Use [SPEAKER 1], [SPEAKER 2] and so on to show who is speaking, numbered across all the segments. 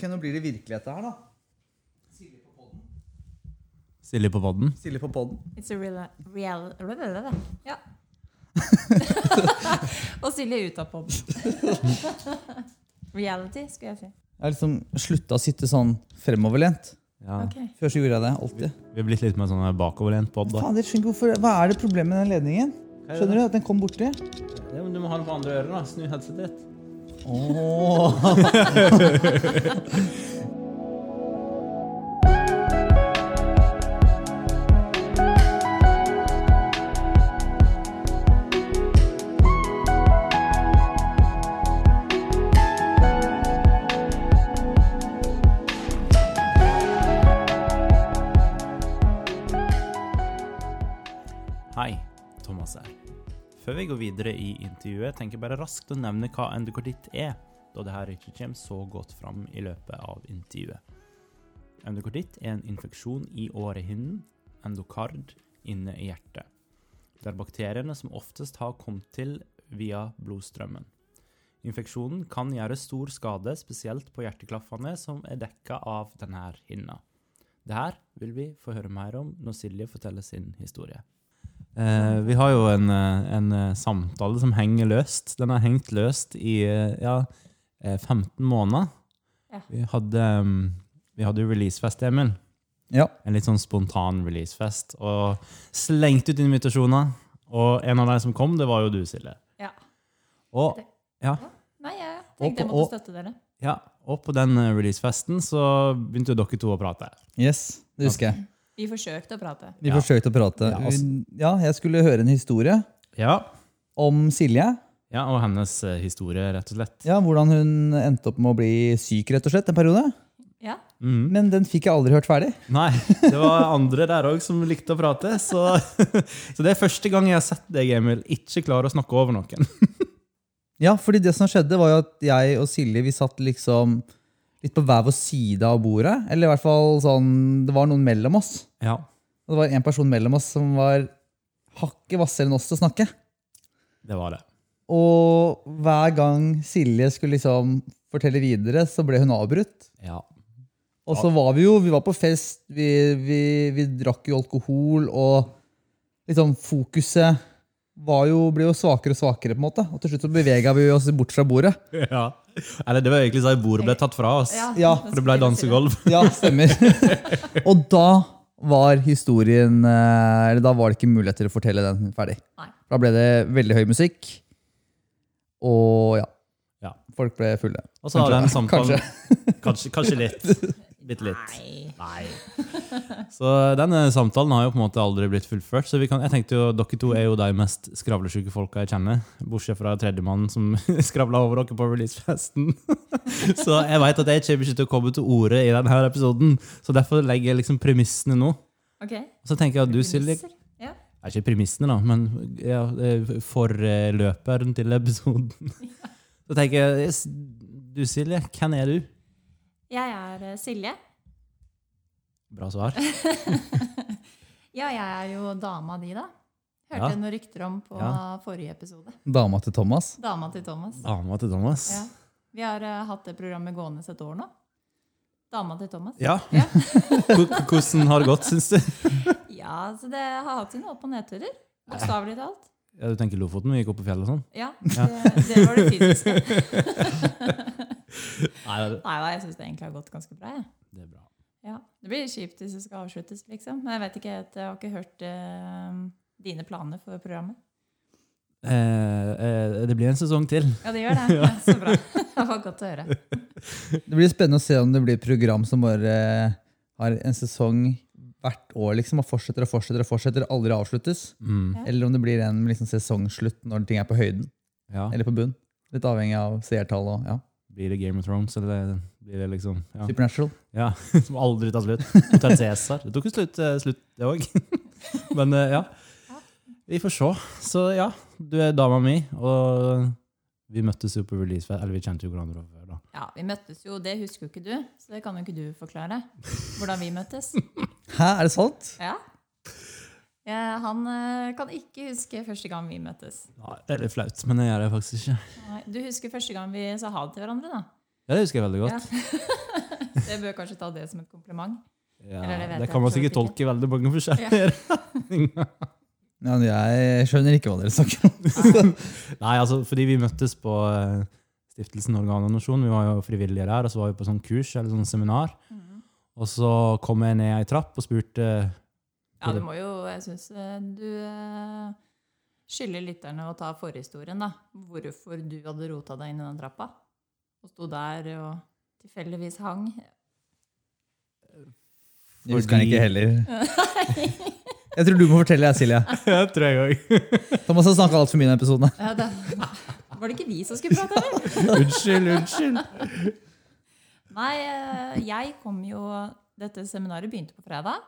[SPEAKER 1] Ok, Nå blir det virkelighet her, da.
[SPEAKER 2] Silje på podden.
[SPEAKER 1] Silje på podden.
[SPEAKER 3] It's a real, real Ja. Og Silje ut av podden. Reality, skulle jeg si.
[SPEAKER 1] Jeg har liksom slutta å sitte sånn fremoverlent.
[SPEAKER 2] Ja.
[SPEAKER 3] Okay.
[SPEAKER 1] Før så gjorde jeg det alltid.
[SPEAKER 2] Vi har blitt litt mer sånn bakoverlent pod. da.
[SPEAKER 1] Faen, skjønner ikke hvorfor, Hva er det problemet med den ledningen? Skjønner du at den kom borti?
[SPEAKER 2] Ja, men du må ha den på andre øret. da. Snu headsetet ditt. 哦。vi går videre i intervjuet, tenker jeg bare raskt å nevne hva endokarditt er, da det her ikke kommer så godt fram i løpet av intervjuet. Endokarditt er en infeksjon i årehinnen, endokard, inne i hjertet. Det er bakteriene som oftest har kommet til via blodstrømmen. Infeksjonen kan gjøre stor skade, spesielt på hjerteklaffene som er dekka av denne hinna. Det her vil vi få høre mer om når Silje forteller sin historie. Eh, vi har jo en, eh, en eh, samtale som henger løst. Den har hengt løst i eh, ja, eh, 15 måneder.
[SPEAKER 3] Ja.
[SPEAKER 2] Vi hadde, mm, vi hadde jo releasefest, Emil.
[SPEAKER 1] Ja.
[SPEAKER 2] En litt sånn spontan releasefest. Og slengte ut invitasjoner. Og en av de som kom, det var jo du, Silje.
[SPEAKER 3] Ja.
[SPEAKER 2] Og, ja,
[SPEAKER 3] Nei, jeg tenkte jeg
[SPEAKER 2] på-
[SPEAKER 3] måtte støtte dere.
[SPEAKER 2] ja, og på den releasefesten så begynte jo dere to å prate.
[SPEAKER 1] Yes, det husker jeg.
[SPEAKER 3] Vi forsøkte å prate.
[SPEAKER 1] Vi
[SPEAKER 2] Ja.
[SPEAKER 1] forsøkte å prate.
[SPEAKER 2] Ja, altså-
[SPEAKER 1] Ja, jeg skulle høre en historie
[SPEAKER 2] Ja,
[SPEAKER 1] om Silje.
[SPEAKER 2] ja og hennes eh, historie, rett og slett.
[SPEAKER 1] Ja, Hvordan hun endte opp med å bli syk rett og slett en periode.
[SPEAKER 3] Ja.
[SPEAKER 2] Mhm.
[SPEAKER 1] Men den fikk jeg aldri hørt ferdig.
[SPEAKER 2] Nei, det var andre der òg som likte å prate. Så, så det er første gang jeg har sett deg, Emil, ikke klare å snakke over noen.
[SPEAKER 1] Ja, fordi det som skjedde var jo at jeg og Silje vi satt liksom litt på hver vår side av bordet. Eller i hvert fall sånn, det var noen mellom oss.
[SPEAKER 2] Ja,
[SPEAKER 1] Og det var en person mellom oss som var hakket hvassere enn oss til å snakke.
[SPEAKER 2] det var det.
[SPEAKER 1] Og hver gang Silje skulle liksom fortelle videre, så ble hun avbrutt.
[SPEAKER 2] Ja.
[SPEAKER 1] Og så var vi jo vi var på fest, vi, vi, vi drakk jo alkohol, og liksom fokuset var jo, ble jo svakere og svakere. på en måte. Og til slutt så bevega vi oss bort fra bordet.
[SPEAKER 2] ja. Eller det var egentlig sånn at bordet ble tatt fra oss.
[SPEAKER 1] Ja,
[SPEAKER 2] For det ble dansegulv.
[SPEAKER 1] Ja, stemmer. og da var historien eh, Eller da var det ikke mulighet til å fortelle den ferdig.
[SPEAKER 3] Nei.
[SPEAKER 1] Da ble det veldig høy musikk, og ja,
[SPEAKER 2] Ja.
[SPEAKER 1] folk ble fulle.
[SPEAKER 2] Og så har den
[SPEAKER 1] Kanskje.
[SPEAKER 2] samtalen Kanskje, kanskje litt. Bitte litt.
[SPEAKER 3] Nei.
[SPEAKER 2] Så denne samtalen har jo på en måte aldri blitt fullført. Så vi kan, jeg tenkte jo, dere to er jo de mest skravlesjuke folka jeg kjenner. Bortsett fra tredjemannen som skravla over dere på releasefesten. Så jeg vet at jeg kommer ikke til å komme til orde i denne episoden. Så derfor legger jeg liksom premissene nå.
[SPEAKER 3] Ok.
[SPEAKER 2] Så tenker jeg at du, Silje?
[SPEAKER 3] Ja.
[SPEAKER 2] er Ikke premissene, da, men ja, forløperen til episoden. Så tenker jeg Du, Silje, hvem er du?
[SPEAKER 3] Jeg er eh, Silje.
[SPEAKER 2] Bra svar.
[SPEAKER 3] Ja, jeg er jo dama di, da. Hørte
[SPEAKER 2] Ja.
[SPEAKER 3] noen rykter om på
[SPEAKER 2] Ja.
[SPEAKER 3] forrige episode.
[SPEAKER 1] Dama til Thomas.
[SPEAKER 3] Dama til Thomas.
[SPEAKER 2] Dama til Thomas.
[SPEAKER 3] Ja. Vi har uh, hatt det programmet gående et år nå. Dama til Thomas.
[SPEAKER 2] Ja.
[SPEAKER 3] Ja.
[SPEAKER 2] Hvordan har det gått, syns du?
[SPEAKER 3] Ja, så det har hatt sine opp- og nedturer. Bokstavelig talt.
[SPEAKER 2] Ja, du tenker Lofoten? Vi gikk opp på fjellet og sånn?
[SPEAKER 3] Ja, det, det var det fysiske.
[SPEAKER 2] Nei, det,
[SPEAKER 3] Nei da, jeg syns det egentlig har gått ganske bra. jeg.
[SPEAKER 2] det er bra.
[SPEAKER 3] Ja. Det blir kjipt hvis det skal avsluttes, liksom. Men jeg vet ikke, jeg har ikke hørt uh, dine planer for programmet.
[SPEAKER 2] Eh, eh, det blir en sesong til.
[SPEAKER 3] Ja, det gjør det. Ja, så bra. Det var godt å høre.
[SPEAKER 1] Det blir spennende å se om det blir et program som bare eh, har en sesong hvert år liksom, og fortsetter og fortsetter og fortsetter, aldri avsluttes.
[SPEAKER 2] Mm.
[SPEAKER 3] Ja.
[SPEAKER 1] Eller om det blir en liksom, sesongslutt når ting er på høyden
[SPEAKER 2] Ja.
[SPEAKER 1] eller på bunn. Litt avhengig av seertall og ja.
[SPEAKER 2] Blir det Game of Thrones, eller blir det liksom ja.
[SPEAKER 1] Supernatural.
[SPEAKER 2] ja. Som aldri tar slutt. Hotell Cæsar. Det tok jo slutt, eh, slutt det òg. Men eh, ja. Vi får se. Så ja, du er dama mi, og vi møttes jo på release, eller vi kjente jo hverandre fra før. da.
[SPEAKER 3] Ja, Vi møttes jo, det husker jo ikke du, så det kan jo ikke du forklare. Hvordan vi møttes.
[SPEAKER 1] Hæ, er det sant?
[SPEAKER 3] Ja. Ja, han eh, kan ikke huske første gang vi møttes.
[SPEAKER 2] Nei, det er litt flaut, men det gjør jeg faktisk ikke.
[SPEAKER 3] Nei, Du husker første gang vi sa ha det til hverandre, da?
[SPEAKER 2] Ja, det husker jeg veldig godt.
[SPEAKER 3] Ja. det bør kanskje ta det som et kompliment.
[SPEAKER 2] Ja,
[SPEAKER 3] Eller det
[SPEAKER 2] det kan man sikkert tolke veldig mange forskjellige
[SPEAKER 1] ja. Ja, jeg skjønner ikke hva dere snakker om.
[SPEAKER 2] Nei, altså, fordi vi møttes på eh, Stiftelsen Organdonasjon. Vi var jo frivillige der, og så var vi på sånn kurs eller sånn seminar.
[SPEAKER 3] Mm.
[SPEAKER 2] Og så kom jeg ned ei trapp og spurte
[SPEAKER 3] Ja, du må jo Jeg syns du eh, skylder lytterne å ta forhistorien, da. Hvorfor du hadde rota deg inn i den trappa. Og sto der og tilfeldigvis hang.
[SPEAKER 1] Jeg husker den ikke heller. Jeg tror du må fortelle, jeg, Silje.
[SPEAKER 2] Jeg tror jeg òg.
[SPEAKER 1] Thomas har snakka altfor mye i denne episoden.
[SPEAKER 3] Ja, det, var det ikke vi som skulle prate, eller?
[SPEAKER 2] Unnskyld, unnskyld.
[SPEAKER 3] Nei, eh, jeg kom jo Dette seminaret begynte på fredag.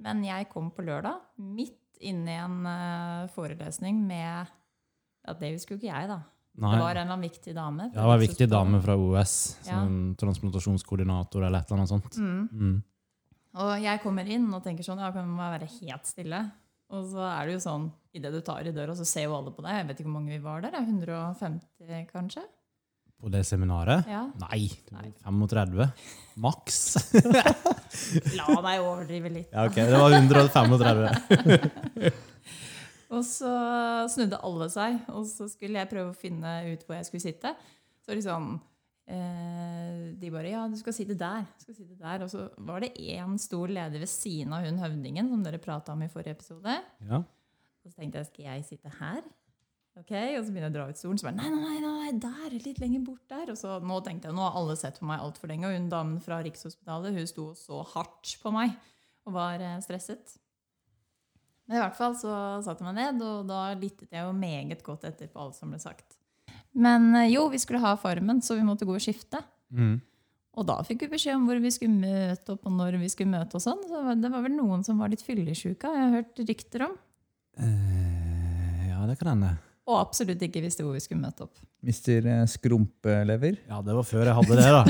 [SPEAKER 3] Men jeg kom på lørdag, midt inne i en eh, forelesning med Ja, det husker jo ikke jeg, da.
[SPEAKER 2] Nei.
[SPEAKER 3] Det var en eller annen viktig dame.
[SPEAKER 2] Ja, det var en viktig dame fra OS,
[SPEAKER 3] Ja.
[SPEAKER 2] som transplantasjonskoordinator eller et eller annet sånt.
[SPEAKER 3] Mm.
[SPEAKER 2] Mm.
[SPEAKER 3] Og jeg kommer inn og tenker sånn, ja, kan man være helt stille? Og så er det jo sånn, idet du tar i døra, så ser jo alle på deg. Jeg vet ikke hvor mange vi var der. 150 kanskje?
[SPEAKER 2] På det seminaret?
[SPEAKER 3] Ja.
[SPEAKER 2] Nei, var 35. Maks.
[SPEAKER 3] La meg overdrive litt.
[SPEAKER 2] Ja, ok, det var 135.
[SPEAKER 3] Og så snudde alle seg, og så skulle jeg prøve å finne ut hvor jeg skulle sitte. Så liksom eh, De bare Ja, du skal sitte der. Du skal sitte der. Og så var det én stor leder ved siden av hun høvdingen, som dere prata om i forrige episode.
[SPEAKER 2] Ja.
[SPEAKER 3] Og så tenkte jeg, skal jeg sitte her? Ok, Og så begynner jeg å dra ut stolen. Så bare, nei, nei, nei, der, litt lenger bort der. Og så nå tenkte jeg, nå har alle sett på meg altfor lenge. Og hun damen fra Rikshospitalet hun sto så hardt på meg og var eh, stresset. Men i hvert fall så satte jeg meg ned, og da lyttet jeg jo meget godt etter på alt som ble sagt. Men eh, jo, vi skulle ha Farmen, så vi måtte gå og skifte.
[SPEAKER 2] Mm.
[SPEAKER 3] Og da fikk vi beskjed om hvor vi skulle møte opp, og når vi skulle møte og sånn. Så det var vel noen som var litt fyllesyke, har jeg hørt rykter om.
[SPEAKER 2] Eh, ja, det kan hende.
[SPEAKER 3] Og absolutt ikke visste hvor vi skulle møte opp.
[SPEAKER 1] Mister eh, Skrumpelever.
[SPEAKER 2] Ja, det var før jeg hadde det, da.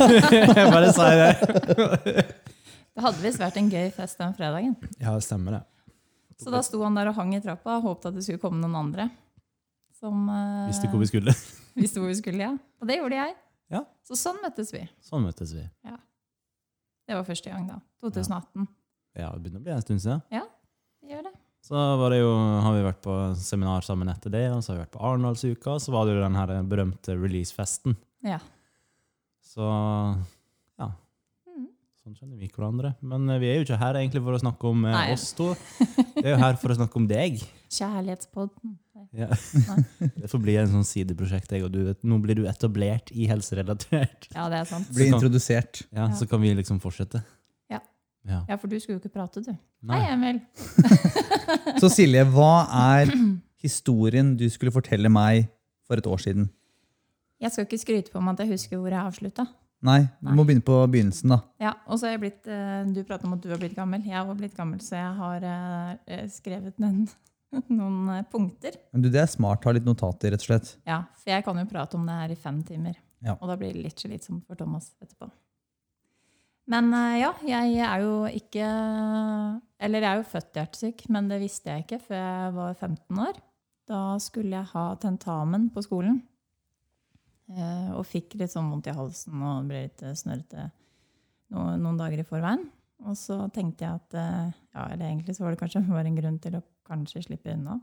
[SPEAKER 2] jeg bare sier det.
[SPEAKER 3] Det hadde visst vært en gøy fest den fredagen.
[SPEAKER 2] Ja, det stemmer det.
[SPEAKER 3] Så da sto han der og hang i trappa og håpet at det skulle komme noen andre. Som uh,
[SPEAKER 2] Visste hvor vi skulle.
[SPEAKER 3] visste hvor vi skulle, ja. Og det gjorde jeg.
[SPEAKER 2] Ja.
[SPEAKER 3] Så sånn møttes vi.
[SPEAKER 2] Sånn møttes vi.
[SPEAKER 3] Det var første gang, da. 2018.
[SPEAKER 2] Ja, det begynner å bli en stund siden.
[SPEAKER 3] Ja, Vi gjør det.
[SPEAKER 2] Så var det jo, har vi vært på seminar sammen etter det, og så har vi vært på Arendalsuka, og så var det jo den her berømte releasefesten.
[SPEAKER 3] Ja.
[SPEAKER 2] Så ja,
[SPEAKER 3] Mm.
[SPEAKER 2] sånn kjenner vi hverandre. Men eh, vi er jo ikke her egentlig for å snakke om eh,
[SPEAKER 3] Nei.
[SPEAKER 2] oss to. Vi er jo her for å snakke om deg.
[SPEAKER 3] Kjærlighetspodden.
[SPEAKER 2] Ja. Det får bli en sånn sideprosjekt. Jeg og du. Nå blir du etablert i helserelatert.
[SPEAKER 3] Ja, det er sant.
[SPEAKER 1] Blir introdusert.
[SPEAKER 2] Ja,
[SPEAKER 3] Ja.
[SPEAKER 2] Så kan vi liksom fortsette.
[SPEAKER 3] Ja.
[SPEAKER 2] ja.
[SPEAKER 3] For du skulle jo ikke prate, du.
[SPEAKER 2] Nei.
[SPEAKER 3] Hei, Emil.
[SPEAKER 1] Så Silje, hva er historien du skulle fortelle meg for et år siden?
[SPEAKER 3] Jeg skal ikke skryte på meg at jeg husker hvor jeg avslutta.
[SPEAKER 1] Nei, du
[SPEAKER 3] Nei.
[SPEAKER 1] må begynne på begynnelsen, da.
[SPEAKER 3] Ja, og så er jeg blitt, eh, Du prater om at du har blitt gammel. Jeg har blitt gammel, så jeg har eh, skrevet noen, noen eh, punkter.
[SPEAKER 1] Men du, Det er smart. Ha litt notater, rett og slett.
[SPEAKER 3] Ja, For jeg kan jo prate om det her i fem timer.
[SPEAKER 1] Ja.
[SPEAKER 3] Og da blir det litt slitsomt for Thomas etterpå. Men eh, ja, jeg er jo ikke Eller jeg er jo født hjertesyk, men det visste jeg ikke før jeg var 15 år. Da skulle jeg ha tentamen på skolen. Eh, Og fikk litt sånn vondt i halsen og ble litt eh, snørrete noen, dager i forveien. Og så tenkte jeg at ja, eller egentlig så var det kanskje bare en grunn til å kanskje slippe unna.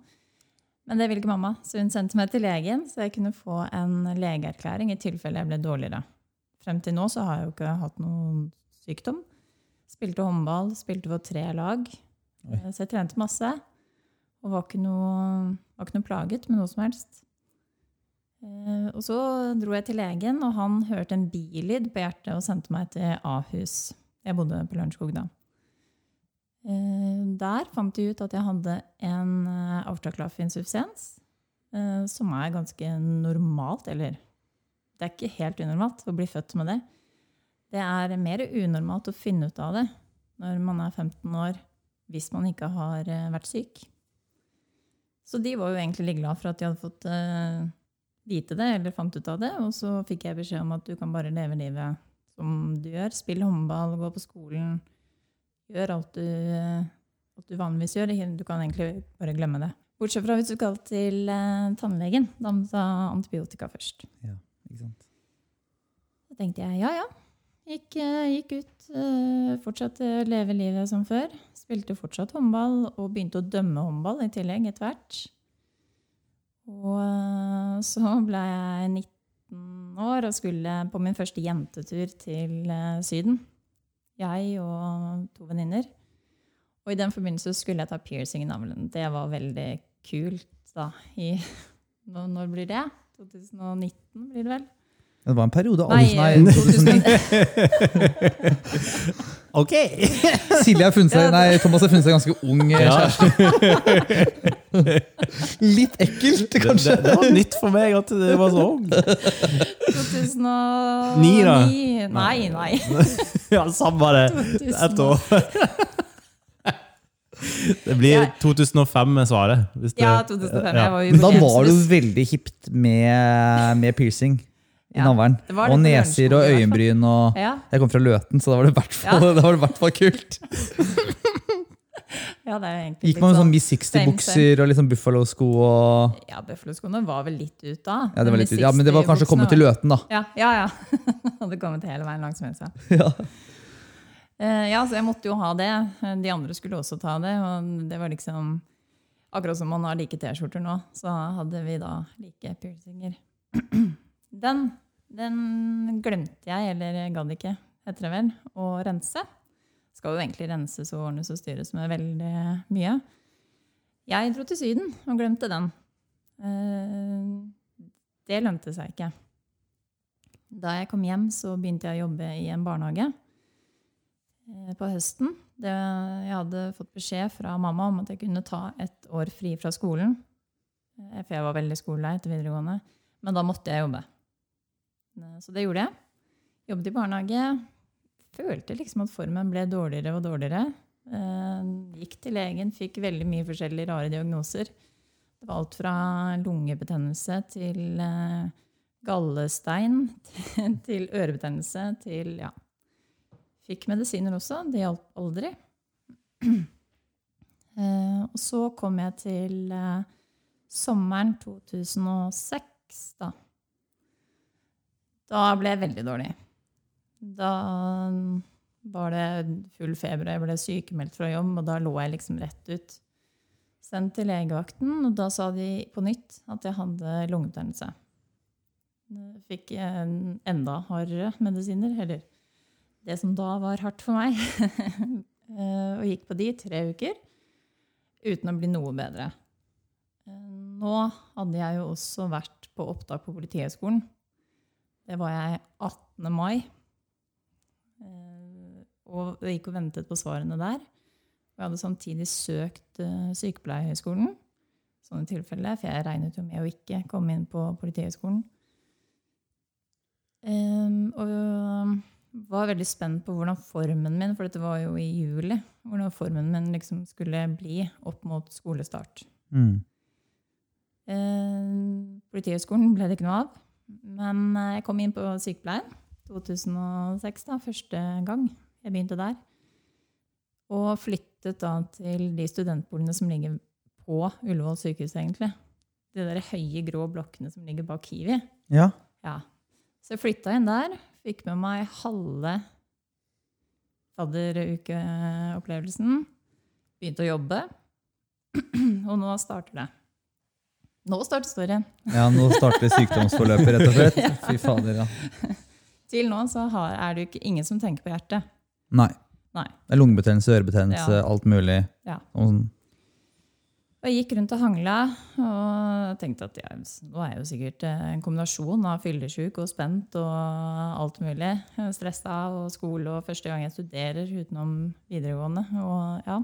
[SPEAKER 3] Men det ville ikke mamma, så hun sendte meg til legen, så jeg kunne få en legeerklæring i tilfelle jeg ble dårligere. Frem til nå så har jeg jo ikke hatt noen sykdom. Spilte håndball, spilte for tre lag.
[SPEAKER 1] Oi.
[SPEAKER 3] Eh, Så jeg trente masse. Og var ikke noe, var ikke noe plaget med noe som helst. Eh, Og så dro jeg til legen, og han hørte en bilyd på hjertet og sendte meg til Ahus. Jeg bodde på Lørenskog da. Eh, Der fant de ut at jeg hadde en eh, som er ganske normalt, eller det er ikke helt unormalt å bli født med det. Det er mer unormalt å finne ut av det når man er 15 år, hvis man ikke har eh, vært syk. Så de var jo egentlig litt glad for at de hadde fått eh, vite det, eller fant ut av det. Og så fikk jeg beskjed om at du kan bare leve livet som du gjør. Spille håndball, gå på skolen. Gjør alt du, alt du vanligvis gjør. Du kan egentlig bare glemme det. Bortsett fra hvis du skal til eh, tannlegen. Da må du ta antibiotika først.
[SPEAKER 1] Ja, Ikke sant?
[SPEAKER 3] Da tenkte jeg ja, ja. Gikk, eh, gikk ut, eh, fortsatte å leve livet som før. Spilte fortsatt håndball og begynte å dømme håndball i tillegg etter hvert. Og eh, så ble jeg 19 år og skulle på min første jentetur til eh, Syden. Jeg og to venninner. Og i den forbindelse skulle jeg ta piercing i navlen. Det var veldig kult da. I, når blir det? 2019 blir det vel?
[SPEAKER 1] Det var en periode.
[SPEAKER 3] Nei,
[SPEAKER 1] Nei, 2009.
[SPEAKER 2] OK!
[SPEAKER 1] Silje har funnet seg, nei, Thomas har funnet seg ganske ung eh, kjæreste. Litt ekkelt, kanskje.
[SPEAKER 2] det, det var nytt for meg at det var så ung.
[SPEAKER 3] 2009
[SPEAKER 2] da?
[SPEAKER 3] Nei, nei.
[SPEAKER 2] Ja, samme det.
[SPEAKER 3] 2000.
[SPEAKER 2] Ett år. Det blir 2005 med svaret. Hvis det,
[SPEAKER 3] Ja, 2005. Jeg var jo
[SPEAKER 1] Men da var det jo veldig hipt med, med piercing i navlen. Og neser og øyenbryn. og... Jeg kom fra Løten, så da var det i hvert fall, det hvert fall kult.
[SPEAKER 3] ja,
[SPEAKER 1] Gikk man med sånn Miss 60-bukser og liksom Buffalo-sko og
[SPEAKER 3] Ja, Bøffelskoene var vel litt ut da.
[SPEAKER 1] ja, det var litt,
[SPEAKER 3] ut.
[SPEAKER 1] ja, men det var kanskje
[SPEAKER 3] 60
[SPEAKER 1] kommet til Løten, da.
[SPEAKER 3] Ja, ja. ja. Hadde kommet hele veien langs Mjøsa.
[SPEAKER 1] Ja.
[SPEAKER 3] Eh, ja, så jeg måtte jo ha det. De andre skulle også ta det. Og det var liksom Akkurat som man har like T-skjorter nå, så hadde vi da like piercinger. Den, den glemte jeg, eller gadd ikke, heter det vel, å rense. Skal jo egentlig renses og ordnes og styres med veldig mye. Jeg dro til Syden og glemte den. Eh, Det lønte seg ikke. Da jeg kom hjem, så begynte jeg å jobbe i en barnehage eh, på høsten. Det, jeg hadde fått beskjed fra mamma om at jeg kunne ta et år fri fra skolen. eh, For jeg var veldig skolelei etter videregående. Men da måtte jeg jobbe. Så det gjorde jeg. Jobbet i barnehage. Følte liksom at formen ble dårligere og dårligere. Eh, Gikk til legen, fikk veldig mye forskjellige rare diagnoser. Det var alt fra lungebetennelse til eh, gallestein til, ørebetennelse til ja. Fikk medisiner også. Det hjalp aldri. Eh, og så kom jeg til sommeren 2006, da. Da ble jeg veldig dårlig. Da var det full feber, og jeg ble sykemeldt fra jobb, og da lå jeg liksom rett ut. Sendt til legevakten, og da sa de på nytt at jeg hadde lungebetennelse. Fikk en enda hardere medisiner, eller det som da var hardt for meg. Eh, og gikk på de tre uker uten å bli noe bedre. Eh, Nå hadde jeg jo også vært på opptak på Politihøgskolen. Det var jeg 18. mai. Eh, Og jeg gikk og ventet på svarene der. Og jeg hadde samtidig søkt eh, Sykepleierhøgskolen. Sånn i tilfelle, for jeg regnet jo med å ikke komme inn på Politihøgskolen. Og var veldig spent på hvordan formen min for dette var jo i juli, hvordan formen min liksom skulle bli opp mot skolestart.
[SPEAKER 1] Mm.
[SPEAKER 3] Politihøgskolen ble det ikke noe av. Men eh, jeg kom inn på sykepleien 2006, da, første gang jeg begynte der. Og flyttet da til de studentboligene som ligger på Ullevål sykehus, egentlig. De der høye, grå blokkene som ligger bak Kiwi.
[SPEAKER 1] Ja.
[SPEAKER 3] Ja. Så jeg flytta inn der, fikk med meg halve fadderukeopplevelsen. Begynte å jobbe. Og nå starter det. Nå starter storyen.
[SPEAKER 1] ja, nå starter sykdomsforløpet, rett og slett. Fy fader, ja.
[SPEAKER 3] Til nå så har, er det jo ikke ingen som tenker på hjertet.
[SPEAKER 1] Nei.
[SPEAKER 3] Nei.
[SPEAKER 1] Det er lungebetennelse, ørebetennelse,
[SPEAKER 3] Ja.
[SPEAKER 1] alt mulig.
[SPEAKER 3] Ja.
[SPEAKER 1] Og
[SPEAKER 3] jeg gikk rundt og hangla og tenkte at ja, nå er jeg jo sikkert eh, en kombinasjon av fyllesyk og spent og alt mulig. Stressa og skole og første gang jeg studerer utenom videregående. Og ja.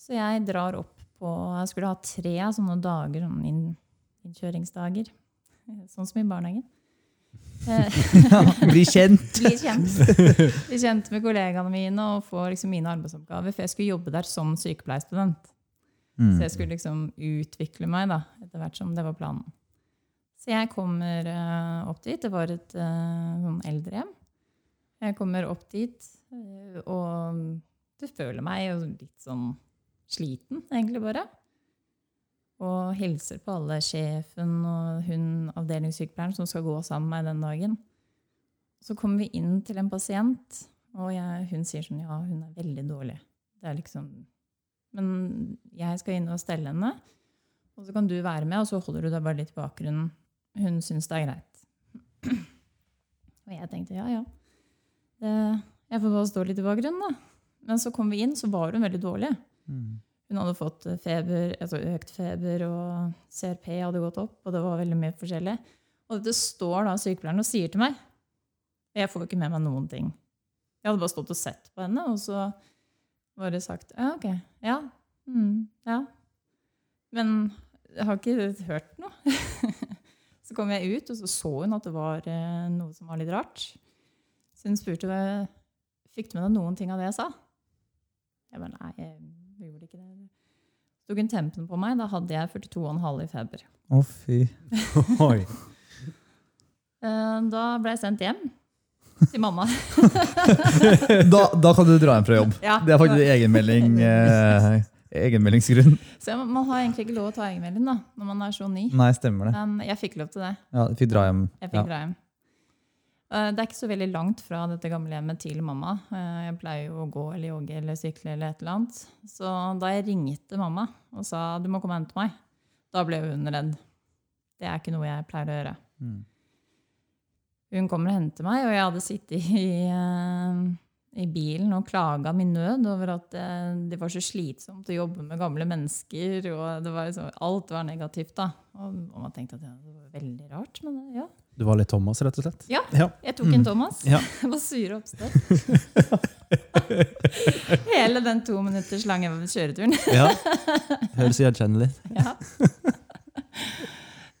[SPEAKER 3] Så jeg drar opp på Jeg skulle ha tre sånne dager, sånne inn, innkjøringsdager. Sånn som i barnehagen. Eh,
[SPEAKER 1] bli kjent!
[SPEAKER 3] bli kjent. Bli kjent med kollegaene mine og få liksom mine arbeidsoppgaver. For jeg skulle jobbe der som sykepleierstudent.
[SPEAKER 1] Mm.
[SPEAKER 3] Så jeg skulle liksom utvikle meg da, etter hvert som det var planen. Så jeg kommer uh, opp dit. Det var et uh, eldrehjem. Jeg kommer opp dit, uh, og du føler meg jo litt sånn sliten, egentlig bare. Og hilser på alle sjefen og hun avdelingssykepleieren som skal gå sammen med meg den dagen. Så kommer vi inn til en pasient, og jeg, hun sier sånn Ja, hun er veldig dårlig. Det er liksom Men jeg skal inn og stelle henne, og så kan du være med, og så holder du deg bare litt i bakgrunnen. Hun syns det er greit. Og jeg tenkte ja, ja. Det, jeg får bare stå litt i bakgrunnen, da. Men så kom vi inn, så var hun veldig dårlig. Hun hadde fått feber, altså økt feber, og CRP hadde gått opp, og det var veldig mye forskjellig. Og dette står da sykepleieren og sier til meg. Jeg får jo ikke med meg noen ting. Jeg hadde bare stått og sett på henne, og så var det sagt ja, ok, ja, mm, ja. Men jeg har ikke hørt noe. så kom jeg ut, og så så hun at det var eh, noe som var litt rart. Så hun spurte meg, fikk du med deg noen ting av det jeg sa. Jeg bare nei, jeg gjorde ikke det. Så tok hun tempen på meg. Da hadde jeg 42,5 i feber.
[SPEAKER 1] Å, fy.
[SPEAKER 2] Oi.
[SPEAKER 3] Eh, Da ble jeg sendt hjem til mamma.
[SPEAKER 1] Da, da kan du dra hjem fra jobb.
[SPEAKER 3] Ja.
[SPEAKER 1] Det er faktisk egenmelding. Eh, egenmeldingsgrunn.
[SPEAKER 3] Så man har egentlig ikke lov å ta egenmelding da, når man er så ny.
[SPEAKER 1] Nei, stemmer det.
[SPEAKER 3] Men jeg fikk lov til det.
[SPEAKER 1] Ja, du fikk dra hjem.
[SPEAKER 3] Jeg fikk
[SPEAKER 1] Ja.
[SPEAKER 3] dra hjem. Eh, Det er ikke så veldig langt fra dette gamlehjemmet til mamma. Eh, Jeg pleier jo å gå eller jogge eller sykle eller et eller annet. Så da jeg ringte mamma og sa du må komme og hente meg, da ble hun redd. Det er ikke noe jeg pleier å gjøre.
[SPEAKER 1] Mm.
[SPEAKER 3] Hun kommer og henter meg, og jeg hadde sittet i, eh, i bilen og klaga min nød over at det, det var så slitsomt å jobbe med gamle mennesker. og det var liksom, Alt var negativt. da. Og, og man tenkte at ja, det var veldig rart, men ja.
[SPEAKER 2] Du var litt Thomas, rett og slett?
[SPEAKER 3] Ja.
[SPEAKER 2] ja.
[SPEAKER 3] Jeg tok en Thomas.
[SPEAKER 2] Ja.
[SPEAKER 3] Det var sure oppstøt. Hele den to minutters lange kjøreturen.
[SPEAKER 2] ja. Høres gjenkjennelig ut.
[SPEAKER 3] Ja.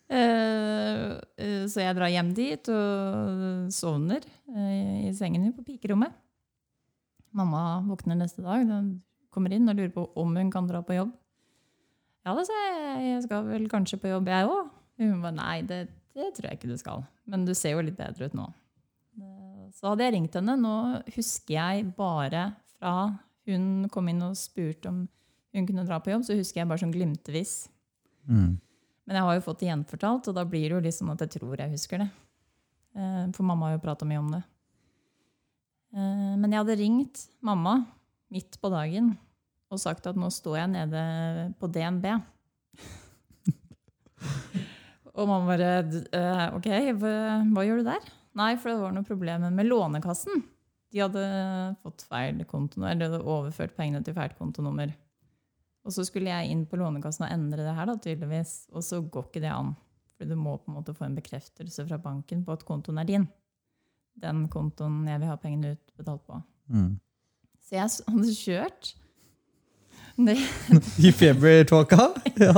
[SPEAKER 3] Eh, eh, så jeg drar hjem dit og sovner eh, i sengen min på pikerommet. Mamma våkner neste dag, Hun kommer inn og lurer på om hun kan dra på jobb. Ja, det sa jeg. Jeg skal vel kanskje på jobb, jeg òg. Hun bare nei, det, det tror jeg ikke du skal. Men du ser jo litt bedre ut nå. Eh, Så hadde jeg ringt henne. Nå husker jeg bare fra hun kom inn og spurte om hun kunne dra på jobb, så husker jeg bare sånn glimtevis.
[SPEAKER 1] Mm.
[SPEAKER 3] Men jeg har jo fått det gjenfortalt, og da blir det jo litt sånn at jeg tror jeg husker det. Eh, For mamma har jo prata mye om det. Eh, Men jeg hadde ringt mamma midt på dagen og sagt at nå står jeg nede på DNB. Og man bare «D- eh, OK, hva, hva gjør du der? Nei, for det var noe problemer med Lånekassen. De hadde fått feil kontonummer, eller hadde overført pengene til feil kontonummer. Og så skulle jeg inn på Lånekassen og endre det her, da, tydeligvis. Og så går ikke det an. For du må på en måte få en bekreftelse fra banken på at kontoen er din. Den kontoen jeg vil ha pengene utbetalt på.
[SPEAKER 1] Mm.
[SPEAKER 3] Så jeg hadde kjørt
[SPEAKER 1] I febertåka? Ja.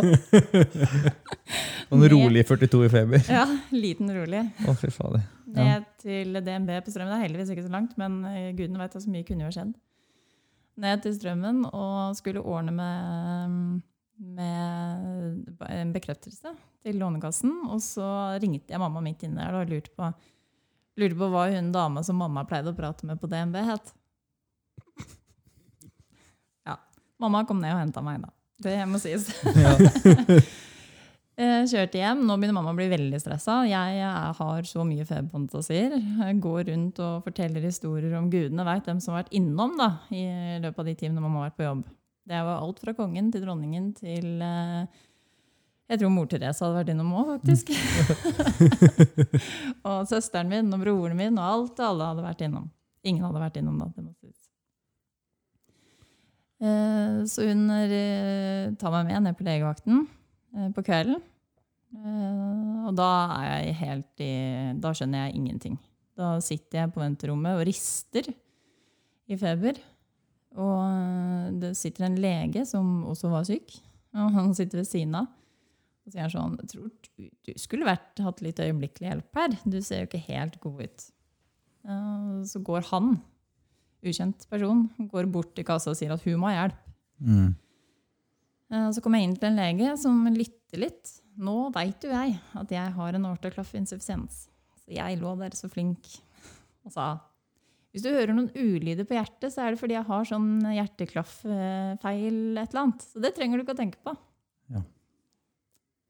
[SPEAKER 1] Sånn rolig 42 i feber.
[SPEAKER 3] Ja, liten rolig.
[SPEAKER 1] Å, fy fader.
[SPEAKER 3] Ned til DNB på Strømmen. Det er heldigvis ikke så langt, men eh, gudene vet at så mye kunne jo skjedd. Ned til Strømmen og skulle ordne med, med en bekreftelse til Lånekassen. Og så ringte jeg mamma midt inne der og lurte på, lurte på hva hun dama som mamma pleide å prate med på DNB, het. Ja. Mamma kom ned og henta meg, da. Det må sies.
[SPEAKER 1] Ja.
[SPEAKER 3] Jeg kjørte hjem. Nå begynner mamma å bli veldig stressa. Jeg er- har så mye feberfantasier. Går rundt og forteller historier om gudene veit hvem som har vært innom da, i løpet av de timene mamma har vært på jobb. Det var alt fra kongen til dronningen til eh, Jeg tror mor Therese hadde vært innom òg, faktisk. og søsteren min og broren min og alt og alle hadde vært innom. Ingen hadde vært innom da. det må sies. Eh, Så hun eh, tar meg med ned på legevakten eh, på kvelden. Og da er jeg helt i Da skjønner jeg ingenting. Da sitter jeg på venterommet og rister i feber. Og det sitter en lege som også var syk, og han sitter ved siden av. Og sier sånn Jeg tror du, skulle vært, hatt litt øyeblikkelig hjelp her. Du ser jo ikke helt god ut. Så går han, ukjent person, går bort til kassa og sier at hun må ha hjelp.
[SPEAKER 1] Mm.
[SPEAKER 3] Eh, Så kom jeg inn til en lege som lytter litt. Nå veit jo jeg at jeg har en aortaklaffinsuffisiens. Så jeg lå der så flink og sa hvis du hører noen ulyder på hjertet, så er det fordi jeg har sånn hjerteklafffeil et eller annet. Så det trenger du ikke å tenke på.
[SPEAKER 1] Ja.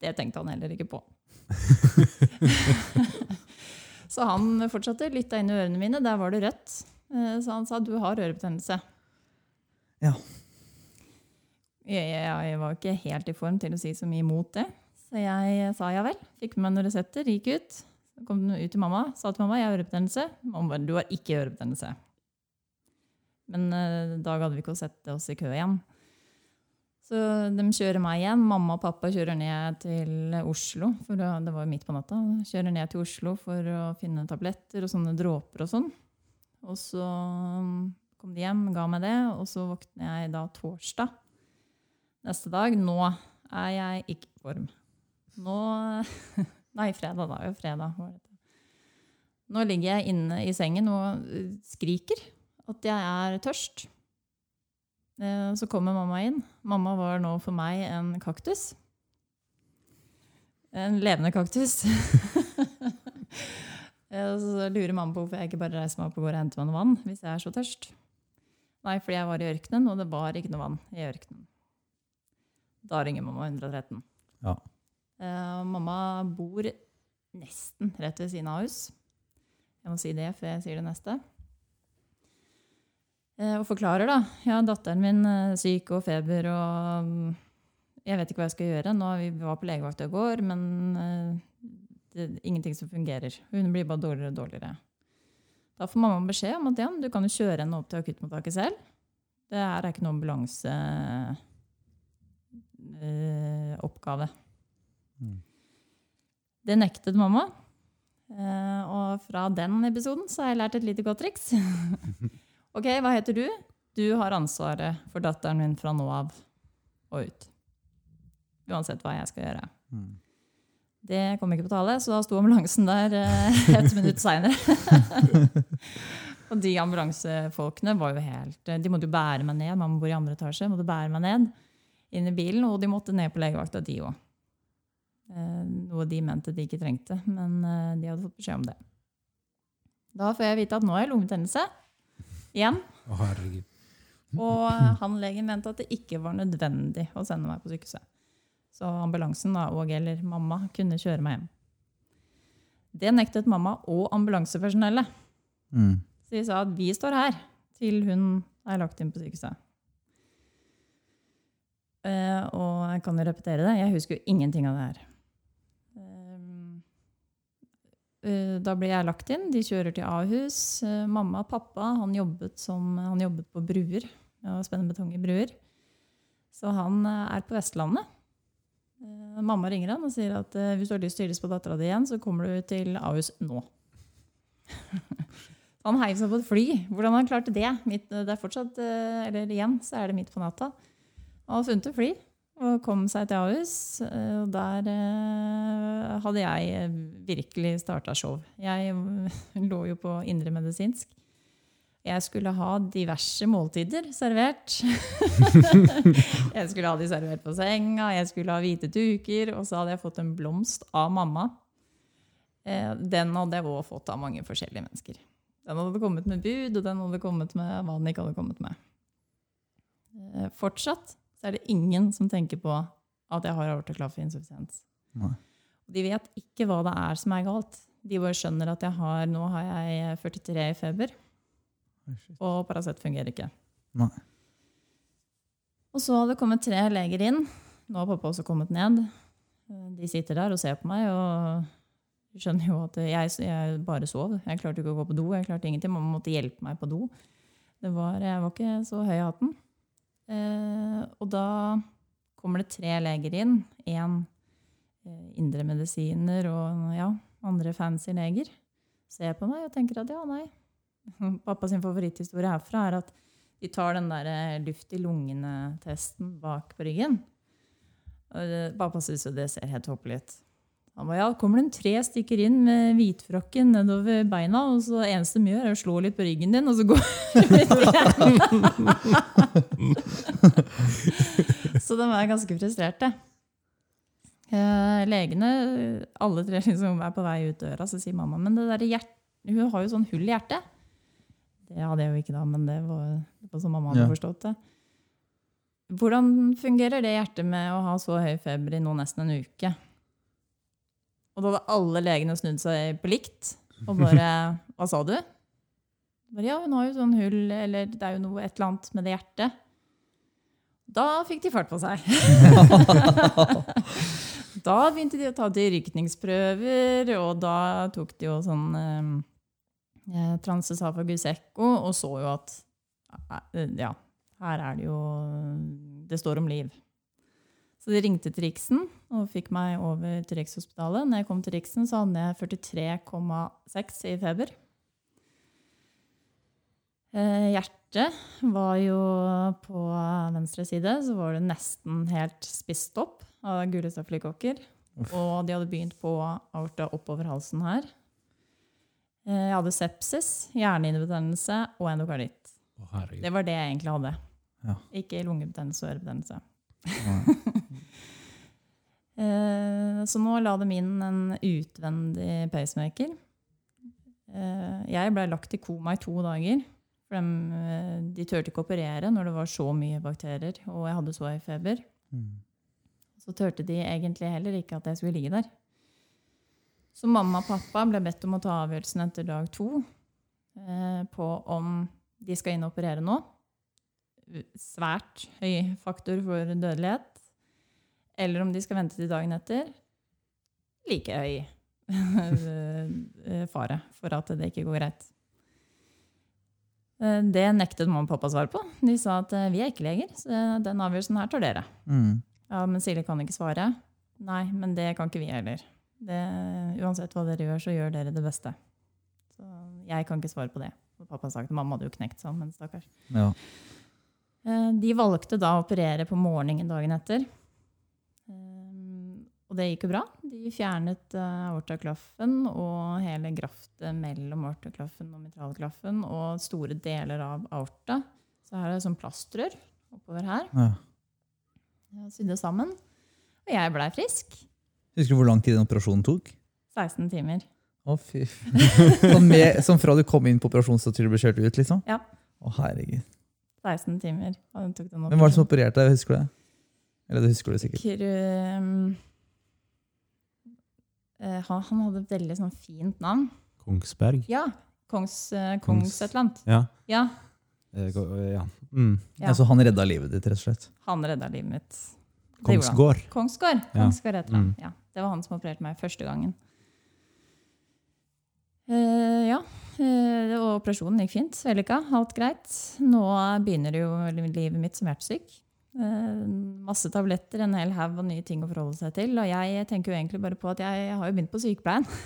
[SPEAKER 3] Det tenkte han heller ikke på. Så han fortsatte, lytta inn i ørene mine. Der var det rødt. Eh, Så han sa du har ørebetennelse.
[SPEAKER 1] Ja.
[SPEAKER 3] Jeg, jeg, var ikke helt i form til å si så mye imot det. Så jeg sa ja vel. Fikk med meg noen resepter, gikk ut. Så kom den ut til mamma, sa til mamma jeg har ørebetennelse. Mamma bare du har ikke ørebetennelse. Men uh, da hadde vi ikke å sette oss i kø igjen. Så de kjører meg igjen. Mamma og pappa kjører ned til Oslo. For det var jo midt på natta. Kjører ned til Oslo for å finne tabletter og sånne dråper og sånn. Og så mm, kom de hjem, ga meg det, og så våkner jeg da torsdag neste dag. Nå er jeg ikke i form. Nå Nei, fredag, da. Jo, fredag. Nå ligger jeg inne i sengen og eh, skriker at jeg er tørst. Eh, Så kommer mamma inn. Mamma var nå for meg en kaktus. En levende kaktus. Eh, Så lurer mamma på hvorfor jeg ikke bare reiser meg opp og går og henter meg noe vann hvis jeg er så tørst. Nei, fordi jeg var i ørkenen, og det var ikke noe vann i ørkenen. Da ringer mamma 113.
[SPEAKER 1] Ja.
[SPEAKER 3] Uh, mamma bor nesten rett ved siden av hus. Jeg må si det før jeg sier det neste. Uh, og forklarer, da. Ja, datteren min er syk og feber og mm, Jeg vet ikke hva jeg skal gjøre. Nå, vi var på legevakta i går, men eh, det er ingenting som fungerer. Hun blir bare dårligere og dårligere. Da får mamma beskjed om at ja, du kan jo kjøre henne opp til akuttmottaket selv. Det her er ikke noen ambulanseoppgave.
[SPEAKER 1] Mm.
[SPEAKER 3] Det nektet mamma. Eh, og fra den episoden så har jeg lært et lite godt triks. ok, hva heter du? Du har ansvaret for datteren min fra nå av og ut. Uansett hva jeg skal gjøre.
[SPEAKER 1] Mm.
[SPEAKER 3] Det kom ikke på tale, så da sto ambulansen der eh, et minutt seinere. og de ambulansefolkene var jo helt De måtte jo bære meg ned. Mamma bor i andre etasje. måtte bære meg ned inn i bilen, Og de måtte ned på legevakta, de òg. Eh, noe de mente de ikke trengte, men eh, de hadde fått beskjed om det. Da får jeg vite at nå har jeg lungebetennelse. Igjen.
[SPEAKER 2] Å, herregud.
[SPEAKER 3] Og han legen mente at det ikke var nødvendig å sende meg på sykehuset. Så ambulansen da, og eller mamma kunne kjøre meg hjem. Det nektet mamma og ambulansepersonellet.
[SPEAKER 1] Mm.
[SPEAKER 3] Så de sa at vi står her til hun er lagt inn på sykehuset. Uh, og jeg kan jo repetere det. Jeg husker jo ingenting av det her. Eh, da blir jeg lagt inn. De kjører til Ahus. Uh, mamma og pappa han jobbet, som, han jobbet på bruer. Ja, Spennende betong i bruer. Så han er på Vestlandet. Eh, mamma ringer han og sier at eh, hvis du har lyst til å hilse på dattera di igjen, så kommer du til Ahus nå. han heiv seg på et fly. Hvordan han klarte det? Midt, det er fortsatt, eh, eller igjen, så er det midt på natta. Han funnet et fly og kom seg til Ahus. eh, Og der eh, hadde jeg eh, virkelig starta show. Jeg eh, lå jo på indremedisinsk. Jeg skulle ha diverse måltider servert. jeg skulle ha de servert på senga, jeg skulle ha hvite duker, og så hadde jeg fått en blomst av mamma. Eh, Den hadde jeg òg fått av mange forskjellige mennesker. Den hadde kommet med bud, og den hadde kommet med hva den ikke hadde kommet med. Eh, Fortsatt så er det ingen som tenker på at jeg har aortoklaffeinsuffisiens. De vet ikke hva det er som er galt. De bare skjønner at jeg har, nå har jeg 43 i feber. Og Paracet fungerer ikke.
[SPEAKER 1] Nei.
[SPEAKER 3] Og så hadde det kommet tre leger inn. Nå har pappa også kommet ned. De sitter der og ser på meg og skjønner jo at jeg, jeg bare sov. Jeg klarte ikke å gå på do. jeg klarte ingenting. Mamma måtte hjelpe meg på do. Det var, jeg var ikke så høy i hatten. Eh, og da kommer det tre leger inn. Én eh, indremedisiner og ja, andre fancy leger. Ser på meg og tenker at ja, nei. Pappa sin favoritthistorie herfra er at de tar den der eh, luft i lungene-testen bak på ryggen. Og det- Pappa syns jo det ser helt håpelig ut. Han ba, ja, kommer det tre stykker inn med hvitfrokken nedover beina, og så eneste de gjør, er å slå litt på ryggen din, og så går Så de er ganske frustrerte. Eh, legene, alle tre liksom er på vei ut døra, så sier mamma men det der hjert, hun har jo sånn hull i hjertet. Det hadde jeg jo ikke da, men det var, det var sånn mamma hadde
[SPEAKER 1] Ja.
[SPEAKER 3] forstått det. Hvordan fungerer det hjertet med å ha så høy feber i nå nesten en uke? Og da hadde alle legene snudd seg på likt. Og bare Hva sa du? Bare, ja, hun har jo sånn hull, eller det er jo noe, et eller annet med det hjertet. Da fikk de fart på seg. da begynte de å ta dyrkningsprøver, og da tok de jo sånn eh, transesafagus ekko og så jo at eh, ja, her er det jo Det står om liv. Så de ringte til Riksen og fikk meg over til Rikshospitalet. Når jeg kom til Riksen, så hadde jeg 43,6 i feber. Eh, hjertet var jo på venstre side, så var det nesten helt spist opp av gule stafylokokker. Og de hadde begynt på aorta oppover halsen her. Eh, jeg hadde sepsis, hjernehinnebetennelse og endokarditt.
[SPEAKER 2] Oh.
[SPEAKER 3] Det var det jeg egentlig hadde.
[SPEAKER 1] Ja.
[SPEAKER 3] Ikke lungebetennelse og ørebetennelse. Eh, Så nå la de inn en utvendig pacemaker. Eh, Jeg ble lagt i koma i to dager. For de, de turte ikke operere når det var så mye bakterier, og jeg hadde så høy feber.
[SPEAKER 1] Mm.
[SPEAKER 3] Så turte de egentlig heller ikke at jeg skulle ligge der. Så mamma og pappa ble bedt om å ta avgjørelsen etter dag to eh, på om de skal inn og operere nå. Svært høy faktor for dødelighet. Eller om de skal vente til dagen etter. Like høy eh, fare for at det ikke går greit. Eh, Det nektet mamma og pappa svar på. De sa at eh, vi er ikke leger, så den avgjørelsen her tar dere.
[SPEAKER 1] Mm.
[SPEAKER 3] Ja, men Silje kan ikke svare. Nei, men det kan ikke vi heller. Det, uansett hva dere gjør, så gjør dere det beste. Så jeg kan ikke svare på det. Og pappa sa at mamma hadde jo knekt sammen, stakkars.
[SPEAKER 1] Ja.
[SPEAKER 3] Eh, De valgte da å operere på morgenen dagen etter. Eh, Og det gikk jo bra. De fjernet eh, aortaklaffen og hele graftet mellom aortaklaffen og mitralklaffen og store deler av aorta. Så her er det sånn plastrør oppover her.
[SPEAKER 1] Ja.
[SPEAKER 3] Sydde sammen. Og jeg blei frisk.
[SPEAKER 1] Husker du hvor lang tid den operasjonen tok?
[SPEAKER 3] 16 timer.
[SPEAKER 1] Å, fy. Sånn, med, sånn fra du kom inn på operasjonen til du ble kjørt ut, liksom?
[SPEAKER 3] Ja.
[SPEAKER 1] Å, herregud.
[SPEAKER 3] 16 timer. og den tok den
[SPEAKER 1] Hvem var det som opererte deg? Husker du det? Eller det husker du sikkert.
[SPEAKER 3] Kru- eh, han, han hadde et veldig sånn fint navn.
[SPEAKER 2] Kongsberg?
[SPEAKER 3] Ja. Kongs, uh,
[SPEAKER 2] Kongs-
[SPEAKER 3] Kongs et eller annet.
[SPEAKER 2] Ja.
[SPEAKER 3] Ja,
[SPEAKER 2] Eh, ja. Mm.
[SPEAKER 3] Ja.
[SPEAKER 1] Altså, han redda livet ditt, rett og slett.
[SPEAKER 3] han redda livet mitt.
[SPEAKER 2] Kongsgård.
[SPEAKER 3] Kongsgård.
[SPEAKER 2] Ja.
[SPEAKER 3] Kongsgård heter han.
[SPEAKER 2] Mm.
[SPEAKER 3] Ja, det var han som opererte meg første gangen. Uh, ja, Uh, og operasjonen gikk fint. Vellykka. Alt greit. Nå begynner jo livet mitt som hjertesyk. Uh, masse tabletter, en hel haug av nye ting å forholde seg til. Og jeg tenker jo egentlig bare på at jeg har jo begynt på sykepleien.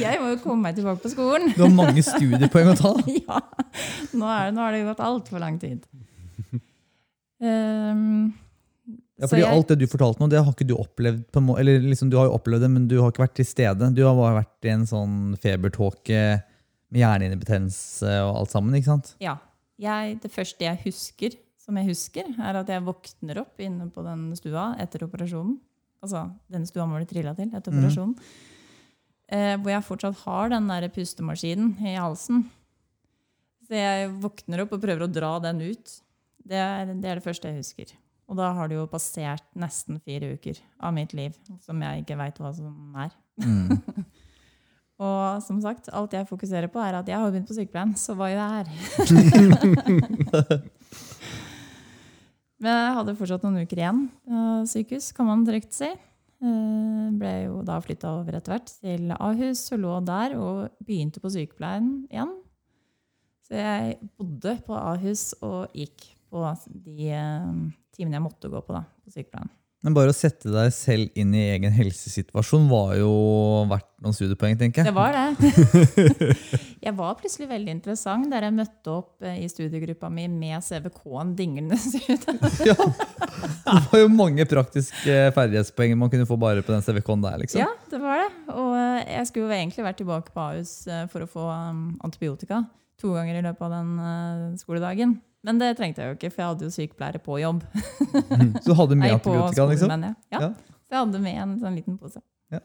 [SPEAKER 3] Jeg må jo komme meg tilbake på skolen.
[SPEAKER 1] Du har mange studiepoeng å ta.
[SPEAKER 3] ja. Nå, er, nå har det gått altfor lang tid. Um,
[SPEAKER 1] Ja, fordi
[SPEAKER 3] jeg-
[SPEAKER 1] Alt det du fortalte nå, det har ikke du opplevd. På må eller liksom, Du har jo opplevd det, men du har ikke vært til stede. Du har bare vært i en sånn febertåke med hjernehinnebetennelse og alt sammen. ikke sant?
[SPEAKER 3] Ja. Jeg, det første jeg husker, som jeg husker, er at jeg våkner opp inne på den stua etter operasjonen. Altså den stua man ble trilla til etter
[SPEAKER 1] mm.
[SPEAKER 3] operasjonen. Eh, hvor jeg fortsatt har den der pustemaskinen i halsen. Så jeg våkner opp og prøver å dra den ut. Det er det, er det første jeg husker. Og da har det jo passert nesten fire uker av mitt liv som jeg ikke veit hva som er.
[SPEAKER 1] Mm.
[SPEAKER 3] Og som sagt, alt jeg fokuserer på, er at jeg har begynt på sykepleien, så hva gjør jeg her? Men jeg hadde fortsatt noen uker igjen av sykehus, kan man trygt si. Eh, Ble jo da flytta over etter hvert til Ahus og lå der og begynte på sykepleien igjen. Så jeg bodde på Ahus og gikk på de eh, timene jeg måtte gå på da, på sykepleien.
[SPEAKER 1] Men bare å sette deg selv inn i egen helsesituasjon var jo verdt noen studiepoeng, tenker jeg.
[SPEAKER 3] Det var det. Jeg var plutselig veldig interessant der jeg møtte opp eh, i studiegruppa mi med CVK-en dinglende ut.
[SPEAKER 1] Ja. Det var jo mange praktiske ferdighetspoeng man kunne få bare på den CVK-en der. liksom.
[SPEAKER 3] Ja, det var det. Og eh, jeg skulle jo egentlig vært tilbake på Ahus eh, for å få antibiotika to ganger i løpet av den eh, skoledagen. Men det trengte jeg jo ikke, for jeg hadde jo sykepleiere på jobb.
[SPEAKER 1] Så du hadde med antibiotika, liksom?
[SPEAKER 3] Ja.
[SPEAKER 1] Ja.
[SPEAKER 3] Så jeg hadde med en sånn liten pose.
[SPEAKER 1] Ja.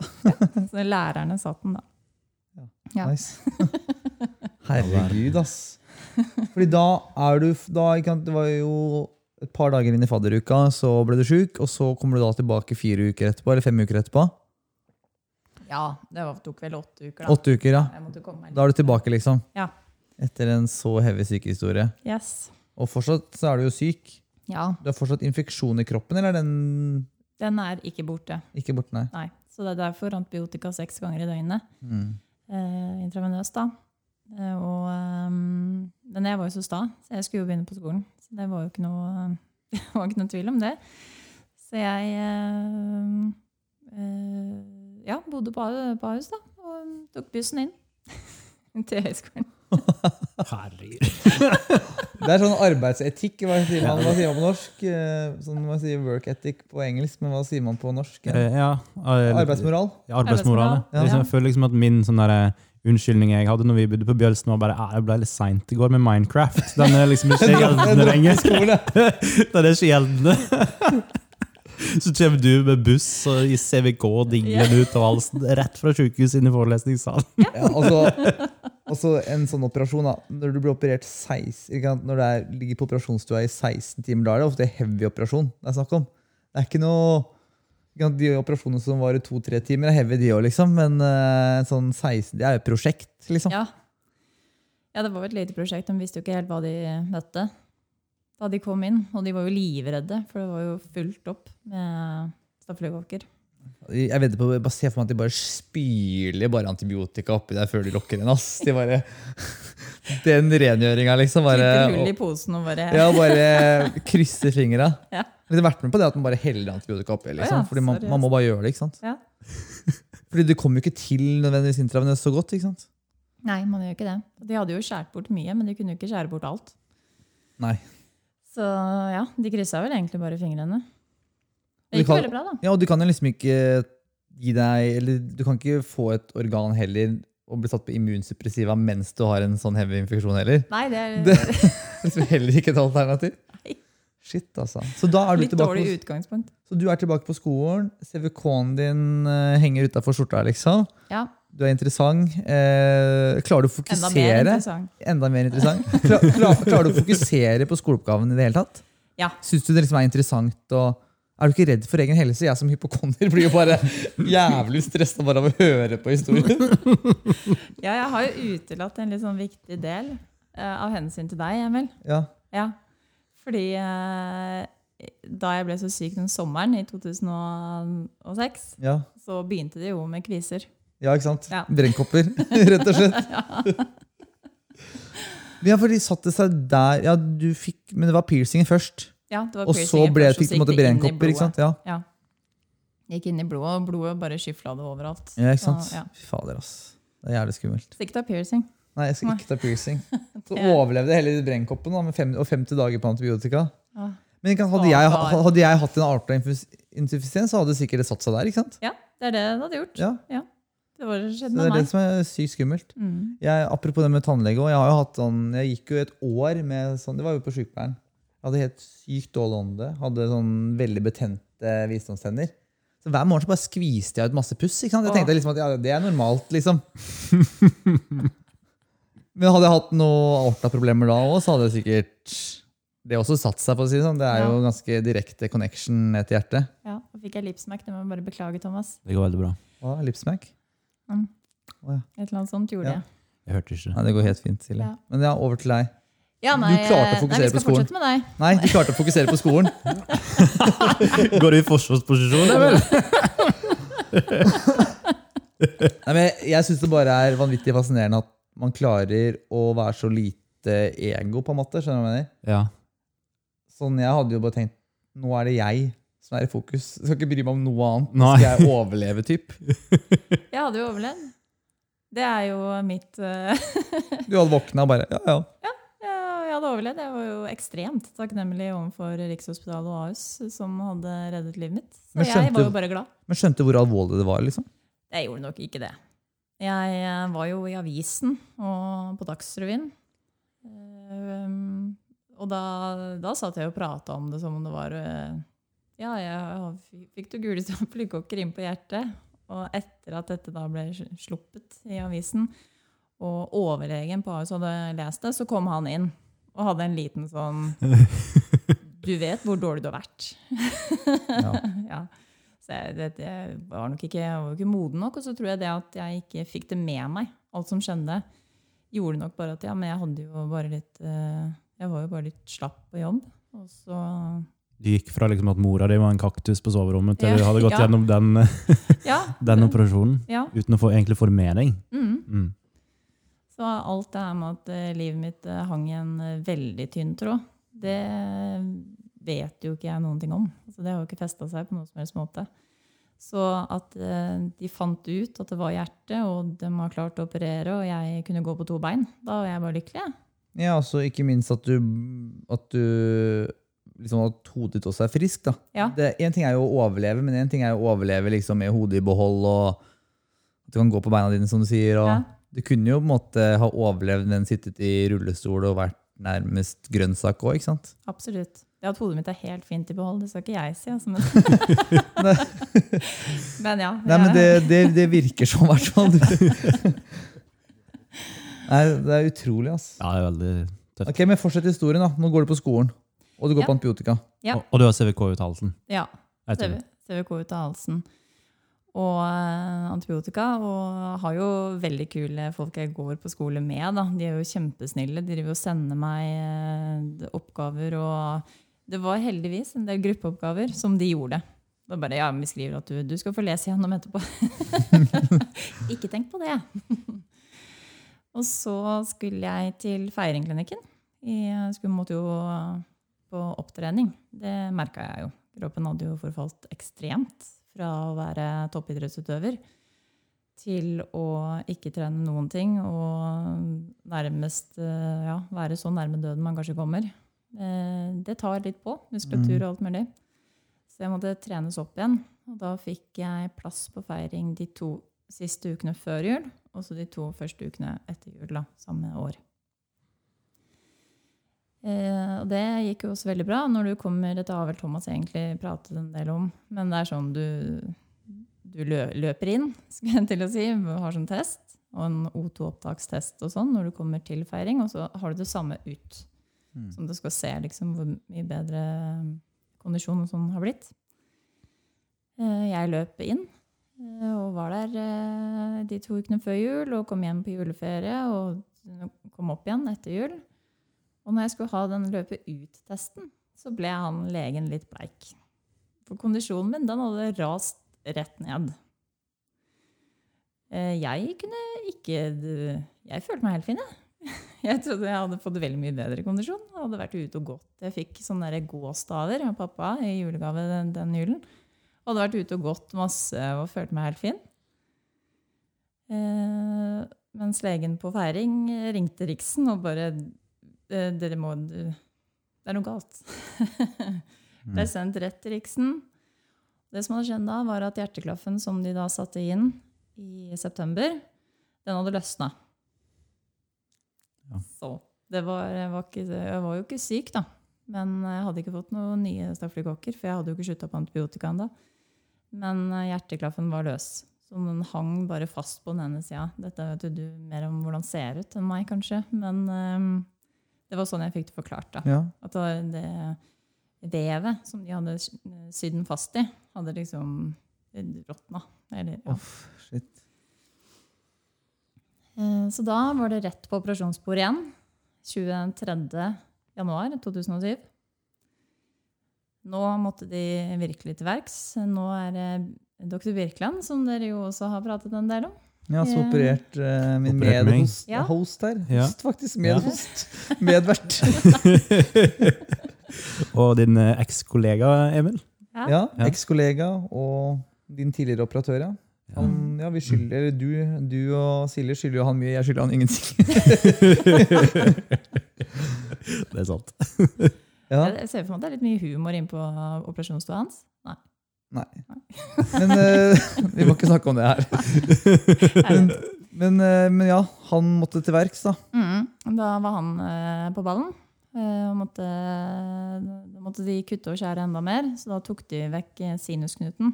[SPEAKER 3] Så lærerne satt den da. Ja.
[SPEAKER 1] Nice. Herregud, ass. Fordi da er du da, Det var jo et par dager inn i fadderuka, så ble du sjuk, og så kommer du da tilbake fire uker etterpå, eller fem uker etterpå.
[SPEAKER 3] Ja, det var, tok vel åtte uker, da.
[SPEAKER 1] Åtte uker, ja. Da er du tilbake, liksom.
[SPEAKER 3] Ja.
[SPEAKER 1] Etter en så heavy sykehistorie.
[SPEAKER 3] Yes.
[SPEAKER 1] Og fortsatt så er du jo syk.
[SPEAKER 3] Ja,
[SPEAKER 1] Du har fortsatt infeksjon i kroppen, eller er den
[SPEAKER 3] den er ikke borte.
[SPEAKER 1] ikke borte? Nei.
[SPEAKER 3] Nei. Så det er derfor antibiotika seks ganger i døgnet.
[SPEAKER 1] Mm.
[SPEAKER 3] Eh, intravenøst, da. Eh, og um, Men jeg var jo så sta, så jeg skulle jo begynne på skolen. Så det var jo ikke noe, var ikke noe tvil om det. Så jeg eh, eh, ja, bodde på, på Ahus, da. Og tok bussen inn til høyskolen.
[SPEAKER 2] Herregud.
[SPEAKER 1] Det er sånn arbeidsetikk. Hva sier man, hva sier man på norsk? Eh, Sånn man sier work ethic på engelsk, men hva sier man på norsk?
[SPEAKER 2] Eh, Ja, eh,
[SPEAKER 1] Arbeidsmoral?
[SPEAKER 2] Ja, arbeidsmoral.
[SPEAKER 3] Arbeidsmoral,
[SPEAKER 2] er liksom,
[SPEAKER 3] ja.
[SPEAKER 2] jeg føler liksom at min sånn der, unnskyldning jeg hadde når vi bodde på Bjølsen, var bare jeg ble litt seint i går med Minecraft. Den er liksom ikke gjeldende lenger. Den er ikke gjeldende. Så kommer du med buss og i CVK dinglende ut av halsen rett fra sjukehuset inn i forelesningssalen.
[SPEAKER 1] Ja, altså, altså en sånn operasjon da, Når du blir operert 16, når du er, ligger på operasjonsstua i 16 timer, da er det ofte heavy operasjon. Det er snakk om. Det er ikke noe De operasjonene som varer to-tre timer, er heavy, de òg, liksom. Men en sånn 16 Det er jo et prosjekt, liksom.
[SPEAKER 3] Ja. ja, det var jo et lite prosjekt. De visste jo ikke helt hva de møtte da de kom inn. Og de var jo livredde, for det var jo fullt opp med stafylokokker.
[SPEAKER 1] Jeg vedder på, bare Se for meg at de bare spyler bare antibiotika oppi der før de lokker en. ass. De bare, Den rengjøringa, liksom. Bare,
[SPEAKER 3] hull i posen og bare
[SPEAKER 1] ja, bare krysser fingra.
[SPEAKER 3] Ja.
[SPEAKER 1] Jeg har vært med på det at man bare heller antibiotika oppi. Liksom,
[SPEAKER 3] ja,
[SPEAKER 1] fordi man, man må bare gjøre det. ikke sant?
[SPEAKER 3] Ja.
[SPEAKER 1] Fordi det kommer jo ikke til nødvendigvis intravenøst så godt. ikke sant?
[SPEAKER 3] Nei, man gjør ikke det. De hadde jo skåret bort mye, men de kunne jo ikke skjære bort alt.
[SPEAKER 1] Nei.
[SPEAKER 3] Så ja, de kryssa vel egentlig bare fingrene.
[SPEAKER 1] De
[SPEAKER 3] Det gikk
[SPEAKER 1] kan-
[SPEAKER 3] veldig bra, da.
[SPEAKER 1] Ja, og du kan jo liksom ikke gi deg Eller du kan ikke få et organ heller og bli satt på immunsuppressiva mens du har en sånn heavy infeksjon heller.
[SPEAKER 3] Nei, det er
[SPEAKER 1] Det er liksom heller ikke et alternativ.
[SPEAKER 3] Nei.
[SPEAKER 1] Shit, altså. Så da er du
[SPEAKER 3] litt
[SPEAKER 1] tilbake
[SPEAKER 3] dårlig
[SPEAKER 1] på,
[SPEAKER 3] utgangspunkt.
[SPEAKER 1] så du er tilbake på skolen. CVK-en din uh, henger utafor skjorta, liksom.
[SPEAKER 3] Ja,
[SPEAKER 1] Du er interessant. Eh, klarer du å fokusere?
[SPEAKER 3] Enda mer interessant.
[SPEAKER 1] Enda mer interessant. Klar, klar, klarer du å fokusere på skoleoppgaven i det hele tatt?
[SPEAKER 3] Ja.
[SPEAKER 1] Syns du det liksom er interessant? Og er du ikke redd for egen helse? Jeg som hypokonder blir jo bare jævlig stressa bare av å høre på historien.
[SPEAKER 3] Ja, jeg har jo utelatt en litt sånn viktig del uh, av hensyn til deg, Emil.
[SPEAKER 1] Ja.
[SPEAKER 3] Ja, fordi uh, da jeg ble så syk den sommeren i 2006,
[SPEAKER 1] Ja.
[SPEAKER 3] så begynte det jo med kviser.
[SPEAKER 1] ja, ikke sant?
[SPEAKER 3] Ja.
[SPEAKER 1] Brennkopper, rett og slett. Ja, for de satte seg der ja, du fikk, Men det var piercingen først.
[SPEAKER 3] Ja, det var
[SPEAKER 1] Og så ble,
[SPEAKER 3] og
[SPEAKER 1] fikk måtte
[SPEAKER 3] det i
[SPEAKER 1] brennkopper. ikke sant? Ja,
[SPEAKER 3] Ja. Gikk inn i blodet, og blodet bare skyfla det overalt.
[SPEAKER 1] ja ikke sant?
[SPEAKER 3] Så, ja.
[SPEAKER 1] Fader, ass. Det er jævlig skummelt.
[SPEAKER 3] Så ikke ta piercing.
[SPEAKER 1] Nei, jeg skal ikke ta piercing. Så overlevde jeg hele brennkoppen da, med fem, og 50 dager på antibiotika.
[SPEAKER 3] Ja.
[SPEAKER 1] Men hadde, jeg, hadde jeg hatt en aortainsufficiens, så hadde det sikkert satt seg der. ikke sant?
[SPEAKER 3] ja, det er det det hadde gjort.
[SPEAKER 1] Ja,
[SPEAKER 3] Det var det skjedde
[SPEAKER 1] Det er det
[SPEAKER 3] meg.
[SPEAKER 1] som er sykt skummelt.
[SPEAKER 3] Mm.
[SPEAKER 1] Jeg, apropos det med tannlege, jeg har jo hatt sånn, jeg gikk jo et år med sånn, det var jo på sykepleieren. Jeg hadde helt sykt dårlig ånde, hadde sånn veldig betente visdomstenner. Så hver morgen så bare skviste jeg ut masse puss. ikke sant? Jeg tenkte liksom at ja, det er normalt, liksom. Men hadde jeg hatt noe aortaproblemer da òg, så hadde jeg sikkert det også satt seg. på å si det sånn. Det er jo ganske direkte connection ned til hjertet.
[SPEAKER 3] Ja, Da fikk jeg lipsmack. Det må jeg bare beklage, Thomas.
[SPEAKER 2] Det går veldig bra.
[SPEAKER 1] Hva, Lipsmack?
[SPEAKER 3] Et eller annet sånt gjorde
[SPEAKER 1] Ja.
[SPEAKER 3] jeg.
[SPEAKER 2] Jeg hørte ikke.
[SPEAKER 1] Nei, det går helt fint, Silje.
[SPEAKER 3] Ja.
[SPEAKER 1] Men ja, over til deg.
[SPEAKER 3] Ja,
[SPEAKER 1] Du klarte å fokusere
[SPEAKER 3] nei, vi
[SPEAKER 1] på skolen.
[SPEAKER 3] fortsette med deg.
[SPEAKER 1] Nei, du klarte å fokusere på skolen.
[SPEAKER 2] Går du i forsvarsposisjon, eller?
[SPEAKER 1] Nei, men jeg syns det bare er vanvittig fascinerende at man klarer å være så lite ego, på en måte. Skjønner du hva jeg mener?
[SPEAKER 2] Ja.
[SPEAKER 1] Sånn, Jeg hadde jo bare tenkt nå er det jeg som er i fokus. Jeg skal ikke bry meg om noe annet.
[SPEAKER 2] Nei.
[SPEAKER 1] skal jeg overleve, typ.
[SPEAKER 3] Jeg hadde jo overlevd. Det er jo mitt uh...
[SPEAKER 1] Du hadde våkna og bare ja, ja.
[SPEAKER 3] Hadde overlevd. Jeg var jo ekstremt takknemlig overfor Rikshospitalet og Ahus, som hadde reddet livet mitt. Så
[SPEAKER 1] Men
[SPEAKER 3] jeg
[SPEAKER 1] skjønte
[SPEAKER 3] var jo bare glad.
[SPEAKER 1] Men skjønte hvor alvorlig det var? liksom?
[SPEAKER 3] Jeg gjorde nok ikke det. Jeg eh, var jo i avisen og på Dagsrevyen. Ehm, og da, da satt jeg og prata om det som om det var eh, Ja, jeg fikk du gule flykokker inn på hjertet. Og etter at dette da ble sluppet i avisen, og overlegen på Ahus hadde lest det, så kom han inn og hadde en liten sånn Du vet hvor dårlig du har vært.
[SPEAKER 1] Ja.
[SPEAKER 3] ja. Så jeg, det, jeg, var nok ikke, jeg var ikke moden nok. Og så tror jeg det at jeg ikke fikk det med meg, alt som skjedde, gjorde nok bare at ja, men jeg hadde jo bare litt eh, Jeg var jo bare litt slapp på jobb. Og så
[SPEAKER 2] Du gikk fra liksom at mora di var en kaktus på soverommet, til
[SPEAKER 3] Ja,
[SPEAKER 2] du hadde gått
[SPEAKER 3] ja.
[SPEAKER 2] gjennom den, den operasjonen
[SPEAKER 3] ja
[SPEAKER 2] uten å få, egentlig få det med deg.
[SPEAKER 3] mm.
[SPEAKER 2] Mm.
[SPEAKER 3] Så alt det her med at eh, livet mitt eh, hang i en eh, veldig tynn tråd, det vet jo ikke jeg noen ting om. Altså, det har jo ikke festa seg på noen som helst måte. Så at de fant ut at det var hjerte, og de har klart å operere, og jeg kunne gå på to bein, da var jeg bare lykkelig.
[SPEAKER 1] Ja, altså ikke minst at du, at du liksom at hodet ditt også er frisk. da.
[SPEAKER 3] Ja.
[SPEAKER 1] Det, en ting er jo å overleve, men en ting er jo å overleve liksom med hodet i behold, og at du kan gå på beina dine, som du sier. og
[SPEAKER 3] Ja.
[SPEAKER 1] Du kunne jo på en måte ha overlevd den sittet i rullestol og vært nærmest grønnsak òg, ikke sant?
[SPEAKER 3] Absolutt. Det at hodet mitt er helt fint i behold, det skal ikke jeg si. Altså, men, men ja.
[SPEAKER 1] Nei, men det, det, det virker sånn, i hvert fall. Nei, det er utrolig, altså.
[SPEAKER 2] Ja, det er veldig tøft.
[SPEAKER 1] Ok, men Fortsett historien. da. Nå går du på skolen, og du går
[SPEAKER 3] Ja.
[SPEAKER 1] på antibiotika.
[SPEAKER 3] Ja.
[SPEAKER 2] Og, og du har CVK ut av halsen.
[SPEAKER 3] ja. CV. CVK ut av halsen. Og eh, antibiotika. Og har jo veldig kule folk jeg går på skole med. Da. De er jo kjempesnille. De driver og sender meg eh, oppgaver. Og det var heldigvis en del gruppeoppgaver som de gjorde. Det var bare, ja, Vi skriver at du, du skal få lese gjennom etterpå. Ikke tenk på det. og så skulle jeg til Feiringklinikken. Jeg skulle, måtte jo på opptrening. Det merka jeg jo. Kroppen hadde jo forfalt ekstremt fra å være toppidrettsutøver til å ikke trene noen ting og nærmest eh, ja, være så nærme døden man kanskje kommer. Eh, Det tar litt på, muskulatur og alt mulig. Så jeg måtte trenes opp igjen. Og da fikk jeg plass på feiring de to siste ukene før jul, og så de to første ukene etter jul da, samme år. Eh, og det gikk jo også veldig bra. Når du kommer, Dette har vel Thomas egentlig pratet en del om, men det er sånn du, du lø, løper inn, skulle jeg til å si, har sånn test, og en O2-opptakstest og sånn når du kommer til feiring, og så har du det samme ut. Som du skal se liksom, hvor mye bedre kondisjon og sånn har blitt. Eh, jeg løp inn eh, og var der eh, de to ukene før jul og kom hjem på juleferie og kom opp igjen etter jul. Og når jeg skulle ha den løpe ut-testen, så ble han legen litt bleik. For kondisjonen min den hadde rast rett ned. Eh, Jeg kunne ikke Jeg følte meg helt fin, jeg. Jeg trodde jeg hadde fått veldig mye bedre kondisjon. Jeg hadde vært ute og gått. Jeg fikk sånne gåstaver av pappa i julegave den, den julen. Jeg hadde vært ute og gått masse og følte meg helt fin. Eh, mens legen på feiring ringte Riksen og bare Dere må Det er noe galt. Ble sendt rett til Riksen. Det som hadde skjedd da, var at hjerteklaffen som de da satte inn i september, den hadde løsna.
[SPEAKER 2] Ja.
[SPEAKER 3] Så det var, var ikke, jeg var jo ikke syk, da. Men jeg hadde ikke fått noen nye stafylokokker, for jeg hadde jo ikke slutta på antibiotika ennå. Men eh, hjerteklaffen var løs. Så den hang bare fast på den ene sida. Dette vet du mer om hvordan ser ut enn meg, kanskje. Men eh, det var sånn jeg fikk det forklart. da.
[SPEAKER 1] Ja.
[SPEAKER 3] At det, det vevet som de hadde sydd den fast i, hadde liksom råtna. Eller, ja.
[SPEAKER 1] Uff, shit.
[SPEAKER 3] Eh, Så da var det rett på operasjonsbordet igjen. 23. januar 2007. Nå måtte de virkelig til verks. Nå er det dr. Birkeland, som dere jo også har pratet en del om.
[SPEAKER 1] Ja, så
[SPEAKER 3] Ja.
[SPEAKER 1] operert uh, min
[SPEAKER 2] Operert
[SPEAKER 1] medhost
[SPEAKER 3] Ja.
[SPEAKER 1] host her.
[SPEAKER 2] Ja.
[SPEAKER 1] Host, faktisk. Medhost. Medvert.
[SPEAKER 2] Og din eh, ekskollega, Emil?
[SPEAKER 3] Ja.
[SPEAKER 1] Ja,
[SPEAKER 2] Ja.
[SPEAKER 1] Ekskollega og din tidligere operatør, ja. Han, ja, vi skylder, du, du og Silje skylder jo han mye, jeg skylder han ingenting.
[SPEAKER 2] Det er sant.
[SPEAKER 1] Ja,
[SPEAKER 3] Jeg ser for meg at det er litt mye humor inn på operasjonsstua hans. Nei.
[SPEAKER 1] Men uh, vi må ikke snakke om det her. Men, men, uh, men ja, han måtte til verks, da.
[SPEAKER 3] Mm, da var han uh, på ballen. Og måtte, måtte de kutte og skjære enda mer, så da tok de vekk sinusknuten.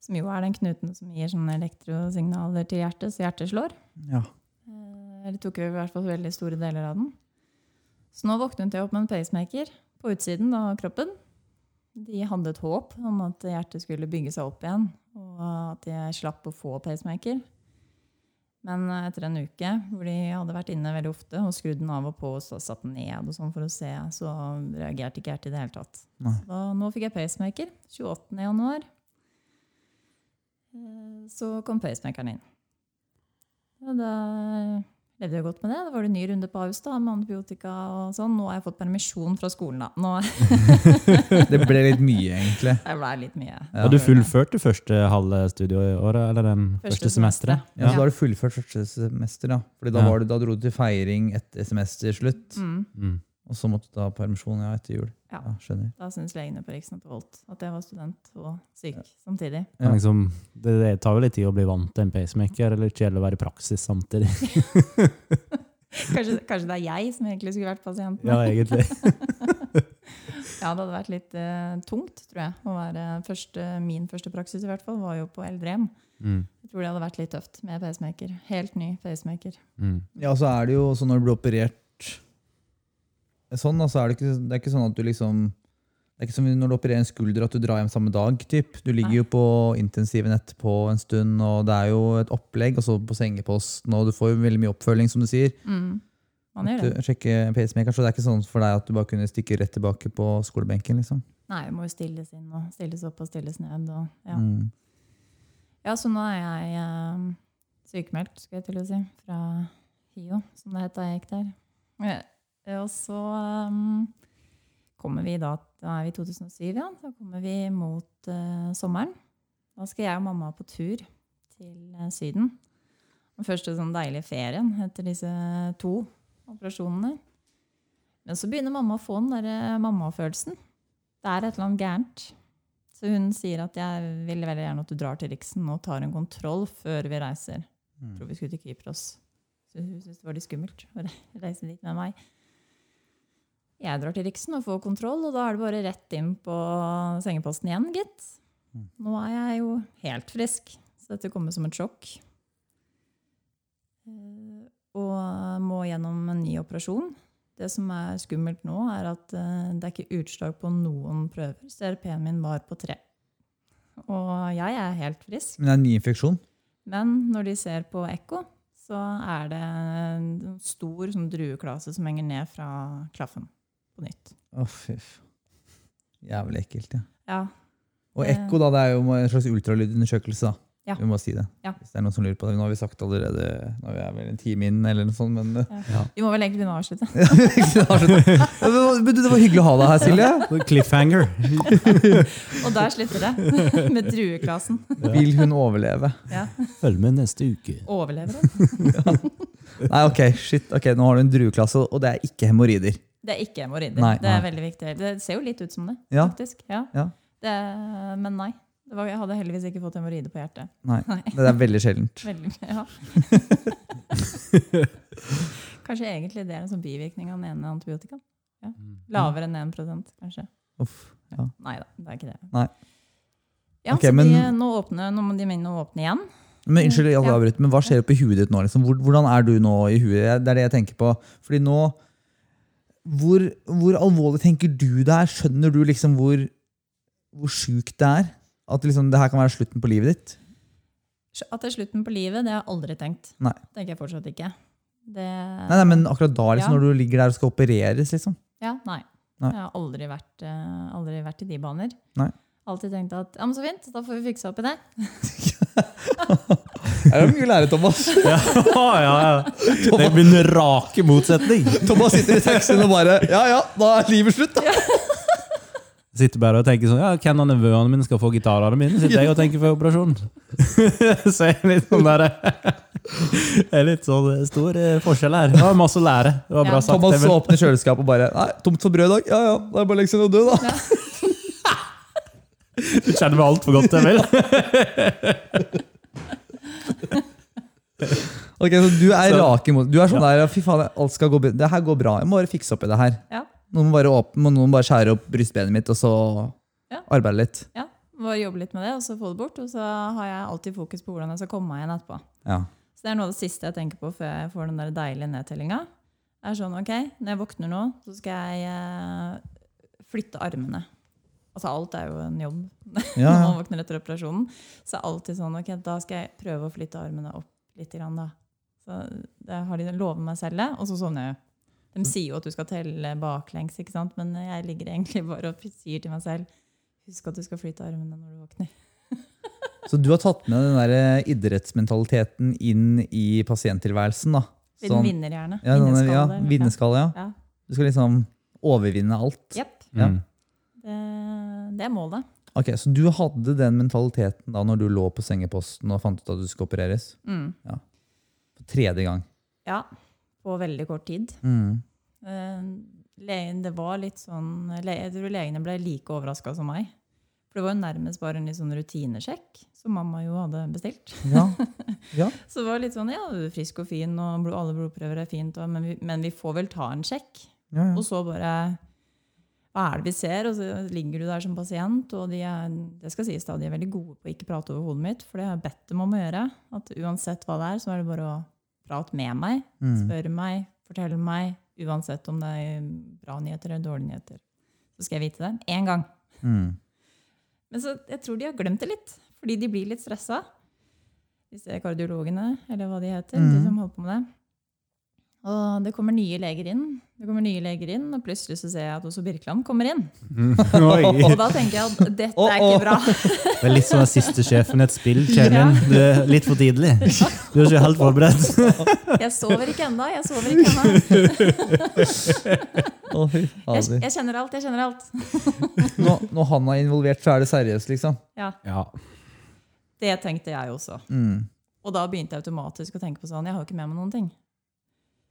[SPEAKER 3] Som jo er den knuten som gir sånne elektrosignaler til hjertet, så hjertet slår.
[SPEAKER 1] Ja.
[SPEAKER 3] Eller tok i hvert fall veldig store deler av den. Så nå våknet jeg opp med en pacemaker på utsiden av kroppen. De hadde et håp om at hjertet skulle bygge seg opp igjen, og at jeg slapp å få pacemaker. Men etter en uke hvor de hadde vært inne veldig ofte og skrudd den av og på og satt den ned og sånn for å se, så reagerte ikke hjertet i det hele tatt. Så da, nå fikk jeg pacemaker 28. januar. Eh, Så kom pacemakeren inn. Og da levde jo godt med det. Da var det en ny runde på Ahus med antibiotika og sånn. Nå har jeg fått permisjon fra skolen, da. Nå
[SPEAKER 1] Det ble litt mye, egentlig.
[SPEAKER 3] det ble litt mye.
[SPEAKER 1] Ja.
[SPEAKER 2] Og du fullførte første halve studieåret, eller den
[SPEAKER 3] Første
[SPEAKER 2] første, semesteret?
[SPEAKER 1] Ja, så
[SPEAKER 3] Ja.
[SPEAKER 1] da har du fullført første semester, da. Fordi da,
[SPEAKER 2] Ja.
[SPEAKER 1] var du, da dro du til feiring etter semesterslutt.
[SPEAKER 3] Mm.
[SPEAKER 2] Mm.
[SPEAKER 1] Og så måtte du ta permisjon ja, etter jul.
[SPEAKER 3] Ja.
[SPEAKER 1] Ja, skjønner.
[SPEAKER 3] Da syns legene på Riksen at Volt. At jeg var student og syk samtidig.
[SPEAKER 1] Ja.
[SPEAKER 2] Liksom, det, det tar jo litt tid å bli vant til en pacemaker, eller ikke gjelder å være i praksis samtidig.
[SPEAKER 3] Kanskje, kanskje det er jeg som egentlig skulle vært pasienten.
[SPEAKER 2] Ja, egentlig.
[SPEAKER 3] Ja, det hadde vært litt uh, tungt, tror jeg. Å være første, min første praksis i hvert fall, var jo på eldrehjem.
[SPEAKER 2] Mm.
[SPEAKER 3] Jeg tror det hadde vært litt tøft med pacemaker. Helt ny pacemaker.
[SPEAKER 2] Mm.
[SPEAKER 1] Ja, så er det jo sånn når du blir operert sånn, altså, er det ikke, det er ikke sånn at du liksom det er ikke som når du opererer en skulder at du drar hjem samme dag. Typ. Du ligger
[SPEAKER 3] Nei.
[SPEAKER 1] jo på intensiven etterpå en stund, og det er jo et opplegg, og så på sengeposten, og du får jo veldig mye oppfølging, som du sier.
[SPEAKER 3] Mm. Man gjør det.
[SPEAKER 1] Sjekke pacemaker, så det er ikke sånn for deg at du bare kunne stikke rett tilbake på skolebenken. liksom.
[SPEAKER 3] Nei, det må jo stilles inn og stilles opp og stilles ned. Og, ja.
[SPEAKER 1] Mm.
[SPEAKER 3] ja, så nå er jeg eh, sykemeldt, skal jeg til å si, fra HiO, som det het da jeg gikk der. Eh, Og så um, kommer vi da, da er vi i 2007, ja, så kommer vi mot uh, sommeren. Da skal jeg og mamma på tur til uh, Syden. Den første sånn deilige ferien etter disse to operasjonene. Men så begynner mamma å få den der mammafølelsen. Det er et eller annet gærent. Så hun sier at jeg vil veldig gjerne at du drar til Riksen og tar en kontroll før vi reiser. Jeg tror vi skulle til Kypros. Så hun syntes det var litt skummelt å reise dit med meg. Jeg drar til Riksen og får kontroll, og da er det bare rett inn på sengeposten igjen, gitt.
[SPEAKER 1] Mm.
[SPEAKER 3] Nå er jeg jo helt frisk, så dette kommer som et sjokk. Eh, Og må gjennom en ny operasjon. Det som er skummelt nå, er at eh, det er ikke utslag på noen prøver. CRP-en min var på tre. Og jeg er helt frisk.
[SPEAKER 1] Men det er en ny infeksjon.
[SPEAKER 3] Men når de ser på ekko, så er det en stor sånn drueklase som henger ned fra klaffen på nytt.
[SPEAKER 1] Å, oh, fyff. Jævlig ekkelt. ja.
[SPEAKER 3] Ja,
[SPEAKER 1] Og ekko, da, det er jo en slags ultralydundersøkelse. da.
[SPEAKER 3] Ja.
[SPEAKER 1] Vi må si det.
[SPEAKER 3] Ja.
[SPEAKER 1] Hvis det er noen som lurer på det. Nå har vi sagt allerede Nå er vi vel en time inn, eller noe sånt, men
[SPEAKER 3] Vi må vel egentlig begynne å avslutte.
[SPEAKER 1] Ja, Det var hyggelig å ha deg her, Silje.
[SPEAKER 2] Cliffhanger.
[SPEAKER 3] Og der slutter det. Med drueklasen.
[SPEAKER 1] Vil hun overleve?
[SPEAKER 3] Ja.
[SPEAKER 2] Følg med neste uke.
[SPEAKER 3] Overlever det.
[SPEAKER 1] Nei, ok, shit. ok, Nå har du en drueklasse, og det er ikke hemoroider.
[SPEAKER 3] Det er ikke hemoroider.
[SPEAKER 1] Nei.
[SPEAKER 3] Det er veldig viktig. Det ser jo litt ut som det,
[SPEAKER 1] Ja.
[SPEAKER 3] faktisk. Ja.
[SPEAKER 1] Ja.
[SPEAKER 3] Det, men nei. Det var, jeg hadde heldigvis ikke fått hemoroider på hjertet.
[SPEAKER 1] Nei,
[SPEAKER 3] Nei.
[SPEAKER 1] Det er veldig sjeldent.
[SPEAKER 3] Veldig, ja. Kanskje egentlig det er en sånn bivirkning av den ene antibiotikaen. Lavere enn 1 kanskje.
[SPEAKER 1] Uff.
[SPEAKER 3] Nei da, det er ikke det.
[SPEAKER 1] Nei.
[SPEAKER 3] Ja,
[SPEAKER 1] okay,
[SPEAKER 3] så
[SPEAKER 1] men-
[SPEAKER 3] de, nå, åpner, nå må de minne å åpne igjen.
[SPEAKER 1] Men unnskyld, jeg
[SPEAKER 3] Ja.
[SPEAKER 1] avbryter, men hva skjer oppi huet ditt nå? Liksom? Hvordan er du nå i huet? Det er det jeg tenker på. Fordi nå Hvor, hvor alvorlig tenker du det er? Skjønner du liksom hvor, hvor sjukt det er? At liksom, det her kan være slutten på livet ditt?
[SPEAKER 3] At det er slutten på livet, det har jeg aldri tenkt.
[SPEAKER 1] Nei.
[SPEAKER 3] tenker jeg fortsatt ikke. Det,
[SPEAKER 1] Nei, nei, men akkurat da, liksom,
[SPEAKER 3] Ja.
[SPEAKER 1] når du ligger der og skal opereres, liksom.
[SPEAKER 3] Ja, nei.
[SPEAKER 1] Nei.
[SPEAKER 3] Jeg har aldri vært, uh, aldri vært i de baner.
[SPEAKER 1] Nei.
[SPEAKER 3] Alltid tenkt at ja, men så fint, da får vi fikse opp i det.
[SPEAKER 1] Det er mye å lære, Thomas.
[SPEAKER 2] Ja, ja, ja. Det blir en rake motsetning.
[SPEAKER 1] Thomas sitter i taxien og bare Ja ja, da er livet slutt, da.
[SPEAKER 2] Sitter bare og tenker sånn Ja, hvem av nevøene mine skal få gitarene mine? Sitter jeg og tenker for operasjon. Så jeg er litt sånn der Det er litt sånn stor eh, forskjell her. Det var masse å lære. Det var bra
[SPEAKER 3] Ja.
[SPEAKER 2] sagt.
[SPEAKER 1] Thomas åpner kjøleskapet og bare Nei, tomt for brød i dag. Ja ja, det er bare å legge seg ned og dø, da.
[SPEAKER 2] Du kjenner meg altfor godt, Emil.
[SPEAKER 1] Ok, så Du er
[SPEAKER 2] Så-
[SPEAKER 1] rak imot Du er sånn der, fy faen, alt skal gå bra. Det her går bra. Jeg må bare fikse opp i det her.
[SPEAKER 3] Ja.
[SPEAKER 1] Noen må bare, åpne, noen bare skjære opp brystbenet mitt, og så
[SPEAKER 3] Ja.
[SPEAKER 1] arbeide litt.
[SPEAKER 3] Ja, Bare jobbe litt med det, og så få det bort. Og så har jeg alltid fokus på hvordan jeg skal komme meg igjen etterpå.
[SPEAKER 1] Ja.
[SPEAKER 3] Så det er noe av det siste jeg tenker på før jeg får den der deilige nedtellinga. Er sånn, ok, Når jeg våkner nå, så skal jeg eh, flytte armene. Altså alt er jo en jobb
[SPEAKER 1] Ja,
[SPEAKER 3] når man våkner etter operasjonen. Så er det alltid sånn ok, da skal jeg prøve å flytte armene opp litt. Grann, da. Så det har de lovet meg selv det, og så sovner jeg jo. De sier jo at du skal telle baklengs, ikke sant? men jeg ligger egentlig bare og sier til meg selv husk at du skal flytte armene når du våkner.
[SPEAKER 1] Så du har tatt med den der eh, idrettsmentaliteten inn i pasienttilværelsen? da? Sånn-
[SPEAKER 3] vinnerhjerne.
[SPEAKER 1] ja, sånn, ja,
[SPEAKER 3] Vinnerskalle.
[SPEAKER 1] vinnerskalle, ja.
[SPEAKER 3] Ja.
[SPEAKER 1] Du skal liksom overvinne alt.
[SPEAKER 3] Yep.
[SPEAKER 1] Ja.
[SPEAKER 2] Mm.
[SPEAKER 3] Det, det er målet.
[SPEAKER 1] Ok, Så du hadde den mentaliteten da når du lå på sengeposten og fant ut at du skulle opereres?
[SPEAKER 3] Mm.
[SPEAKER 1] For tredje gang.
[SPEAKER 3] Ja, på veldig kort tid.
[SPEAKER 1] Mm.
[SPEAKER 3] Eh, Legen, det var litt sånn, jeg tror legene ble like overraska som meg. For det var jo nærmest bare en litt sånn rutinesjekk, som mamma jo hadde bestilt.
[SPEAKER 1] Ja. ja.
[SPEAKER 3] Så det var litt sånn, ja, du er frisk og fin, og alle blodprøver er fint, og, men, vi, men vi får vel ta en sjekk.
[SPEAKER 1] ja, ja.
[SPEAKER 3] Og så bare Hva er det vi ser? Og så ligger du der som pasient, og de er, det skal sies da, de er veldig gode på å ikke prate over hodet mitt, for det har jeg bedt dem om å gjøre. At uansett hva det er, så er det bare å prate med meg,
[SPEAKER 1] Mm.
[SPEAKER 3] spørre meg, fortelle meg, uansett om det er bra nyheter eller dårlige nyheter. Så skal jeg vite det. Én gang.
[SPEAKER 1] Mm.
[SPEAKER 3] Men så, jeg tror de har glemt det litt, fordi de blir litt stressa. Disse kardiologene, eller hva de heter, de
[SPEAKER 1] Mhm.
[SPEAKER 3] som holder på med det. Og det kommer nye leger inn, det kommer nye leger inn, og plutselig så ser jeg at også Birkeland kommer inn.
[SPEAKER 2] Oi.
[SPEAKER 3] Og da tenker jeg at dette er ikke bra.
[SPEAKER 2] Det er litt som den siste sjefen i et spill, Ja. Du er litt for tidlig. Du er ikke helt forberedt.
[SPEAKER 3] Jeg sover ikke ennå. Jeg sover ikke ennå. Jeg, jeg kjenner alt. Jeg kjenner alt.
[SPEAKER 1] Når, når han er involvert, så er det seriøst, liksom.
[SPEAKER 3] Ja,
[SPEAKER 2] Ja.
[SPEAKER 3] Det tenkte jeg også.
[SPEAKER 1] Mm.
[SPEAKER 3] Og da begynte jeg automatisk å tenke på sånn Jeg har jo ikke med meg noen ting.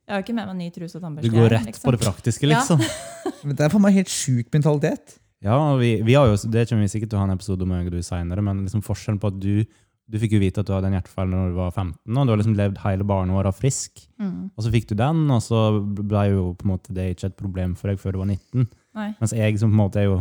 [SPEAKER 3] Jeg har ikke med meg ny truse og
[SPEAKER 2] Du går rett
[SPEAKER 3] liksom.
[SPEAKER 2] på det praktiske,
[SPEAKER 3] Ja.
[SPEAKER 2] liksom.
[SPEAKER 1] Men det er for meg helt sjuk mentalitet.
[SPEAKER 2] Ja, vi, vi har jo, Det kommer vi sikkert til å ha en episode om du senere, men liksom forskjellen på at du du fikk jo vite at du hadde en hjertefeil når du var 15, og du har liksom levd hele barneåra frisk.
[SPEAKER 3] Mm.
[SPEAKER 2] Og så fikk du den, og så ble jo på en måte det ikke et problem for deg før du var 19.
[SPEAKER 3] Nei.
[SPEAKER 2] Mens jeg som på en måte er jo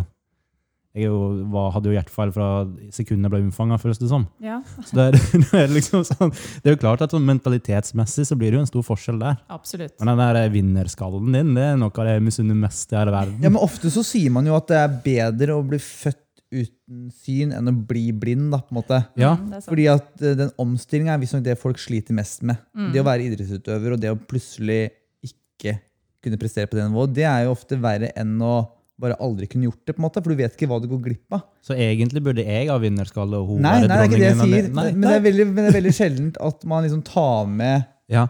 [SPEAKER 2] jeg jo, var, hadde jo hjertefeil fra sekundet jeg ble unnfanga, føles det som.
[SPEAKER 3] Ja,
[SPEAKER 2] Så det er, det er liksom sånn, det er jo klart at sånn mentalitetsmessig så blir det jo en stor forskjell der.
[SPEAKER 3] absolutt.
[SPEAKER 2] Men den der vinnerskallen din, det er noe av det jeg misunner mest i hele verden.
[SPEAKER 1] Ja, men Ofte så sier man jo at det er bedre å bli født uten syn enn å bli blind. da, på en måte.
[SPEAKER 2] Ja,
[SPEAKER 3] Mm.
[SPEAKER 1] Fordi at eh, den omstillinga er visstnok det folk sliter mest med.
[SPEAKER 3] Mm.
[SPEAKER 1] Det å være idrettsutøver og det å plutselig ikke kunne prestere på det nivået, det er jo ofte verre enn å bare aldri kunne gjort det, på en måte, for du vet ikke hva du går glipp av.
[SPEAKER 2] Så egentlig burde jeg ha vinnerskalle og hun
[SPEAKER 1] Nei,
[SPEAKER 2] være
[SPEAKER 1] nei, det er ikke det jeg sier,
[SPEAKER 2] Nei,
[SPEAKER 1] men det er veldig, men det er veldig sjeldent at man liksom tar med
[SPEAKER 2] Ja,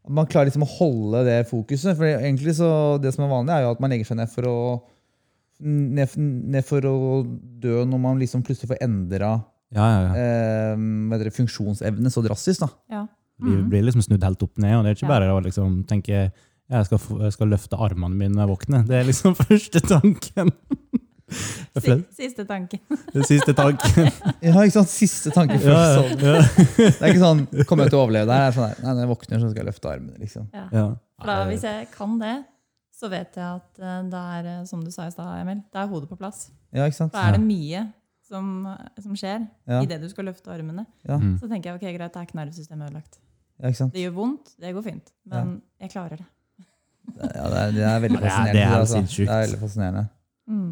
[SPEAKER 1] at man klarer liksom å holde det fokuset. For egentlig så, det som er vanlig, er jo at man legger seg ned for å ned, ned for å dø når man liksom plutselig får endra
[SPEAKER 2] ja, ja. ja.
[SPEAKER 1] eh, funksjonsevne så drastisk. da.
[SPEAKER 3] Ja.
[SPEAKER 2] Vi
[SPEAKER 3] Mm.
[SPEAKER 2] blir liksom snudd helt opp ned, og det er ikke bare å liksom tenke jeg skal, jeg skal løfte armene mine når jeg våkner. Det er liksom første tanken.
[SPEAKER 3] Siste tanken.
[SPEAKER 2] Siste tanken.
[SPEAKER 1] Ja, ikke sant? Siste tanke først. Sånn.
[SPEAKER 2] ja,
[SPEAKER 1] Det er ikke sånn 'kommer jeg til å overleve det her'? Er sånn nei, Når jeg våkner, så skal jeg løfte armene. liksom.
[SPEAKER 3] Ja.
[SPEAKER 2] ja.
[SPEAKER 3] Da, hvis jeg kan det, så vet jeg at eh, det er, eh, som du sa i stad, Emil, det er hodet på plass.
[SPEAKER 1] Ja, ikke sant?
[SPEAKER 3] Da er det mye som, som skjer
[SPEAKER 1] Ja.
[SPEAKER 3] idet du skal løfte armene.
[SPEAKER 1] Ja,
[SPEAKER 2] Mm.
[SPEAKER 3] Så tenker jeg ok, greit, det er ikke nervesystemet ødelagt.
[SPEAKER 1] ja, ikke sant?
[SPEAKER 3] Det gjør vondt, det går fint, men jeg klarer det.
[SPEAKER 1] Ja, det, er, det er veldig
[SPEAKER 2] Ja, det er-
[SPEAKER 1] fascinerende.
[SPEAKER 2] det er
[SPEAKER 1] altså.
[SPEAKER 2] sinnssykt.
[SPEAKER 1] Det er veldig fascinerende.
[SPEAKER 3] Mm.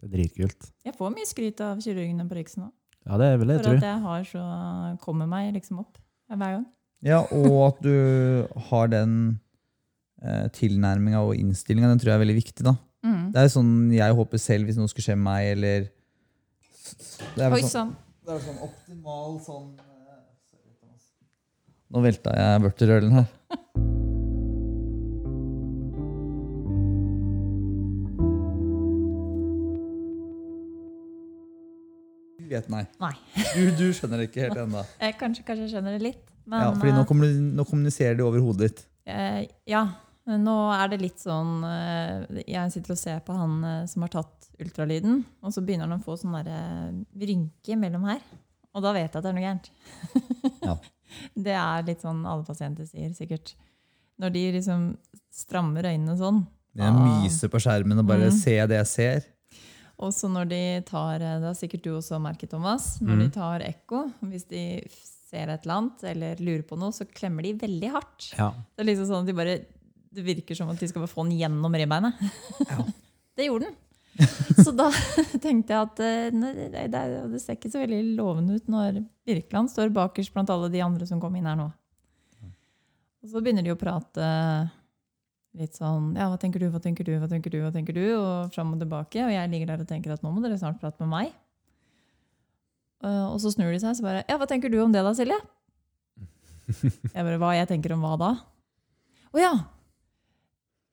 [SPEAKER 2] Det er dritkult.
[SPEAKER 3] Jeg får mye skryt av kirurgene på Riksen òg,
[SPEAKER 2] Ja, det vil jeg
[SPEAKER 3] for
[SPEAKER 2] tro.
[SPEAKER 3] at jeg har så kommer meg liksom opp hver gang.
[SPEAKER 1] Ja, og at du har den eh, tilnærminga og innstillinga, den tror jeg er veldig viktig. da.
[SPEAKER 3] Mm.
[SPEAKER 1] Det er sånn jeg håper selv hvis noe skulle skje med meg, eller det er,
[SPEAKER 3] Oi
[SPEAKER 1] vel sånn, det er sånn optimal sånn eh. Nå velta jeg vørterølen her. Du nei.
[SPEAKER 3] Nei.
[SPEAKER 1] Du, du skjønner det ikke helt ennå.
[SPEAKER 3] Kanskje, kanskje jeg skjønner det litt, men
[SPEAKER 1] Ja, fordi nå,
[SPEAKER 3] eh,
[SPEAKER 1] nå kommuniserer de over hodet ditt.
[SPEAKER 3] Eh, ja, nå er det litt sånn eh, Jeg sitter og ser på han eh, som har tatt ultralyden, og så begynner han å få sånn eh, rynke mellom her. Og da vet jeg at det er noe gærent.
[SPEAKER 1] Ja.
[SPEAKER 3] Det er litt sånn alle pasienter sier, sikkert. Når de liksom strammer øynene sånn.
[SPEAKER 1] Jeg myser på skjermen og bare
[SPEAKER 3] Mm.
[SPEAKER 1] ser det jeg ser.
[SPEAKER 3] Og så når de tar eh, Det har sikkert du også merket, Thomas. Når
[SPEAKER 2] mm.
[SPEAKER 3] de tar ekko, hvis de ser et eller annet eller lurer på noe, så klemmer de veldig hardt.
[SPEAKER 2] Ja.
[SPEAKER 3] Det er liksom sånn at de bare Det virker som at de skal bare få den gjennom ribbeinet.
[SPEAKER 1] Ja.
[SPEAKER 3] det gjorde den. Så da tenkte jeg at eh, nei, det, det, det ser ikke så veldig lovende ut når Birkeland står bakerst blant alle de andre som kom inn her nå. Og så begynner de å prate litt sånn Ja, hva tenker du, hva tenker du, hva tenker du? hva tenker du, Og fram og tilbake. Og jeg ligger der og tenker at nå må dere snart prate med meg. Eh, Og så snur de seg så bare Ja, hva tenker du om det da, Silje? Jeg bare Hva jeg tenker om hva da? Å ja.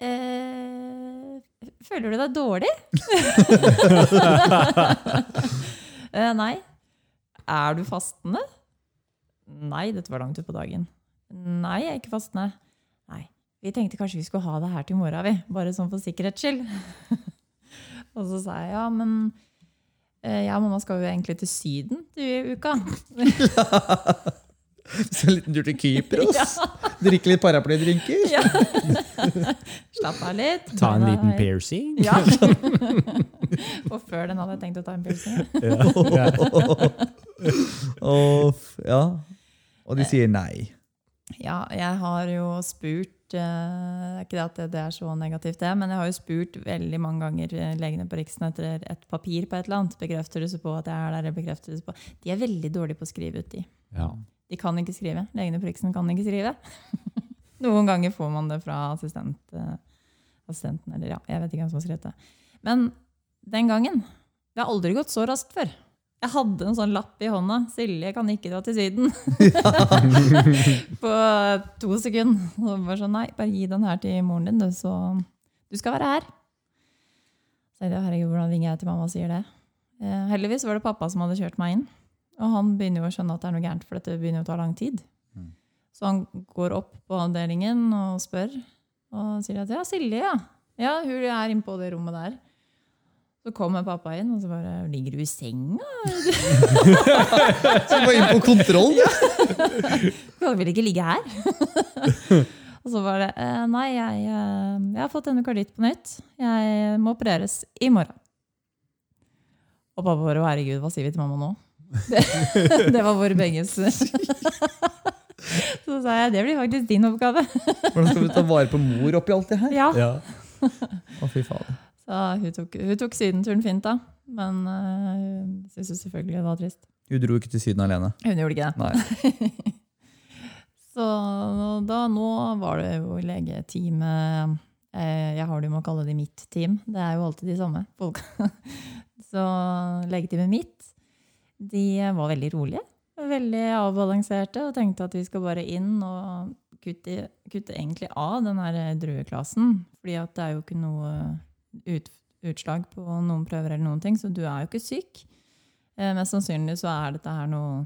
[SPEAKER 3] Eh, føler du deg dårlig? eh, nei. Er du fastende? Nei, dette var langt utpå dagen. Nei, jeg er ikke fastende. Vi tenkte kanskje vi skulle ha det her til i morgen, vi. Bare sånn for sikkerhets skyld. og så sa jeg ja, men eh, jeg og mamma skal jo egentlig til Syden til uka.
[SPEAKER 1] Så en liten tur til Kypros. Drikke litt paraplydrinker.
[SPEAKER 3] Ja. Slapp av litt.
[SPEAKER 2] Ta en liten piercing.
[SPEAKER 3] Ja. og før den hadde jeg tenkt å ta en piercing.
[SPEAKER 1] Og, ja. og de sier nei.
[SPEAKER 3] Ja, jeg har jo spurt eh, Ikke det at det, er så negativt, det, men jeg har jo spurt veldig mange ganger eh, legene på Riksen etter et papir på et eller annet. Seg på at jeg er der? seg på? De er veldig dårlige på å skrive ut, de.
[SPEAKER 2] Ja.
[SPEAKER 3] De kan ikke skrive. Legene på Riksen kan ikke skrive. Noen ganger får man det fra assistent, eh, assistenten, eller ja, jeg vet ikke hvem som har skrevet det. Men den gangen Det har aldri gått så raskt før. Jeg hadde en sånn lapp i hånda. 'Silje kan ikke dra til Syden'. På to sekunder. Og bare sånn, nei, bare gi den her til moren din, du, så du skal være her. Så jeg herregud, hvordan ringer jeg til mamma og sier det? Eh, heldigvis var det pappa som hadde kjørt meg inn. Og han begynner jo å skjønne at det er noe gærent, for dette begynner jo å ta lang tid.
[SPEAKER 1] Mm.
[SPEAKER 3] Så han går opp på avdelingen og spør, og sier at ja, Silje, ja. Ja, hun er inne på det rommet der. Så kommer pappa inn, og så bare Ligger du i senga?
[SPEAKER 1] Så du var inne på kontroll.
[SPEAKER 3] Du kan vel ikke ligge her? og så var det eh, Nei, jeg, eh, jeg har fått endokarditt på nytt. Jeg må opereres i morgen. Og pappa bare Å, herregud, hva sier vi til mamma nå? Det, det var vår begges. så sa jeg det blir faktisk din oppgave.
[SPEAKER 1] Hvordan skal vi ta vare på mor oppi alt det her?
[SPEAKER 3] Ja.
[SPEAKER 2] Ja.
[SPEAKER 1] Å, fy faen.
[SPEAKER 3] Så hun tok, hun tok sydenturen fint, da. Men uh, hun syntes selvfølgelig det var trist.
[SPEAKER 1] Hun dro ikke til Syden alene.
[SPEAKER 3] Hun gjorde ikke det.
[SPEAKER 1] Nei.
[SPEAKER 3] Så da, nå var det jo legeteamet eh, Jeg har det jo med å kalle det mitt team. Det er jo alltid de samme folka. Så legeteamet mitt, de var veldig rolige. Veldig avbalanserte og tenkte at vi skal bare inn og kutte, kutte egentlig av den her drueklassen. Fordi at det er jo ikke noe ut, utslag på noen prøver eller noen ting, så du er jo ikke syk. Eh, mest sannsynlig så er dette her noe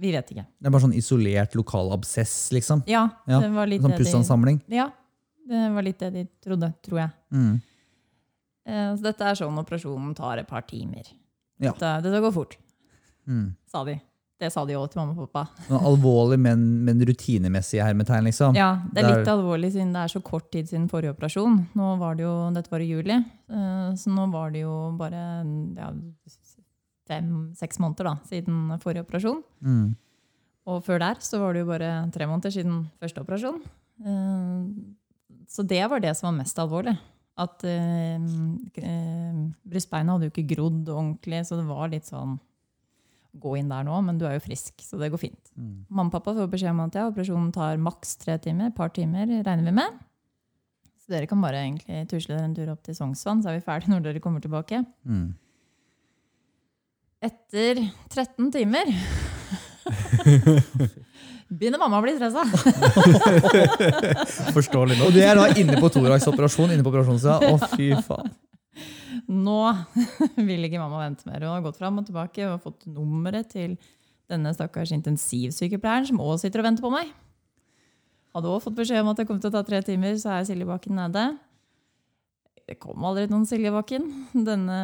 [SPEAKER 3] Vi vet ikke.
[SPEAKER 1] Det er bare sånn isolert lokal absess, liksom.
[SPEAKER 3] Ja,
[SPEAKER 1] Ja,
[SPEAKER 3] det var litt
[SPEAKER 1] Sånn
[SPEAKER 3] det de, ja, det var litt det de trodde, tror jeg.
[SPEAKER 1] Mm.
[SPEAKER 3] Eh, Så dette er sånn operasjonen tar et par timer.
[SPEAKER 1] Ja.
[SPEAKER 3] Dette, dette går fort,
[SPEAKER 1] Mm.
[SPEAKER 3] sa de. Det sa de òg til mamma og pappa.
[SPEAKER 1] Noe alvorlig, men, men rutinemessig hermetegn, liksom.
[SPEAKER 3] Ja, Det er
[SPEAKER 1] Det er-
[SPEAKER 3] litt alvorlig siden det er så kort tid siden forrige operasjon. Nå var det jo, Dette var i juli, eh, så nå var det jo bare ja, fem-seks måneder da, siden forrige operasjon.
[SPEAKER 1] Mm.
[SPEAKER 3] Og før der så var det jo bare tre måneder siden første operasjon. Eh, Så det var det som var mest alvorlig. At eh, eh, brystbeina hadde jo ikke grodd ordentlig, så det var litt sånn Gå inn der nå, men du er jo frisk, så det går fint.
[SPEAKER 1] Mm.
[SPEAKER 3] Mamma og pappa får beskjed om at ja, operasjonen tar maks tre timer. Et par timer regner vi med. Så dere kan bare egentlig tusle dere en tur opp til Sognsvann, så er vi ferdige når dere kommer tilbake.
[SPEAKER 1] Mm.
[SPEAKER 3] Etter 13 timer begynner mamma å bli stressa.
[SPEAKER 2] Forståelig
[SPEAKER 1] Og
[SPEAKER 2] du
[SPEAKER 1] det er da inne på Thorax operasjon, inne på operasjonssida. Å, fy faen.
[SPEAKER 3] Nå vil ikke mamma vente mer. Hun har gått fram og tilbake og fått nummeret til denne stakkars intensivsykepleieren som også sitter og venter på meg. Hadde også fått beskjed om at det kom til å ta tre timer, så er Silje Bakken nede. Det kom aldri noen Silje Bakken. Denne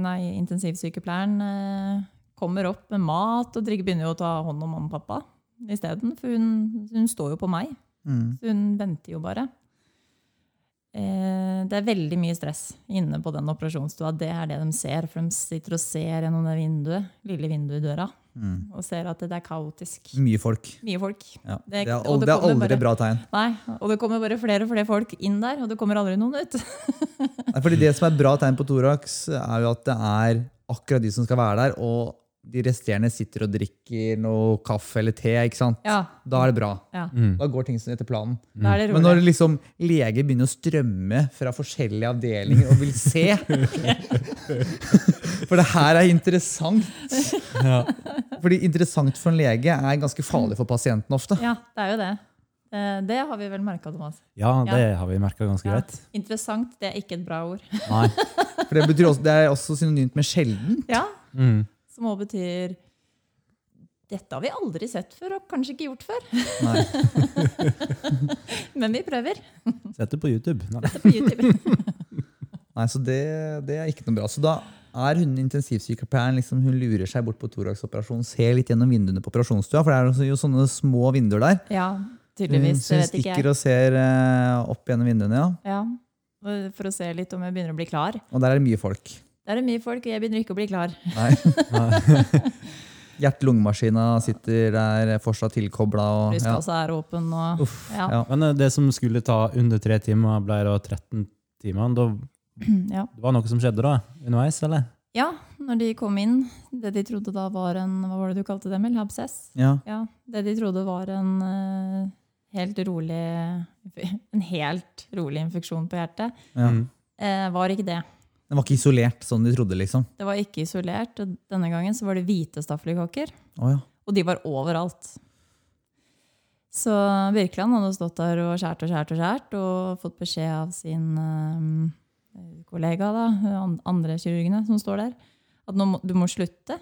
[SPEAKER 3] nei, intensivsykepleieren eh, kommer opp med mat og begynner jo å ta hånd om mamma og pappa isteden. For hun, hun står jo på meg.
[SPEAKER 1] Mm.
[SPEAKER 3] Så hun venter jo bare. Eh, det er veldig mye stress inne på den operasjonsstua. Det er det de ser, for de sitter og ser gjennom det vinduet, lille vinduet i døra.
[SPEAKER 1] Mm.
[SPEAKER 3] og ser at det er kaotisk.
[SPEAKER 1] Mye folk.
[SPEAKER 3] Mye folk.
[SPEAKER 1] Ja.
[SPEAKER 3] Det er- det
[SPEAKER 1] det er aldri
[SPEAKER 3] bare-
[SPEAKER 1] bra tegn.
[SPEAKER 3] Nei, og det kommer bare flere og flere folk inn der, og det kommer aldri noen ut.
[SPEAKER 1] Nei, fordi Det som er bra tegn på Thorax, er jo at det er akkurat de som skal være der, og de resterende sitter og drikker noe kaffe eller te. ikke sant?
[SPEAKER 3] Ja,
[SPEAKER 1] Da er det bra.
[SPEAKER 3] ja.
[SPEAKER 2] Mm.
[SPEAKER 1] Da går ting som etter planen.
[SPEAKER 3] Det
[SPEAKER 1] Men når liksom leger begynner å strømme fra forskjellige avdelinger og vil se For det her er interessant.
[SPEAKER 2] Ja.
[SPEAKER 1] Fordi interessant for en lege er ganske farlig for pasienten ofte.
[SPEAKER 3] Ja, det er jo det. Det har vi vel merka, Thomas.
[SPEAKER 2] ja, det har vi merka ganske
[SPEAKER 3] Ja.
[SPEAKER 2] greit.
[SPEAKER 3] Interessant, det er ikke et bra ord.
[SPEAKER 2] Nei.
[SPEAKER 1] For det, betyr også, det er også synonymt med sjelden.
[SPEAKER 3] Ja,
[SPEAKER 2] Mm.
[SPEAKER 3] Som også betyr Dette har vi aldri sett før, og kanskje ikke gjort før. Men vi prøver.
[SPEAKER 2] Sett det på YouTube. Nei.
[SPEAKER 3] Det er på YouTube.
[SPEAKER 1] Nei, så det, det er ikke noe bra. Så da er hun intensivsykepleieren liksom, hun lurer seg bort på thoraxoperasjonen, ser litt gjennom vinduene på operasjonsstua, for det er jo sånne små vinduer der.
[SPEAKER 3] Ja, tydeligvis.
[SPEAKER 1] hun
[SPEAKER 3] Det vet ikke
[SPEAKER 1] stikker og ser uh, opp gjennom vinduene, ja.
[SPEAKER 3] Ja, For å se litt om jeg begynner å bli klar.
[SPEAKER 1] Og der er det mye folk.
[SPEAKER 3] Der er det mye folk, og jeg begynner ikke å bli klar.
[SPEAKER 1] Nei. Hjerte-lungemaskina sitter der fortsatt tilkobla. Brystkassa ja.
[SPEAKER 3] Er åpen. Og,
[SPEAKER 1] Uff,
[SPEAKER 3] ja.
[SPEAKER 1] ja.
[SPEAKER 2] Men eh, det som skulle ta under tre timer, ble da 13 timer. Da,
[SPEAKER 3] Ja.
[SPEAKER 2] det var noe som skjedde da, underveis, eller?
[SPEAKER 3] ja, når de kom inn, det de trodde da var en Hva var det du kalte det, Emil? Absess?
[SPEAKER 1] Ja.
[SPEAKER 3] Ja, det de trodde var en uh, helt rolig En helt rolig infeksjon på hjertet,
[SPEAKER 1] Ja.
[SPEAKER 3] Eh, var ikke det.
[SPEAKER 1] Den var ikke isolert som de trodde, liksom.
[SPEAKER 3] Det var ikke isolert. og Denne gangen så var det hvite staffelkokker.
[SPEAKER 1] Oh, ja.
[SPEAKER 3] og de var overalt. Så Birkeland hadde stått der og skjært og skjært og skjært og fått beskjed av sin øh, kollega, da, andre kirurgene som står der, at må, du må slutte.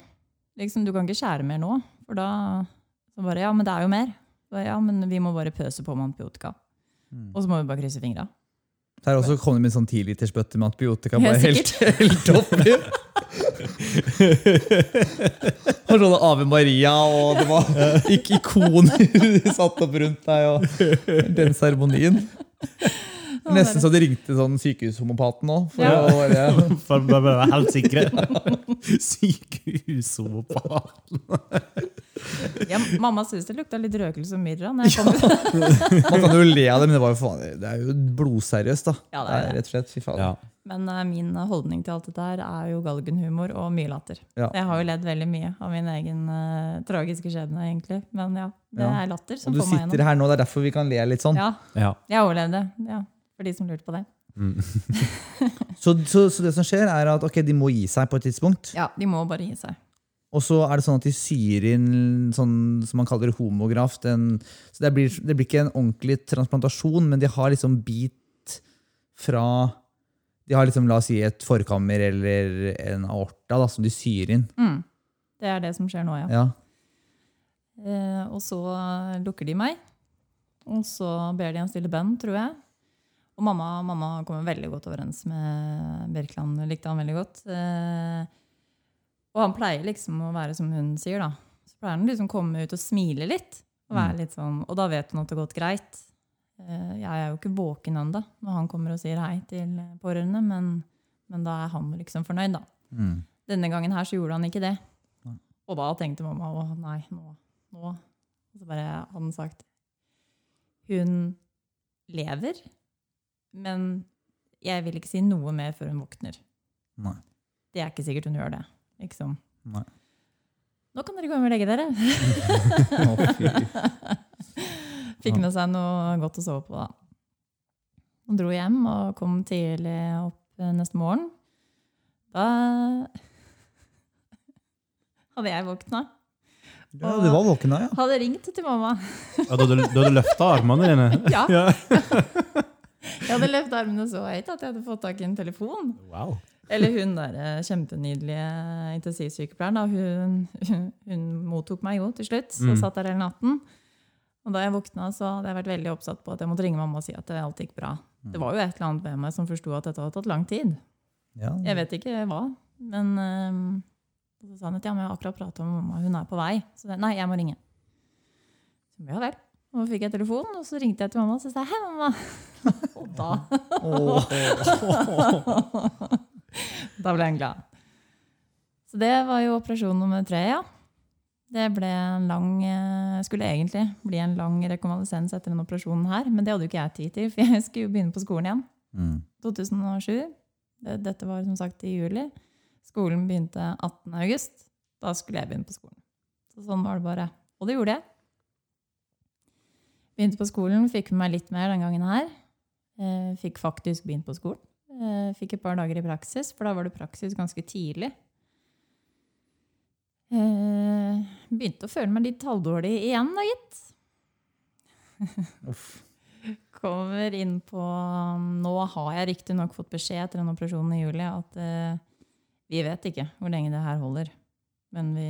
[SPEAKER 3] Liksom, du kan ikke skjære mer nå. For da så bare, Ja, men det er jo mer. Så, ja, men vi må bare pøse på med antibiotika.
[SPEAKER 1] Mm.
[SPEAKER 3] Og så må vi bare krysse fingra.
[SPEAKER 1] Så her også kom det med en sånn tilitersbøtte med antibiotika. Bare helt, helt oppi. Og sånne Ave Maria, og det var ikke ikoner satt opp rundt deg. og Den seremonien. Nesten så det ringte sånn sykehushomopaten nå. For
[SPEAKER 3] Ja.
[SPEAKER 1] å bare,
[SPEAKER 2] For å være helt sikre. Sykehushomopat.
[SPEAKER 3] Ja, mamma syns det lukta litt røkelse og myrra. ut.
[SPEAKER 1] man kan jo le av det, men det, var jo faen, det er jo blodseriøst. da.
[SPEAKER 3] Ja, det er det.
[SPEAKER 1] rett og slett, fy faen.
[SPEAKER 2] Ja.
[SPEAKER 3] Men uh, min holdning til alt dette her er jo galgenhumor og mye latter.
[SPEAKER 1] Ja.
[SPEAKER 3] Jeg har jo ledd veldig mye av min egen uh, tragiske skjebne, egentlig. Men ja, det
[SPEAKER 1] Ja.
[SPEAKER 3] er latter som får meg gjennom.
[SPEAKER 1] Du sitter her nå, det er derfor vi kan le litt sånn.
[SPEAKER 3] Ja,
[SPEAKER 2] ja.
[SPEAKER 3] jeg overlevde. Ja, for de som lurte på det.
[SPEAKER 2] Mm.
[SPEAKER 1] Så, så, så det som skjer, er at okay, de må gi seg på et tidspunkt.
[SPEAKER 3] Ja, de må bare gi seg.
[SPEAKER 1] Og så er det sånn at de syr inn sånn som man kaller homograft. En, så det blir, det blir ikke en ordentlig transplantasjon, men de har liksom bit fra De har liksom, la oss si, et forkammer eller en aorta da, som de syr inn.
[SPEAKER 3] Mm. Det er det som skjer nå, ja.
[SPEAKER 1] Ja.
[SPEAKER 3] Eh, og så lukker de meg. Og så ber de en stille bønn, tror jeg. Og mamma, mamma kommer veldig godt overens med Birkeland. Likte han veldig godt. Eh, og han pleier liksom å være som hun sier, da. Så pleier han liksom komme ut og smile litt. Og, være litt sånn, og da vet hun at det har gått greit. Eh, jeg er jo ikke våken ennå når han kommer og sier hei til pårørende, men, men da er han liksom fornøyd, da.
[SPEAKER 1] Mm.
[SPEAKER 3] Denne gangen her så gjorde han ikke det. Og da tenkte mamma å nei, nå, nå. Og så bare hadde han sagt Hun lever, men jeg vil ikke si noe mer før hun våkner.
[SPEAKER 1] Nei.
[SPEAKER 3] Det er ikke sikkert hun gjør det. Liksom.
[SPEAKER 1] Nei.
[SPEAKER 3] Nå kan dere gå hjem og legge dere. Fikk med seg noe godt å sove på, da. Og dro hjem og kom tidlig opp eh, neste morgen. Da hadde jeg våkna.
[SPEAKER 1] Ja, du var våken da, ja.
[SPEAKER 3] Hadde ringt til mamma.
[SPEAKER 2] Ja, da hadde du løfta armene dine?
[SPEAKER 3] Ja.
[SPEAKER 2] Ja.
[SPEAKER 3] Jeg hadde løftet armene så høyt at jeg hadde fått tak i en telefon.
[SPEAKER 2] Wow.
[SPEAKER 3] Eller hun der eh, kjempenydelige intensivsykepleieren, da, hun, hun, hun mottok meg jo til slutt. Så
[SPEAKER 2] Mm.
[SPEAKER 3] satt der hele natten. Og da jeg våkna, så hadde jeg vært veldig oppsatt på at jeg måtte ringe mamma og si at alt gikk bra. Det var jo et eller annet ved meg som forsto at dette hadde tatt lang tid.
[SPEAKER 1] ja.
[SPEAKER 3] Jeg vet ikke hva, men um, så sa han at ja, men jeg har akkurat prata med mamma, hun er på vei. Så jeg, nei, jeg må ringe. Så, ja vel. Og så fikk jeg telefonen, og så ringte jeg til mamma og så sa jeg, hei, mamma. og da
[SPEAKER 1] Åh.
[SPEAKER 3] Da ble han glad. Så det var jo operasjon nummer tre, ja. Det ble en lang, eh, skulle egentlig bli en lang rekonvalesens etter den operasjonen her, men det hadde jo ikke jeg tid til, for jeg skulle jo begynne på skolen igjen.
[SPEAKER 4] Mm.
[SPEAKER 3] 2007. Dette var som sagt i juli. Skolen begynte 18. august. Da skulle jeg begynne på skolen. Så sånn var det bare. Og det gjorde jeg. Begynte på skolen, fikk med meg litt mer den gangen her. Eh, Fikk faktisk begynt på skolen. Eh, Fikk et par dager i praksis, for da var det praksis ganske tidlig. Eh, Begynte å føle meg litt halvdårlig igjen, da, gitt.
[SPEAKER 4] Uff.
[SPEAKER 3] Kommer inn på Nå har jeg riktignok fått beskjed etter den operasjonen i juli at eh, vi vet ikke hvor lenge det her holder. Men vi,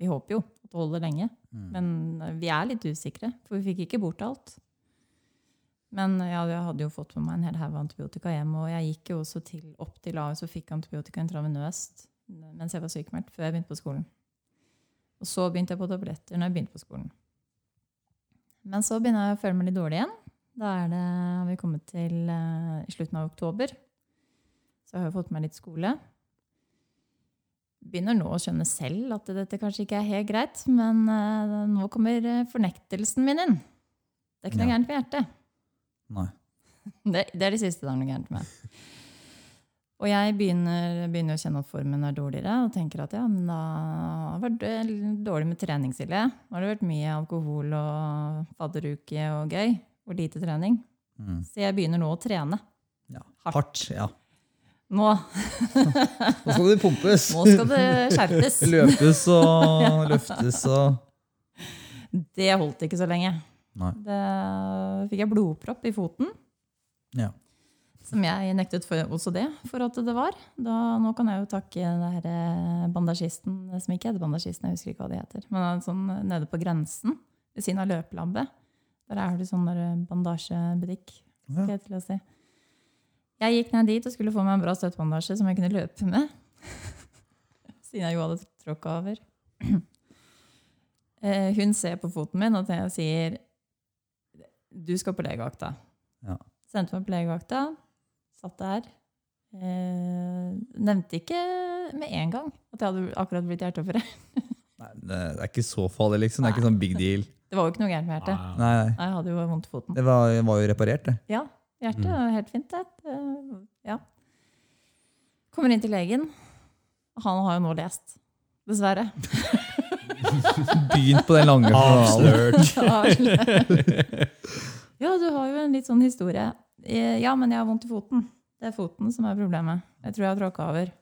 [SPEAKER 3] vi håper jo at det holder lenge.
[SPEAKER 4] Mm.
[SPEAKER 3] Men vi er litt usikre, for vi fikk ikke bort alt. Men ja, jeg hadde jo fått med meg en hel haug antibiotika hjem, og jeg gikk jo også til, opp til Ahus og fikk antibiotika intravenøst mens jeg var sykemeldt, før jeg begynte på skolen. Og så begynte jeg på tabletter når jeg begynte på skolen. Men så begynner jeg å føle meg litt dårlig igjen. Da er det, har vi kommet til uh, slutten av oktober. Så jeg har jeg fått meg litt skole. Begynner nå å skjønne selv at dette kanskje ikke er helt greit, men uh, nå kommer eh, fornektelsen min inn. Det er ikke noe
[SPEAKER 4] Ja.
[SPEAKER 3] gærent med hjertet.
[SPEAKER 4] Nei.
[SPEAKER 3] Det, det er det siste det er noe gærent med. Og jeg begynner, begynner å kjenne at formen er dårligere, og tenker at ja, men da har det vært dårlig med treningsilje. Nå har det vært mye alkohol og fadderuke og gøy, og lite trening.
[SPEAKER 4] Mm.
[SPEAKER 3] Så jeg begynner nå å trene.
[SPEAKER 4] Ja.
[SPEAKER 3] Hardt.
[SPEAKER 4] Hardt. Ja.
[SPEAKER 3] Nå,
[SPEAKER 1] Nå skal det pumpes.
[SPEAKER 3] nå skal det skjerpes.
[SPEAKER 1] Løpes og løftes og
[SPEAKER 3] Det holdt ikke så lenge. Da fikk jeg blodpropp i foten.
[SPEAKER 4] Ja.
[SPEAKER 3] Som jeg nektet for også det, for at det var. Da, nå kan jeg jo takke den eh, bandasjisten, som ikke heter bandasjisten, jeg husker ikke hva de heter, men sånn nede på grensen, ved siden av løpelabbet. Der er det sånn der bandasjebutikk,
[SPEAKER 4] Ja.
[SPEAKER 3] jeg si. Jeg gikk ned dit og skulle få meg en bra støttebandasje som jeg kunne løpe med. Siden jeg jo hadde tråkka over. Eh, Hun ser på foten min og sier du skal på legevakta.
[SPEAKER 4] Ja.
[SPEAKER 3] Sendte meg på legevakta, satt der. Eh, nevnte ikke med en gang at jeg hadde akkurat blitt hjerteoperert.
[SPEAKER 4] Nei, det er ikke så farlig, liksom. Det er ikke sånn big deal.
[SPEAKER 3] Det var jo ikke noe gærent med hjertet.
[SPEAKER 2] Nei,
[SPEAKER 4] Nei, nei.
[SPEAKER 3] Jeg hadde jo vondt i foten.
[SPEAKER 4] Det var, var jo reparert, det.
[SPEAKER 3] Ja, hjertet
[SPEAKER 2] Mm.
[SPEAKER 3] var helt fint. Det. Det- Ja. Kommer inn til legen. Han har jo nå lest. Dessverre.
[SPEAKER 4] Begynt på den lange
[SPEAKER 2] finalen.
[SPEAKER 3] Ja, du har jo en litt sånn historie. Eh, Ja, men jeg har vondt i foten. Det er foten som er problemet. Jeg tror jeg har tråkka over.